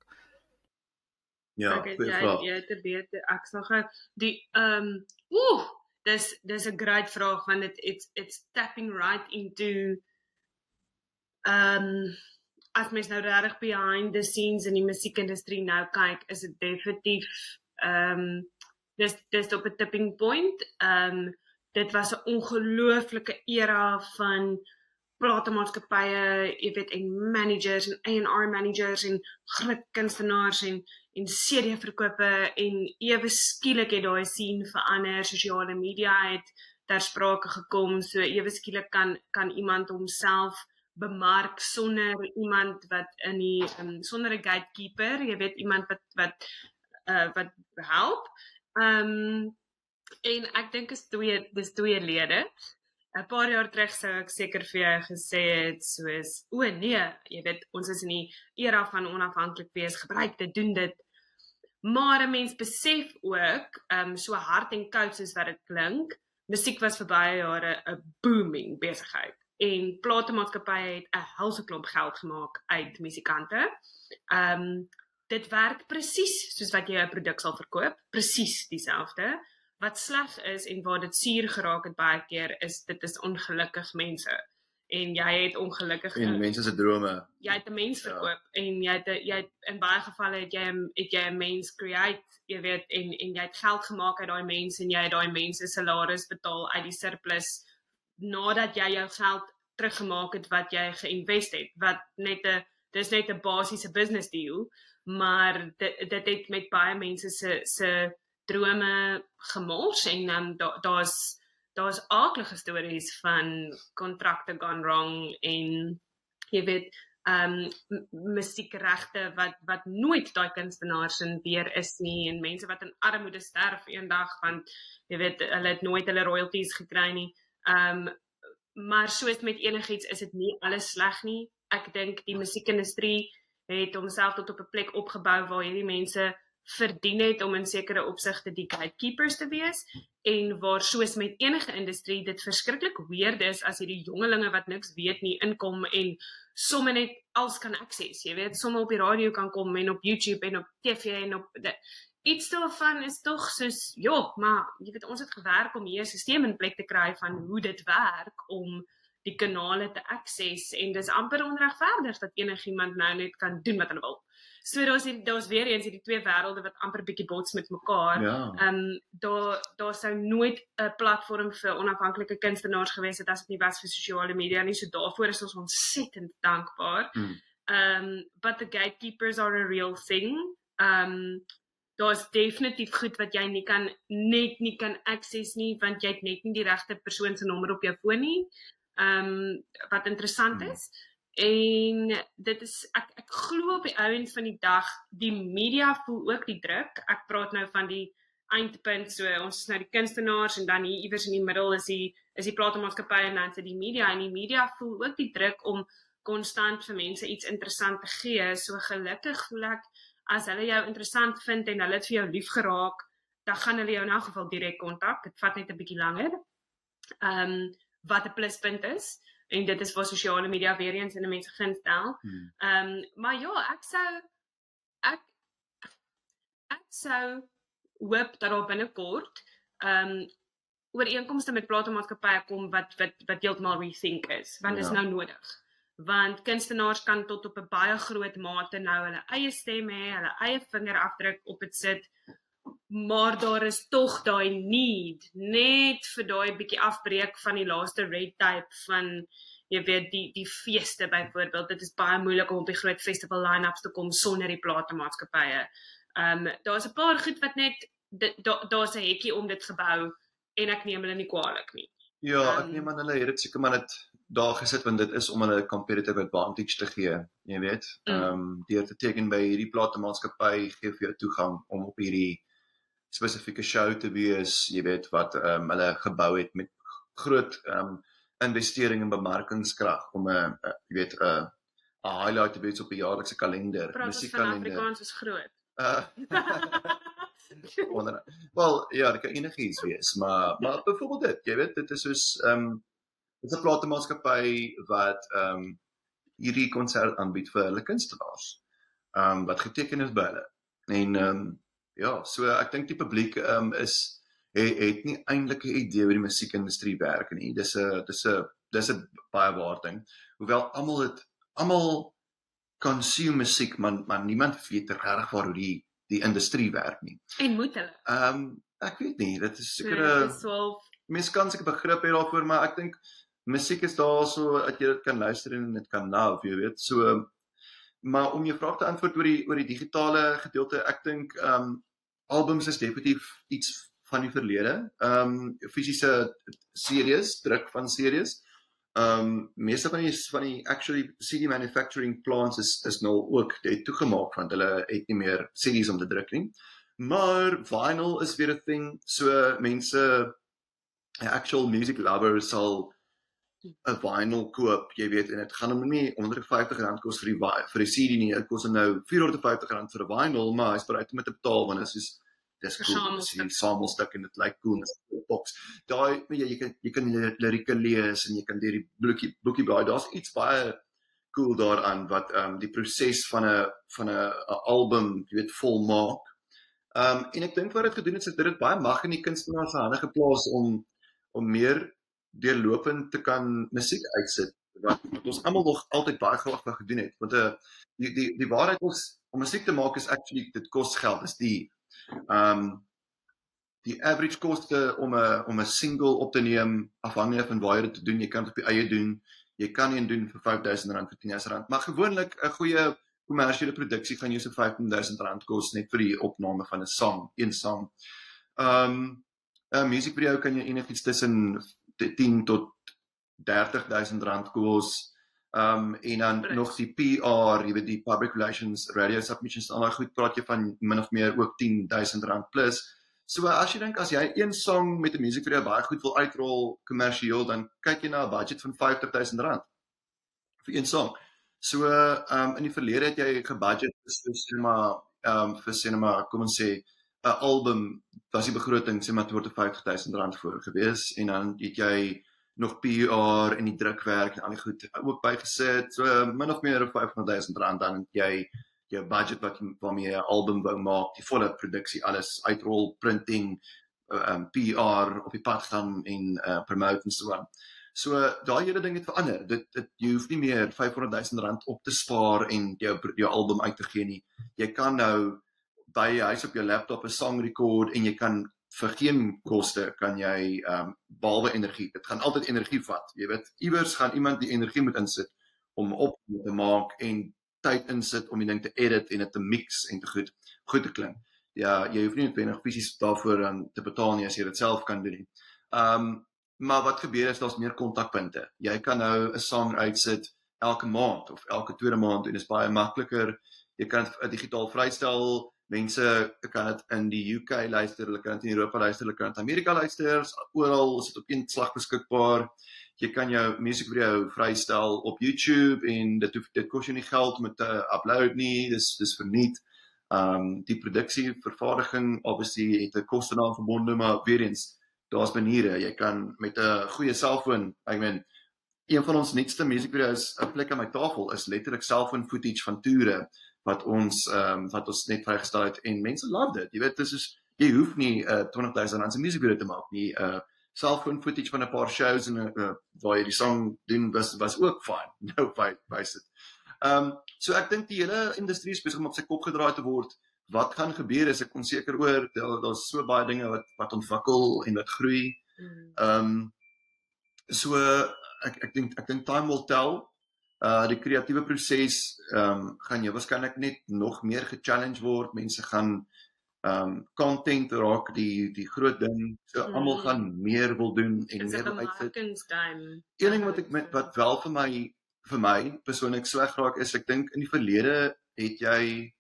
Ja, ek het jy vraag. jy het beter ek sal gou die ehm um, ooh dis dis 'n great vraag want dit it's it's tapping right into ehm um, as mens nou regtig behind the scenes in die musiekindustrie nou kyk is dit definitief ehm um, dis dis op 'n tipping point. Ehm um, dit was 'n ongelooflike era van platemaatskappye, jy weet en managers en A&R managers en groot kunstenaars en en CD verkope en ewe skielik het daai scene verander, sosiale media het ter sprake gekom. So ewe skielik kan kan iemand homself bemark sonder iemand wat in die um, sonder 'n gatekeeper, jy weet iemand wat wat uh wat help. Ehm um, en ek dink is twee dis twee lede. 'n paar jaar terug sou ek seker vir jou gesê het soos o nee, jy weet ons is in die era van onafhanklik wees, gebruik dit, doen dit. Maar 'n mens besef ook, ehm um, so hard en koud soos wat dit klink, musiek was vir baie jare 'n booming besigheid en platemaatskappye het 'n helse klomp geld gemaak uit musikante. Ehm um, dit werk presies soos wat jy 'n produk sal verkoop, presies dieselfde wat sleg is en waar dit suur geraak het baie keer is dit is ongelukkig mense en jy het ongelukkige En mense se drome. jy het 'n mens Ja. verkoop ja. en jy het 'n- jy het in baie gevalle het jy het jy 'n mens create jy weet en en jy het geld gemaak uit daai mense en jy het daai mense salaris betaal uit die surplus nadat jy jou geld teruggemaak het wat jy geïnvest het wat net 'n dis net 'n basiese business deal maar dit dit het met baie mense se se drome gemors en dan daar's da daar's aardige stories van kontrakte gone wrong en jy weet um, musiekregte wat wat nooit daai kunstenaars in weer is nie en mense wat in armoede sterf eendag want jy weet hulle het nooit hulle royalties gekry nie. Um, maar soos met enigiets is dit nie alles sleg nie. Ek dink die musiekindustrie het homself tot op 'n plek opgebou waar hierdie mense verdien het om in sekere opsigte die gatekeepers te wees en waar soos met enige industrie dit verskriklik weird is as hierdie jongelinge wat niks weet nie inkom en sommer net als kan akses. Jy weet, sommer op die radio kan kom en op YouTube en op TV en op de, iets daarvan is tog soos ja, maar jy weet ons het gewerk om hier 'n stelsel in plek te kry van hoe dit werk om die kanale te akses en dis amper onregverdig dat enigiemand nou net kan doen wat hulle wil. So daar's daar's weer eens hierdie twee wêrelde wat amper bietjie bots met mekaar. Ja. Ehm um, daar daar sou nooit 'n platform vir onafhanklike kunstenaars gewees het as dit nie was vir sosiale media nie. So daarvoor is ons ontsettend dankbaar. Mm. Ehm um, but the gatekeepers are a real thing. Ehm um, daar's definitief goed wat jy nie kan net nie kan access nie want jy het net nie die regte persoon se nommer op jou foon nie. Ehm um, wat interessant Mm. is. En dit is ek ek glo op die ouens van die dag die media voel ook die druk. Ek praat nou van die eindpunt so ons is nou die kunstenaars en dan hier iewers in die middel is die is die platenmaatskappye en dan se die media en die media voel ook die druk om konstant vir mense iets interessant te gee. So gelukkig voel ek as hulle jou interessant vind en hulle het vir jou lief geraak, dan gaan hulle jou in elk geval direk kontak. Dit vat net 'n bietjie langer. Ehm um, wat 'n pluspunt is en dit is waar sosiale media weer eens in 'n mens gun stel. Hmm. Ehm um, maar ja, ek sou ek ek sou hoop dat daar binnekort ehm um, ooreenkomste met platenmaatskappye kom wat wat wat heeltemal rethink is, want dit is Ja. nou nodig. Want kunstenaars kan tot op 'n baie groot mate nou hulle eie stem hê, hulle eie vingerafdruk op dit sit. Maar daar is tog daai need net vir daai bietjie afbreek van die laaste red tape van jy weet die die feeste byvoorbeeld dit is baie moeilik om op die groot festival line-ups te kom sonder die platemaatskappye. Ehm um, daar's 'n paar goed wat net daar's 'n hekkie om dit gebou en ek neem hulle nie kwaadlik nie. Ja, ek Ehm, neem aan hulle het dit seker maar net daar gesit want dit is om hulle 'n competitive advantage te gee, jy weet. Mm. Ehm um, deur te teken by hierdie platemaatskappy gee vir jou toegang om op hierdie spesifieke show te wees, jy weet wat ehm um, hulle gebou het met groot ehm um, investering in bemarkingskrag om 'n uh, jy weet 'n uh, 'n highlight te wees op 'n jaarlikse kalender, musiekkalender. Afrikaans is groot. Uh onder wel ja, dit kan enigiets wees, maar maar byvoorbeeld dit, jy weet, dit is soos ehm um, dit is 'n platemaatskappy wat ehm um, hierdie konsert aanbied vir hulle kunstenaars. Ehm um, wat geteken is by hulle. En ehm um, ja, so ek dink die publiek ehm um, is het, het nie eintlik 'n idee hoe die musiekindustrie werk nie. Dis 'n dis 'n dis 'n baie waar ding. Hoewel almal dit almal consume musiek, maar maar niemand weet regtig waar hoe die die industrie werk nie. en moet hulle. Ehm um, ek weet nie, dit is So, seker 'n is 12 mens kan seker begrip hê daarvoor, maar ek dink musiek is daar so dat jy dit kan luister en dit kan love, jy weet. So maar om jou vraag te antwoord oor die oor die digitale gedeelte, ek dink ehm um, albums is definitief iets van die verlede. Ehm um, fisiese series, druk van series. Ehm um, meeste van die van die actually CD manufacturing plants is is nou ook het toegemaak want hulle het nie meer CD's om te druk nie. Maar vinyl is weer 'n ding. So mense actual music lovers sal 'n vinyl koop, jy weet, en dit gaan hom nie onder R50 kos vir die vi- vir die CD nie. Dit kos hom nou R450 vir 'n vinyl, maar hy's bereid om dit te betaal want dit is soos dis cool. Dis 'n samelstuk en dit lyk cool in 'n boks. Daai jy, jy kan jy kan lirieke lees en jy kan deur die boekie boekie blaai. Daar's iets baie cool daaraan wat ehm um, die proses van 'n van 'n album, jy weet, volmaak. Ehm um, en ek dink wat dit gedoen het, is dit het baie mag in die kunstenaar se hande geplaas om om meer deurlopend te kan musiek uitsit wat, wat ons almal nog altyd baie graag wou gedoen het. Want 'n uh, die die die waarheid is om musiek te maak is actually dit kos geld. Dis die ehm um, die average koste om 'n om 'n single op te neem afhangende van waar jy dit doen. Jy kan dit op jou eie doen. Jy kan een doen vir R5000 vir R10000, maar gewoonlik 'n goeie kommersiële produksie gaan jou so R15000 kos net vir die opname van 'n sang, een sang. Ehm um, 'n musiekvideo kan jy enigiets tussen 10 tot 30000 rand kos. Ehm um, en dan Prys. nog die PR, jy weet die public relations, radio submissions, al daai goed praat jy van min of meer ook 10000 rand plus. So as jy dink as jy een song met 'n musiekvideo baie goed wil uitrol kommersieel, dan kyk jy na 'n budget van 50000 rand vir een song. So ehm um, in die verlede het jy gebudget vir cinema ehm um, vir cinema, kom ons sê 'n album was die begroting sê maar tot 50000 rand voor gewees en dan het jy nog PR en die drukwerk en al die goed ook bygesit. So min of meer 500000 rand dan jy jou budget wat waarmee jy 'n album wou maak, die volle produksie, alles uitrol, printing, um, PR op die pad gaan en uh, promote en so aan. So daai hele ding het verander. Dit dit jy hoef nie meer 500 000 rand op te spaar en jou jou album uit te gee nie. Jy kan nou by jou huis op jou laptop 'n song rekord en jy kan vir geen koste kan jy ehm um, behalwe energie. Dit gaan altyd energie vat. Jy weet, iewers gaan iemand die energie moet insit om op te maak en tyd insit om die ding te edit en dit te mix en te goed goed te klink. Ja, jy hoef nie noodwendig fisies daarvoor um, te betaal nie as jy dit self kan doen nie. Ehm um, maar wat gebeur is daar's meer kontakpunte. Jy kan nou 'n song uitsit elke maand of elke tweede maand en dit is baie makliker. Jy kan dit digitaal vrystel. Mense kan dit in die UK luister, hulle kan dit in Europa luister, hulle kan dit in Amerika luister. Oral is dit op een slag beskikbaar. Jy kan jou musiekvideo vrystel op YouTube en dit hoef dit kos jou nie geld om dit te upload nie. Dis dis verniet. Um die produksie, vervaardiging obviously het 'n koste daaraan verbonde, maar weer eens daar's maniere. Jy kan met 'n goeie selfoon, I mean, een van ons nuutste musiekvideo's, 'n plek aan my tafel is letterlik selfoon footage van toere wat ons ehm um, wat ons net vrygestel het en mense love dit. Jy weet, dis is jy hoef nie uh, 20000 rand se musiekvideo te maak nie. uh, Selfoon footage van 'n paar shows en uh, waar jy die song doen was was ook fine. Nou by wys dit. Ehm um, so ek dink die hele industrie is besig om op sy kop gedraai te word. Wat gaan gebeur is ek onseker oor daar's daar so baie dinge wat wat ontwikkel en wat groei. Mm. Ehm um, so ek ek dink ek dink time will tell. Uh die kreatiewe proses ehm um, gaan jy waarskynlik net nog meer ge-challenge word. Mense gaan ehm um, content raak die die groot ding. So Mm. almal gaan meer wil doen en Dis meer wil uitsit. Een ding wat ek met wat wel vir my vir my persoonlik sleg raak is ek dink in die verlede het jy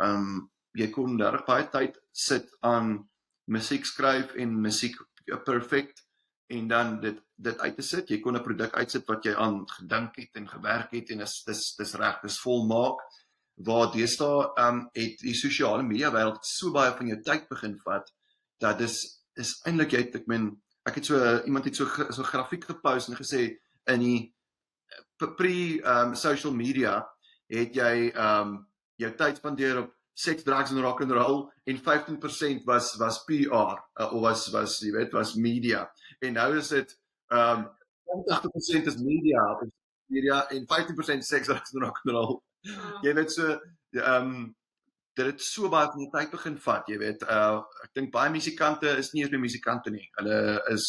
ehm um, jy kon reg baie tyd sit aan musiek skryf en musiek perfek en dan dit dit uit te sit. Jy kon 'n produk uitsit wat jy aan gedink het en gewerk het en is dis dis reg, dis volmaak. Waar deesdae ehm um, het die sosiale media wêreld so baie van jou tyd begin vat dat dis is eintlik jy ek meen ek het so iemand het so so grafiek gepost en gesê in die p- pre um social media het jy um jou tyd spandeer op seks, drugs en rock and roll en 15% was was PR uh, of was was jy weet was media. En nou is dit um 80% is media of media en 15% seks, drugs en rock and roll. Oh, Jy weet so um dit het so baie van die tyd begin vat, jy weet. Uh ek dink baie musikante is nie eens meer musikante nie. Hulle is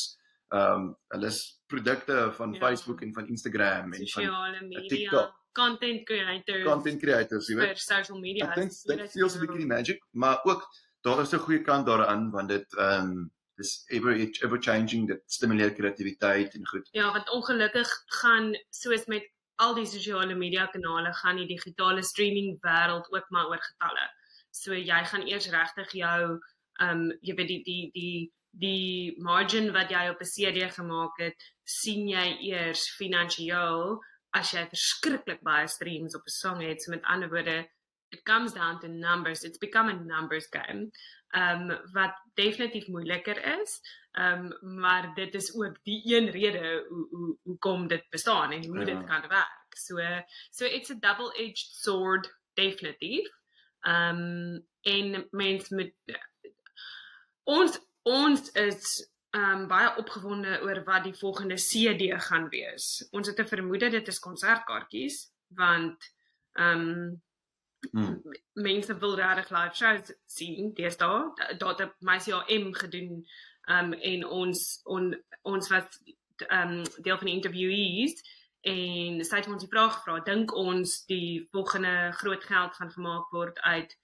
um hulle is produkte van Ja. Facebook en van Instagram en van Sosiale media, TikTok. Content creators content creators, jy vir weet. social media. Ek dink is dit feels 'n bietjie die magic, maar ook daar is 'n goeie kant daaraan want dit um dis ever ever changing dit stimuleer kreatiwiteit en goed. Ja, want ongelukkig gaan soos met al die sosiale media kanale gaan die digitale streaming wêreld ook maar oor getalle. So jy gaan eers regtig jou um jy weet die die die die margin wat jy op 'n CD gemaak het, sien jy eers finansiëel as jy verskriklik baie streams op 'n song het. So met ander woorde, it comes down to numbers. It's become a numbers game. Um wat definitief moeiliker is. Um maar dit is ook die een rede hoe hoe hoekom dit bestaan en hoe Ja. dit kan werk. So so it's a double-edged sword definitief. Um en mens met ons ons is um baie opgewonde oor wat die volgende CD gaan wees. Ons het 'n vermoede dit is konsertkaartjies want um Hmm. mense wil regtig live shows sien deesdae daar het my CRM gedoen um en ons on, ons was um deel van die interviewees en sy het ons die vraag gevra dink ons die volgende groot geld gaan gemaak word uit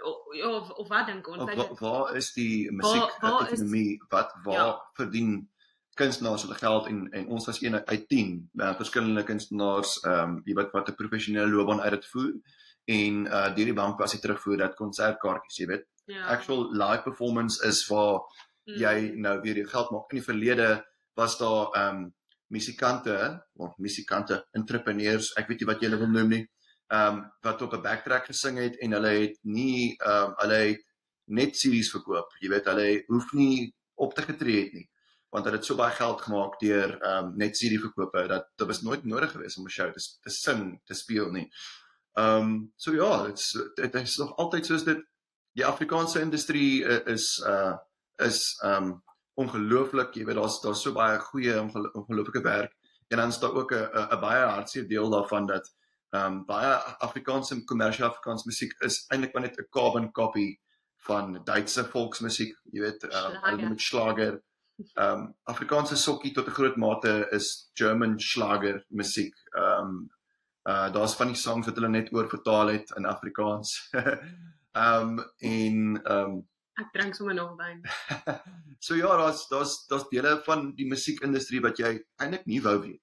of, of wat dink ons? Of, wa, waar is die musiek ekonomie wat waar Ja. verdien kunstenaars hulle geld en en ons was een uit 10 uh, verskillende kunstenaars ehm um, jy weet wat 'n professionele loopbaan uit dit voer en uh deur die bank was hy terugvoer dat konsertkaartjies jy weet ja. actual live performance is waar Mm. jy nou weer jou geld maak in die verlede was daar ehm um, musikante of musikante entrepreneurs ek weet nie wat jy hulle wil noem nie ehm um, wat op 'n backtrack gesing het en hulle het nie ehm um, hulle het net series verkoop. Jy weet hulle hoef nie op te getree het nie want hulle het so baie geld gemaak deur ehm um, net serie verkope dat dit was nooit nodig geweest om 'n show te, te sing te speel nie. Ehm um, so ja dit's dit is nog altyd soos dit. Die Afrikaanse industrie uh, is uh is um ongelooflik, jy weet daar's daar's so baie goeie ongelo ongelooflike werk. En dan is daar ook 'n 'n baie hartseer deel daarvan dat um baie Afrikaanse kommersiële Afrikaanse musiek is eintlik maar net 'n carbon copy van Duitse volksmusiek, jy weet, um, Schlager. hulle met slager. Um Afrikaanse sokkie tot 'n groot mate is German slager musiek. Um uh daar's van die songs wat hulle net oor vertaal het in Afrikaans. um en um Ek drink sommer nog wyn. so ja, daar's daar's daar's dele van die musiekindustrie wat jy eintlik nie wou weet.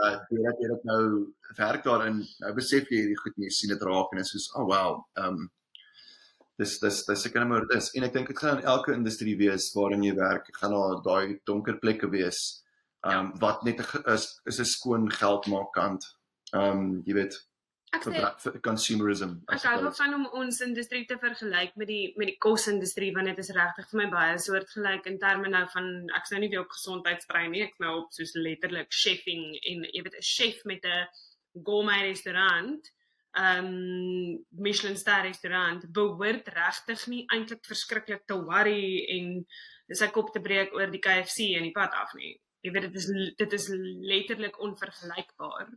Uh deurdat jy dit nou werk daarin, nou besef jy hierdie goed en jy sien dit raak en dit is soos, oh wow, um dis dis dis seker maar dis en ek dink dit gaan in elke industrie wees waarin jy werk, gaan daar daai donker plekke wees. Um wat net is is 'n skoon geldmaakkant. Um jy weet, Ek sê consumerism. Ek hou suppose. van om ons industrie te vergelyk met die met die kosindustrie want dit is regtig vir my baie soortgelyk in terme nou van ek's nou nie weer op gesondheidsbrein nie, ek's nou op soos letterlik chefing en jy weet 'n chef met 'n gourmet restaurant, ehm um, Michelin ster restaurant behoort regtig nie eintlik verskriklik te worry en sy kop te breek oor die KFC in die pad af nie. Jy weet dit is dit is letterlik onvergelykbaar.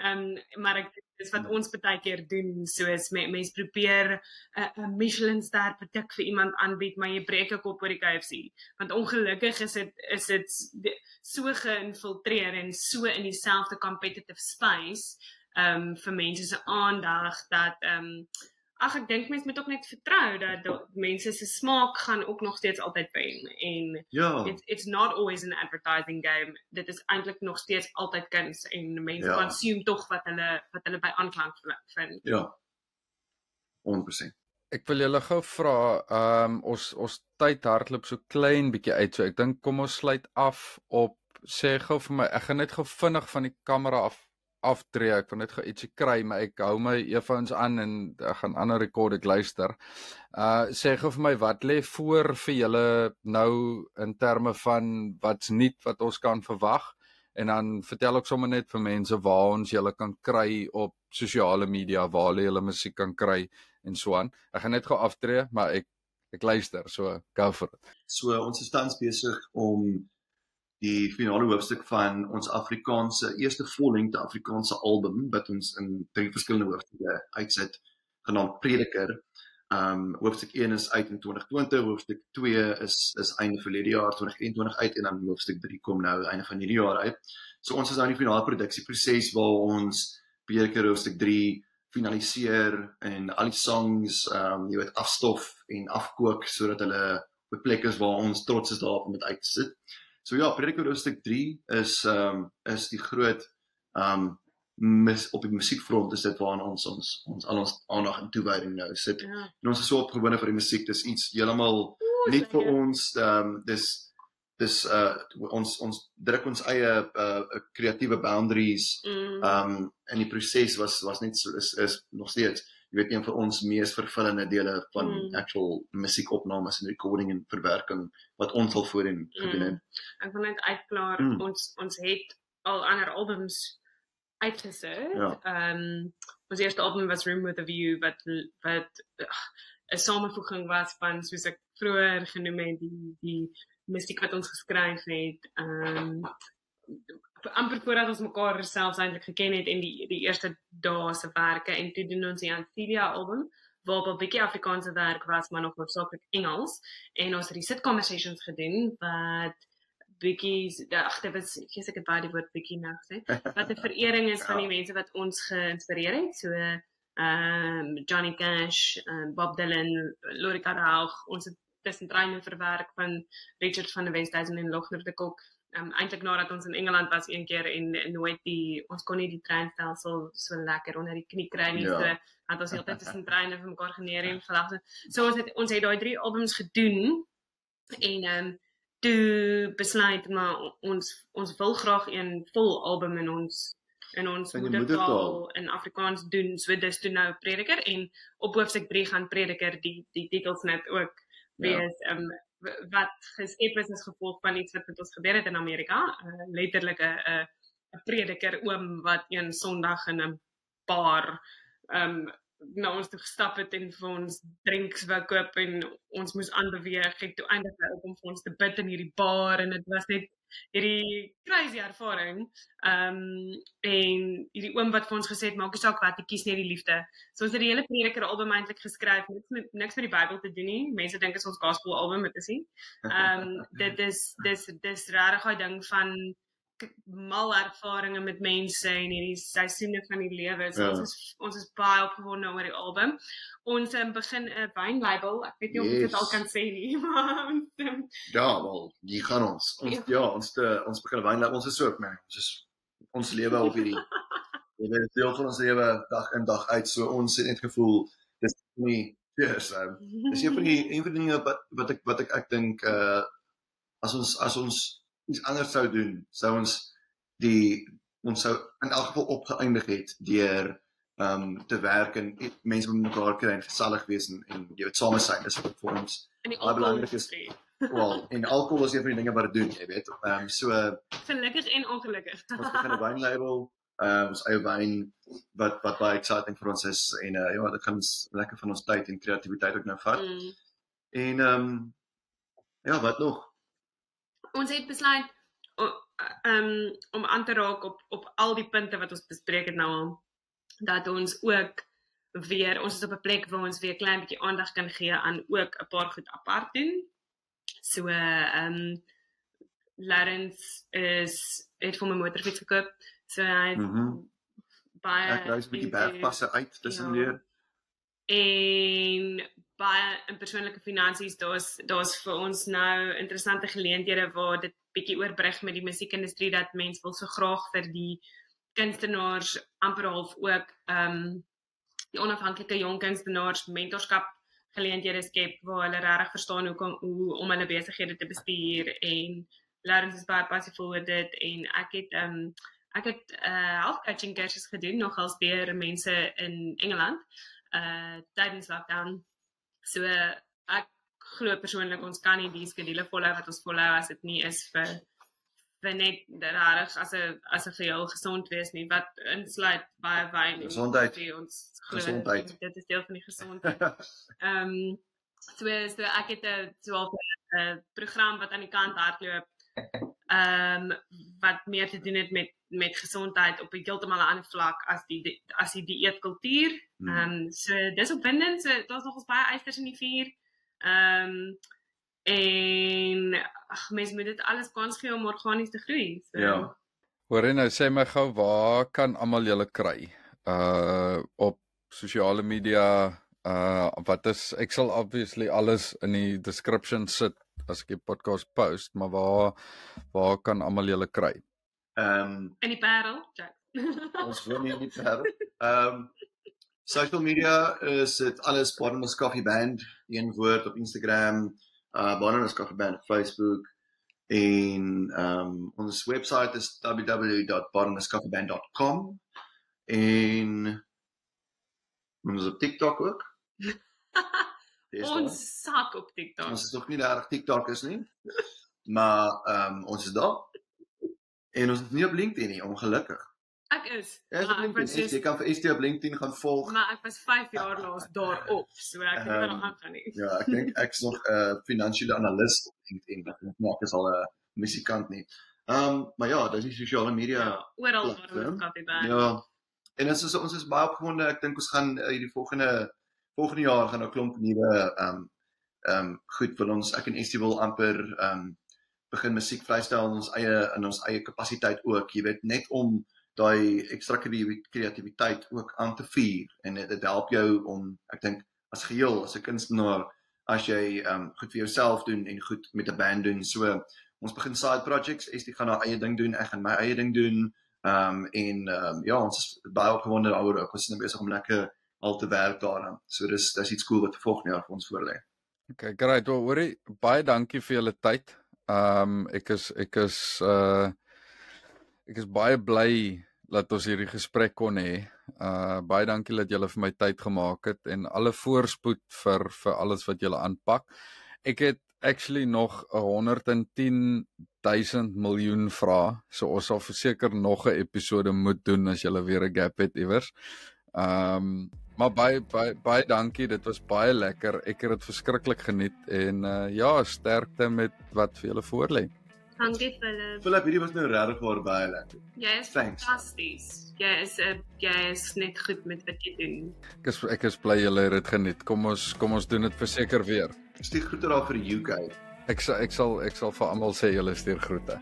Ehm um, maar ek dis wat ons baie keer doen soos me, mense probeer 'n 'n Michelin ster produk vir iemand aanbied maar jy breek 'n kop oor die KFC want ongelukkig is dit is dit so geïnfiltreer en so in dieselfde competitive space ehm um, vir mense se aandag dat ehm um, ag ek dink mense moet ook net vertrou dat da- mense se smaak gaan ook nog steeds altyd wen en Ja. it's it's not always an advertising game. Dit is eintlik nog steeds altyd kuns en mense Ja. consume tog wat hulle wat hulle by aanklank vind. Ja. 100%. Ek wil julle gou vra, ehm um, ons ons tyd hardloop so klein bietjie uit. So ek dink kom ons sluit af op sê gou vir my, ek gaan net gou vinnig van die kamera af aftree. Ek wil net gou ietsie kry, maar ek hou my earphones aan en ek gaan ander rekord ek luister. Uh sê gou vir my wat lê voor vir julle nou in terme van wat's nuut wat ons kan verwag? En dan vertel ek sommer net vir mense waar ons julle kan kry op sosiale media, waar hulle julle musiek kan kry en so aan. Ek gaan net gou aftree, maar ek ek luister, so go for it. So ons is tans besig om die finale hoofstuk van ons Afrikaanse eerste vollengte Afrikaanse album wat ons in drie verskillende hoofstukke uitsit genaamd Prediker. Um hoofstuk 1 is uit in 2020, hoofstuk 2 is is einde verlede jaar 2021 uit en dan hoofstuk 3 kom nou einde van hierdie jaar uit. So ons is nou in die finale produksieproses waar ons Prediker hoofstuk 3 finaliseer en al die songs um jy weet afstof en afkook sodat hulle op plek is waar ons trots is daarop om dit uit te sit. So ja, Prediker hoofstuk 3 is ehm um, is die groot ehm um, mis op die musiekfront is dit waarna ons ons ons al ons aandag en toewyding nou sit. Ja. En ons is so opgewonde vir die musiek. Dis iets heeltemal nie vir lekker. ons ehm um, dis dis uh ons ons druk ons eie uh kreatiewe boundaries Mm. um in die proses was was net so is is nog steeds jy weet een van ons mees vervullende dele van Mm. mm. actual musiekopnames en recording en verwerking wat ons al voorheen gedoen het. Ek wil net uitklaar Mm. ons ons het al ander albums uitgesit. Ja. Ehm ons eerste album was Room with a View wat wat 'n samevoeging was van soos ek vroeër genoem het die die musiek wat ons geskryf het. Ehm amper voordat ons mekaar selfs eintlik geken het en die die eerste dae se werke en toe doen ons die Antilia album waar op 'n bietjie Afrikaanse werk was maar nog hoofsaaklik Engels. En ons het die sit conversations gedoen wat bietjie ag dit was gee ek het baie die woord bietjie nou gesê wat 'n verering is van die mense wat ons geïnspireer het. So ehm um, Johnny Cash, um, Bob Dylan, Lorika Raug, ons het tussen treine verwerk van Richard van der Westhuizen en Logner de Kok. Ehm um, eintlik nadat ons in Engeland was een keer en, en nooit die ons kon nie die treinstelsel so lekker onder die knie kry nie. Ja. So het ons heeltyd tussen treine vir mekaar geneer en gelag. So ons het ons het daai drie albums gedoen en ehm um, toe besluit maar ons ons wil graag een vol album in ons in ons moedertaal in Afrikaans doen. So dis toe nou Prediker en op hoofstuk 3 gaan Prediker die die titels net ook wees ja. um wat geskep is as gevolg van iets wat met ons gebeur het in Amerika, uh, letterlik 'n 'n 'n prediker oom wat een Sondag in 'n bar um na ons toe gestap het en vir ons drinks wou koop en ons moes aanbeweeg het toe eindig hy op om vir ons te bid in hierdie bar en dit was net hierdie crazy ervaring. Ehm um, en hierdie oom wat vir ons gesê het maak nie saak wat jy kies net die liefde. So ons het die hele prediker album eintlik geskryf niks met niks met die Bybel te doen nie. Mense dink dit is ons gospel album, dit is nie. Ehm um, dit is dis dis regtig daai ding van mal ervarings met mense en hierdie seisoene van die lewe. So ja. ons is ons is baie opgewonde oor die album. Ons um, begin 'n wynlabel. Ek weet nie yes. of ek dit al kan sê nie, maar um, ja, wel, die gaan ons. Ons ja, ja ons te, ons begin 'n wynlabel. Ons is so opmerk. Ons is ons lewe op hierdie jy weet dit deel van ons lewe dag in dag uit. So ons het net gevoel dis nie Yes, um, dis een van die een van die dinge wat wat ek wat ek ek dink uh as ons as ons iets anders sou doen, sou ons die ons sou in elk geval opgeëindig het deur ehm um, te werk en mense met mekaar kry en gesellig wees en en jy weet same sy is vir ons. Die belangrik is wel en alkohol is een van die dinge wat dit doen, jy weet. Ehm um, so gelukkig en ongelukkig. ons begin 'n wynlabel ehm um, ons eie wyn wat wat baie exciting vir ons is en uh, ja, dit gaan ons lekker van ons tyd en kreatiwiteit ook nou vat. Mm. En ehm um, ja, wat nog? Ons het besluit um, om aan te raak op op al die punte wat ons bespreek het nou al dat ons ook weer ons is op 'n plek waar ons weer klein bietjie aandag kan gee aan ook 'n paar goed apart doen. So ehm um, Lawrence is het vir my motorfiets gekoop. So hy mm -hmm. baie Ek ry 'n bietjie bergpasse uit tussen ja. weer. En baie in persoonlike finansies daar's daar's vir ons nou interessante geleenthede waar dit bietjie oorbrug met die musiekindustrie dat mense wil so graag vir die kunstenaars amper half ook ehm um, die onafhanklike jong kunstenaars mentorskap geleenthede skep waar hulle regtig verstaan hoe kom hoe om hulle besighede te bestuur en Lawrence is baie passief oor dit en ek het ehm um, ek het 'n uh, health coaching kursus gedoen nogals deur mense in Engeland uh tydens lockdown So ek glo persoonlik ons kan nie die skedule volhou wat ons volhou as dit nie is vir vir net regtig as 'n as 'n geheel gesond wees nie wat insluit baie wyn en gesondheid. ons gesondheid. dit is deel van die gesondheid. Ehm um, so so ek het 'n so 'n program wat aan die kant hardloop ehm um, wat meer te doen het met met gesondheid op 'n heeltemal 'n ander vlak as die as die dieetkultuur. Hmm. Ehm um, so dis opwindend. So daar's nog ons baie eisters in die vuur. Ehm um, en ag mens moet dit alles kans gee om organies te groei. So. Ja. Hoor nou sê my gou waar kan almal julle kry? Uh op sosiale media uh wat is ek sal obviously alles in die description sit as ek die podcast post, maar waar waar kan almal julle kry? Ehm um, in die Parel, Jack. ons woon hier in die Parel. Ehm um, social media is dit alles Barnabas Coffee Band, een woord op Instagram, uh Barnabas Coffee Band op Facebook en ehm um, ons webwerf is www.barnabascoffeeband.com en ons op TikTok ook. ons sak op TikTok. Ons is nog nie reg TikTok is nie. Maar ehm um, ons is daar. En ons is nie op LinkedIn nie, ongelukkig. Ek is. Ja, ek LinkedIn, is, jy kan vir ST op LinkedIn gaan volg. Maar ek was 5 jaar laas daarop, so ek het um, nog aangaan nie. Ja, ek dink ek is nog 'n uh, finansiële analis op LinkedIn, ek nie ek is al 'n musikant nie. Ehm, um, maar ja, dis die sosiale media. Ja, oral waar ons kan dit Ja. En ons is ons is baie opgewonde. Ek dink ons gaan uh, hierdie volgende volgende jaar gaan 'n klomp nuwe ehm um, ehm um, goed vir ons ek en ST wil amper ehm um, begin musiek vrystel in ons eie in ons eie kapasiteit ook, jy weet, net om daai ekstra kreatiwiteit ook aan te vier en dit, dit help jou om ek dink as geheel as 'n kunstenaar as jy ehm um, goed vir jouself doen en goed met 'n band doen. So ons begin side projects, Estie gaan haar eie ding doen, ek gaan my eie ding doen. Ehm um, en ehm um, ja, ons is baie opgewonde daaroor. Ek was nou besig om lekker al te werk daaraan. So dis dis iets cool wat volgende jaar vir ons voorlê. Okay, great. Wel, hoorie, baie dankie vir julle tyd. Ehm um, ek is ek is uh ek is baie bly dat ons hierdie gesprek kon hê. Uh baie dankie dat julle vir my tyd gemaak het en alle voorspoed vir vir alles wat julle aanpak. Ek het actually nog 'n 110 000 miljoen vrae. So ons sal verseker nog 'n episode moet doen as julle weer 'n gap het iewers. Ehm um, maar baie baie baie dankie. Dit was baie lekker. Ek het dit verskriklik geniet en uh ja, sterkte met wat vir julle voorlê. Dankie Philip. Philip, hierdie was nou regtig waar baie lekker. Jy is Thanks. fantasties. Jy is 'n jy is net goed met wat jy doen. Ek is ek is bly julle het dit geniet. Kom ons kom ons doen dit verseker weer. Stuur groete daar vir die UK. Ek sal ek sal ek sal vir almal sê julle stuur groete.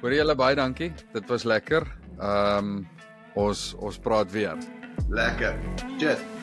Hoor julle baie dankie. Dit was lekker. Ehm um, ons ons praat weer. Lekker. Cheers.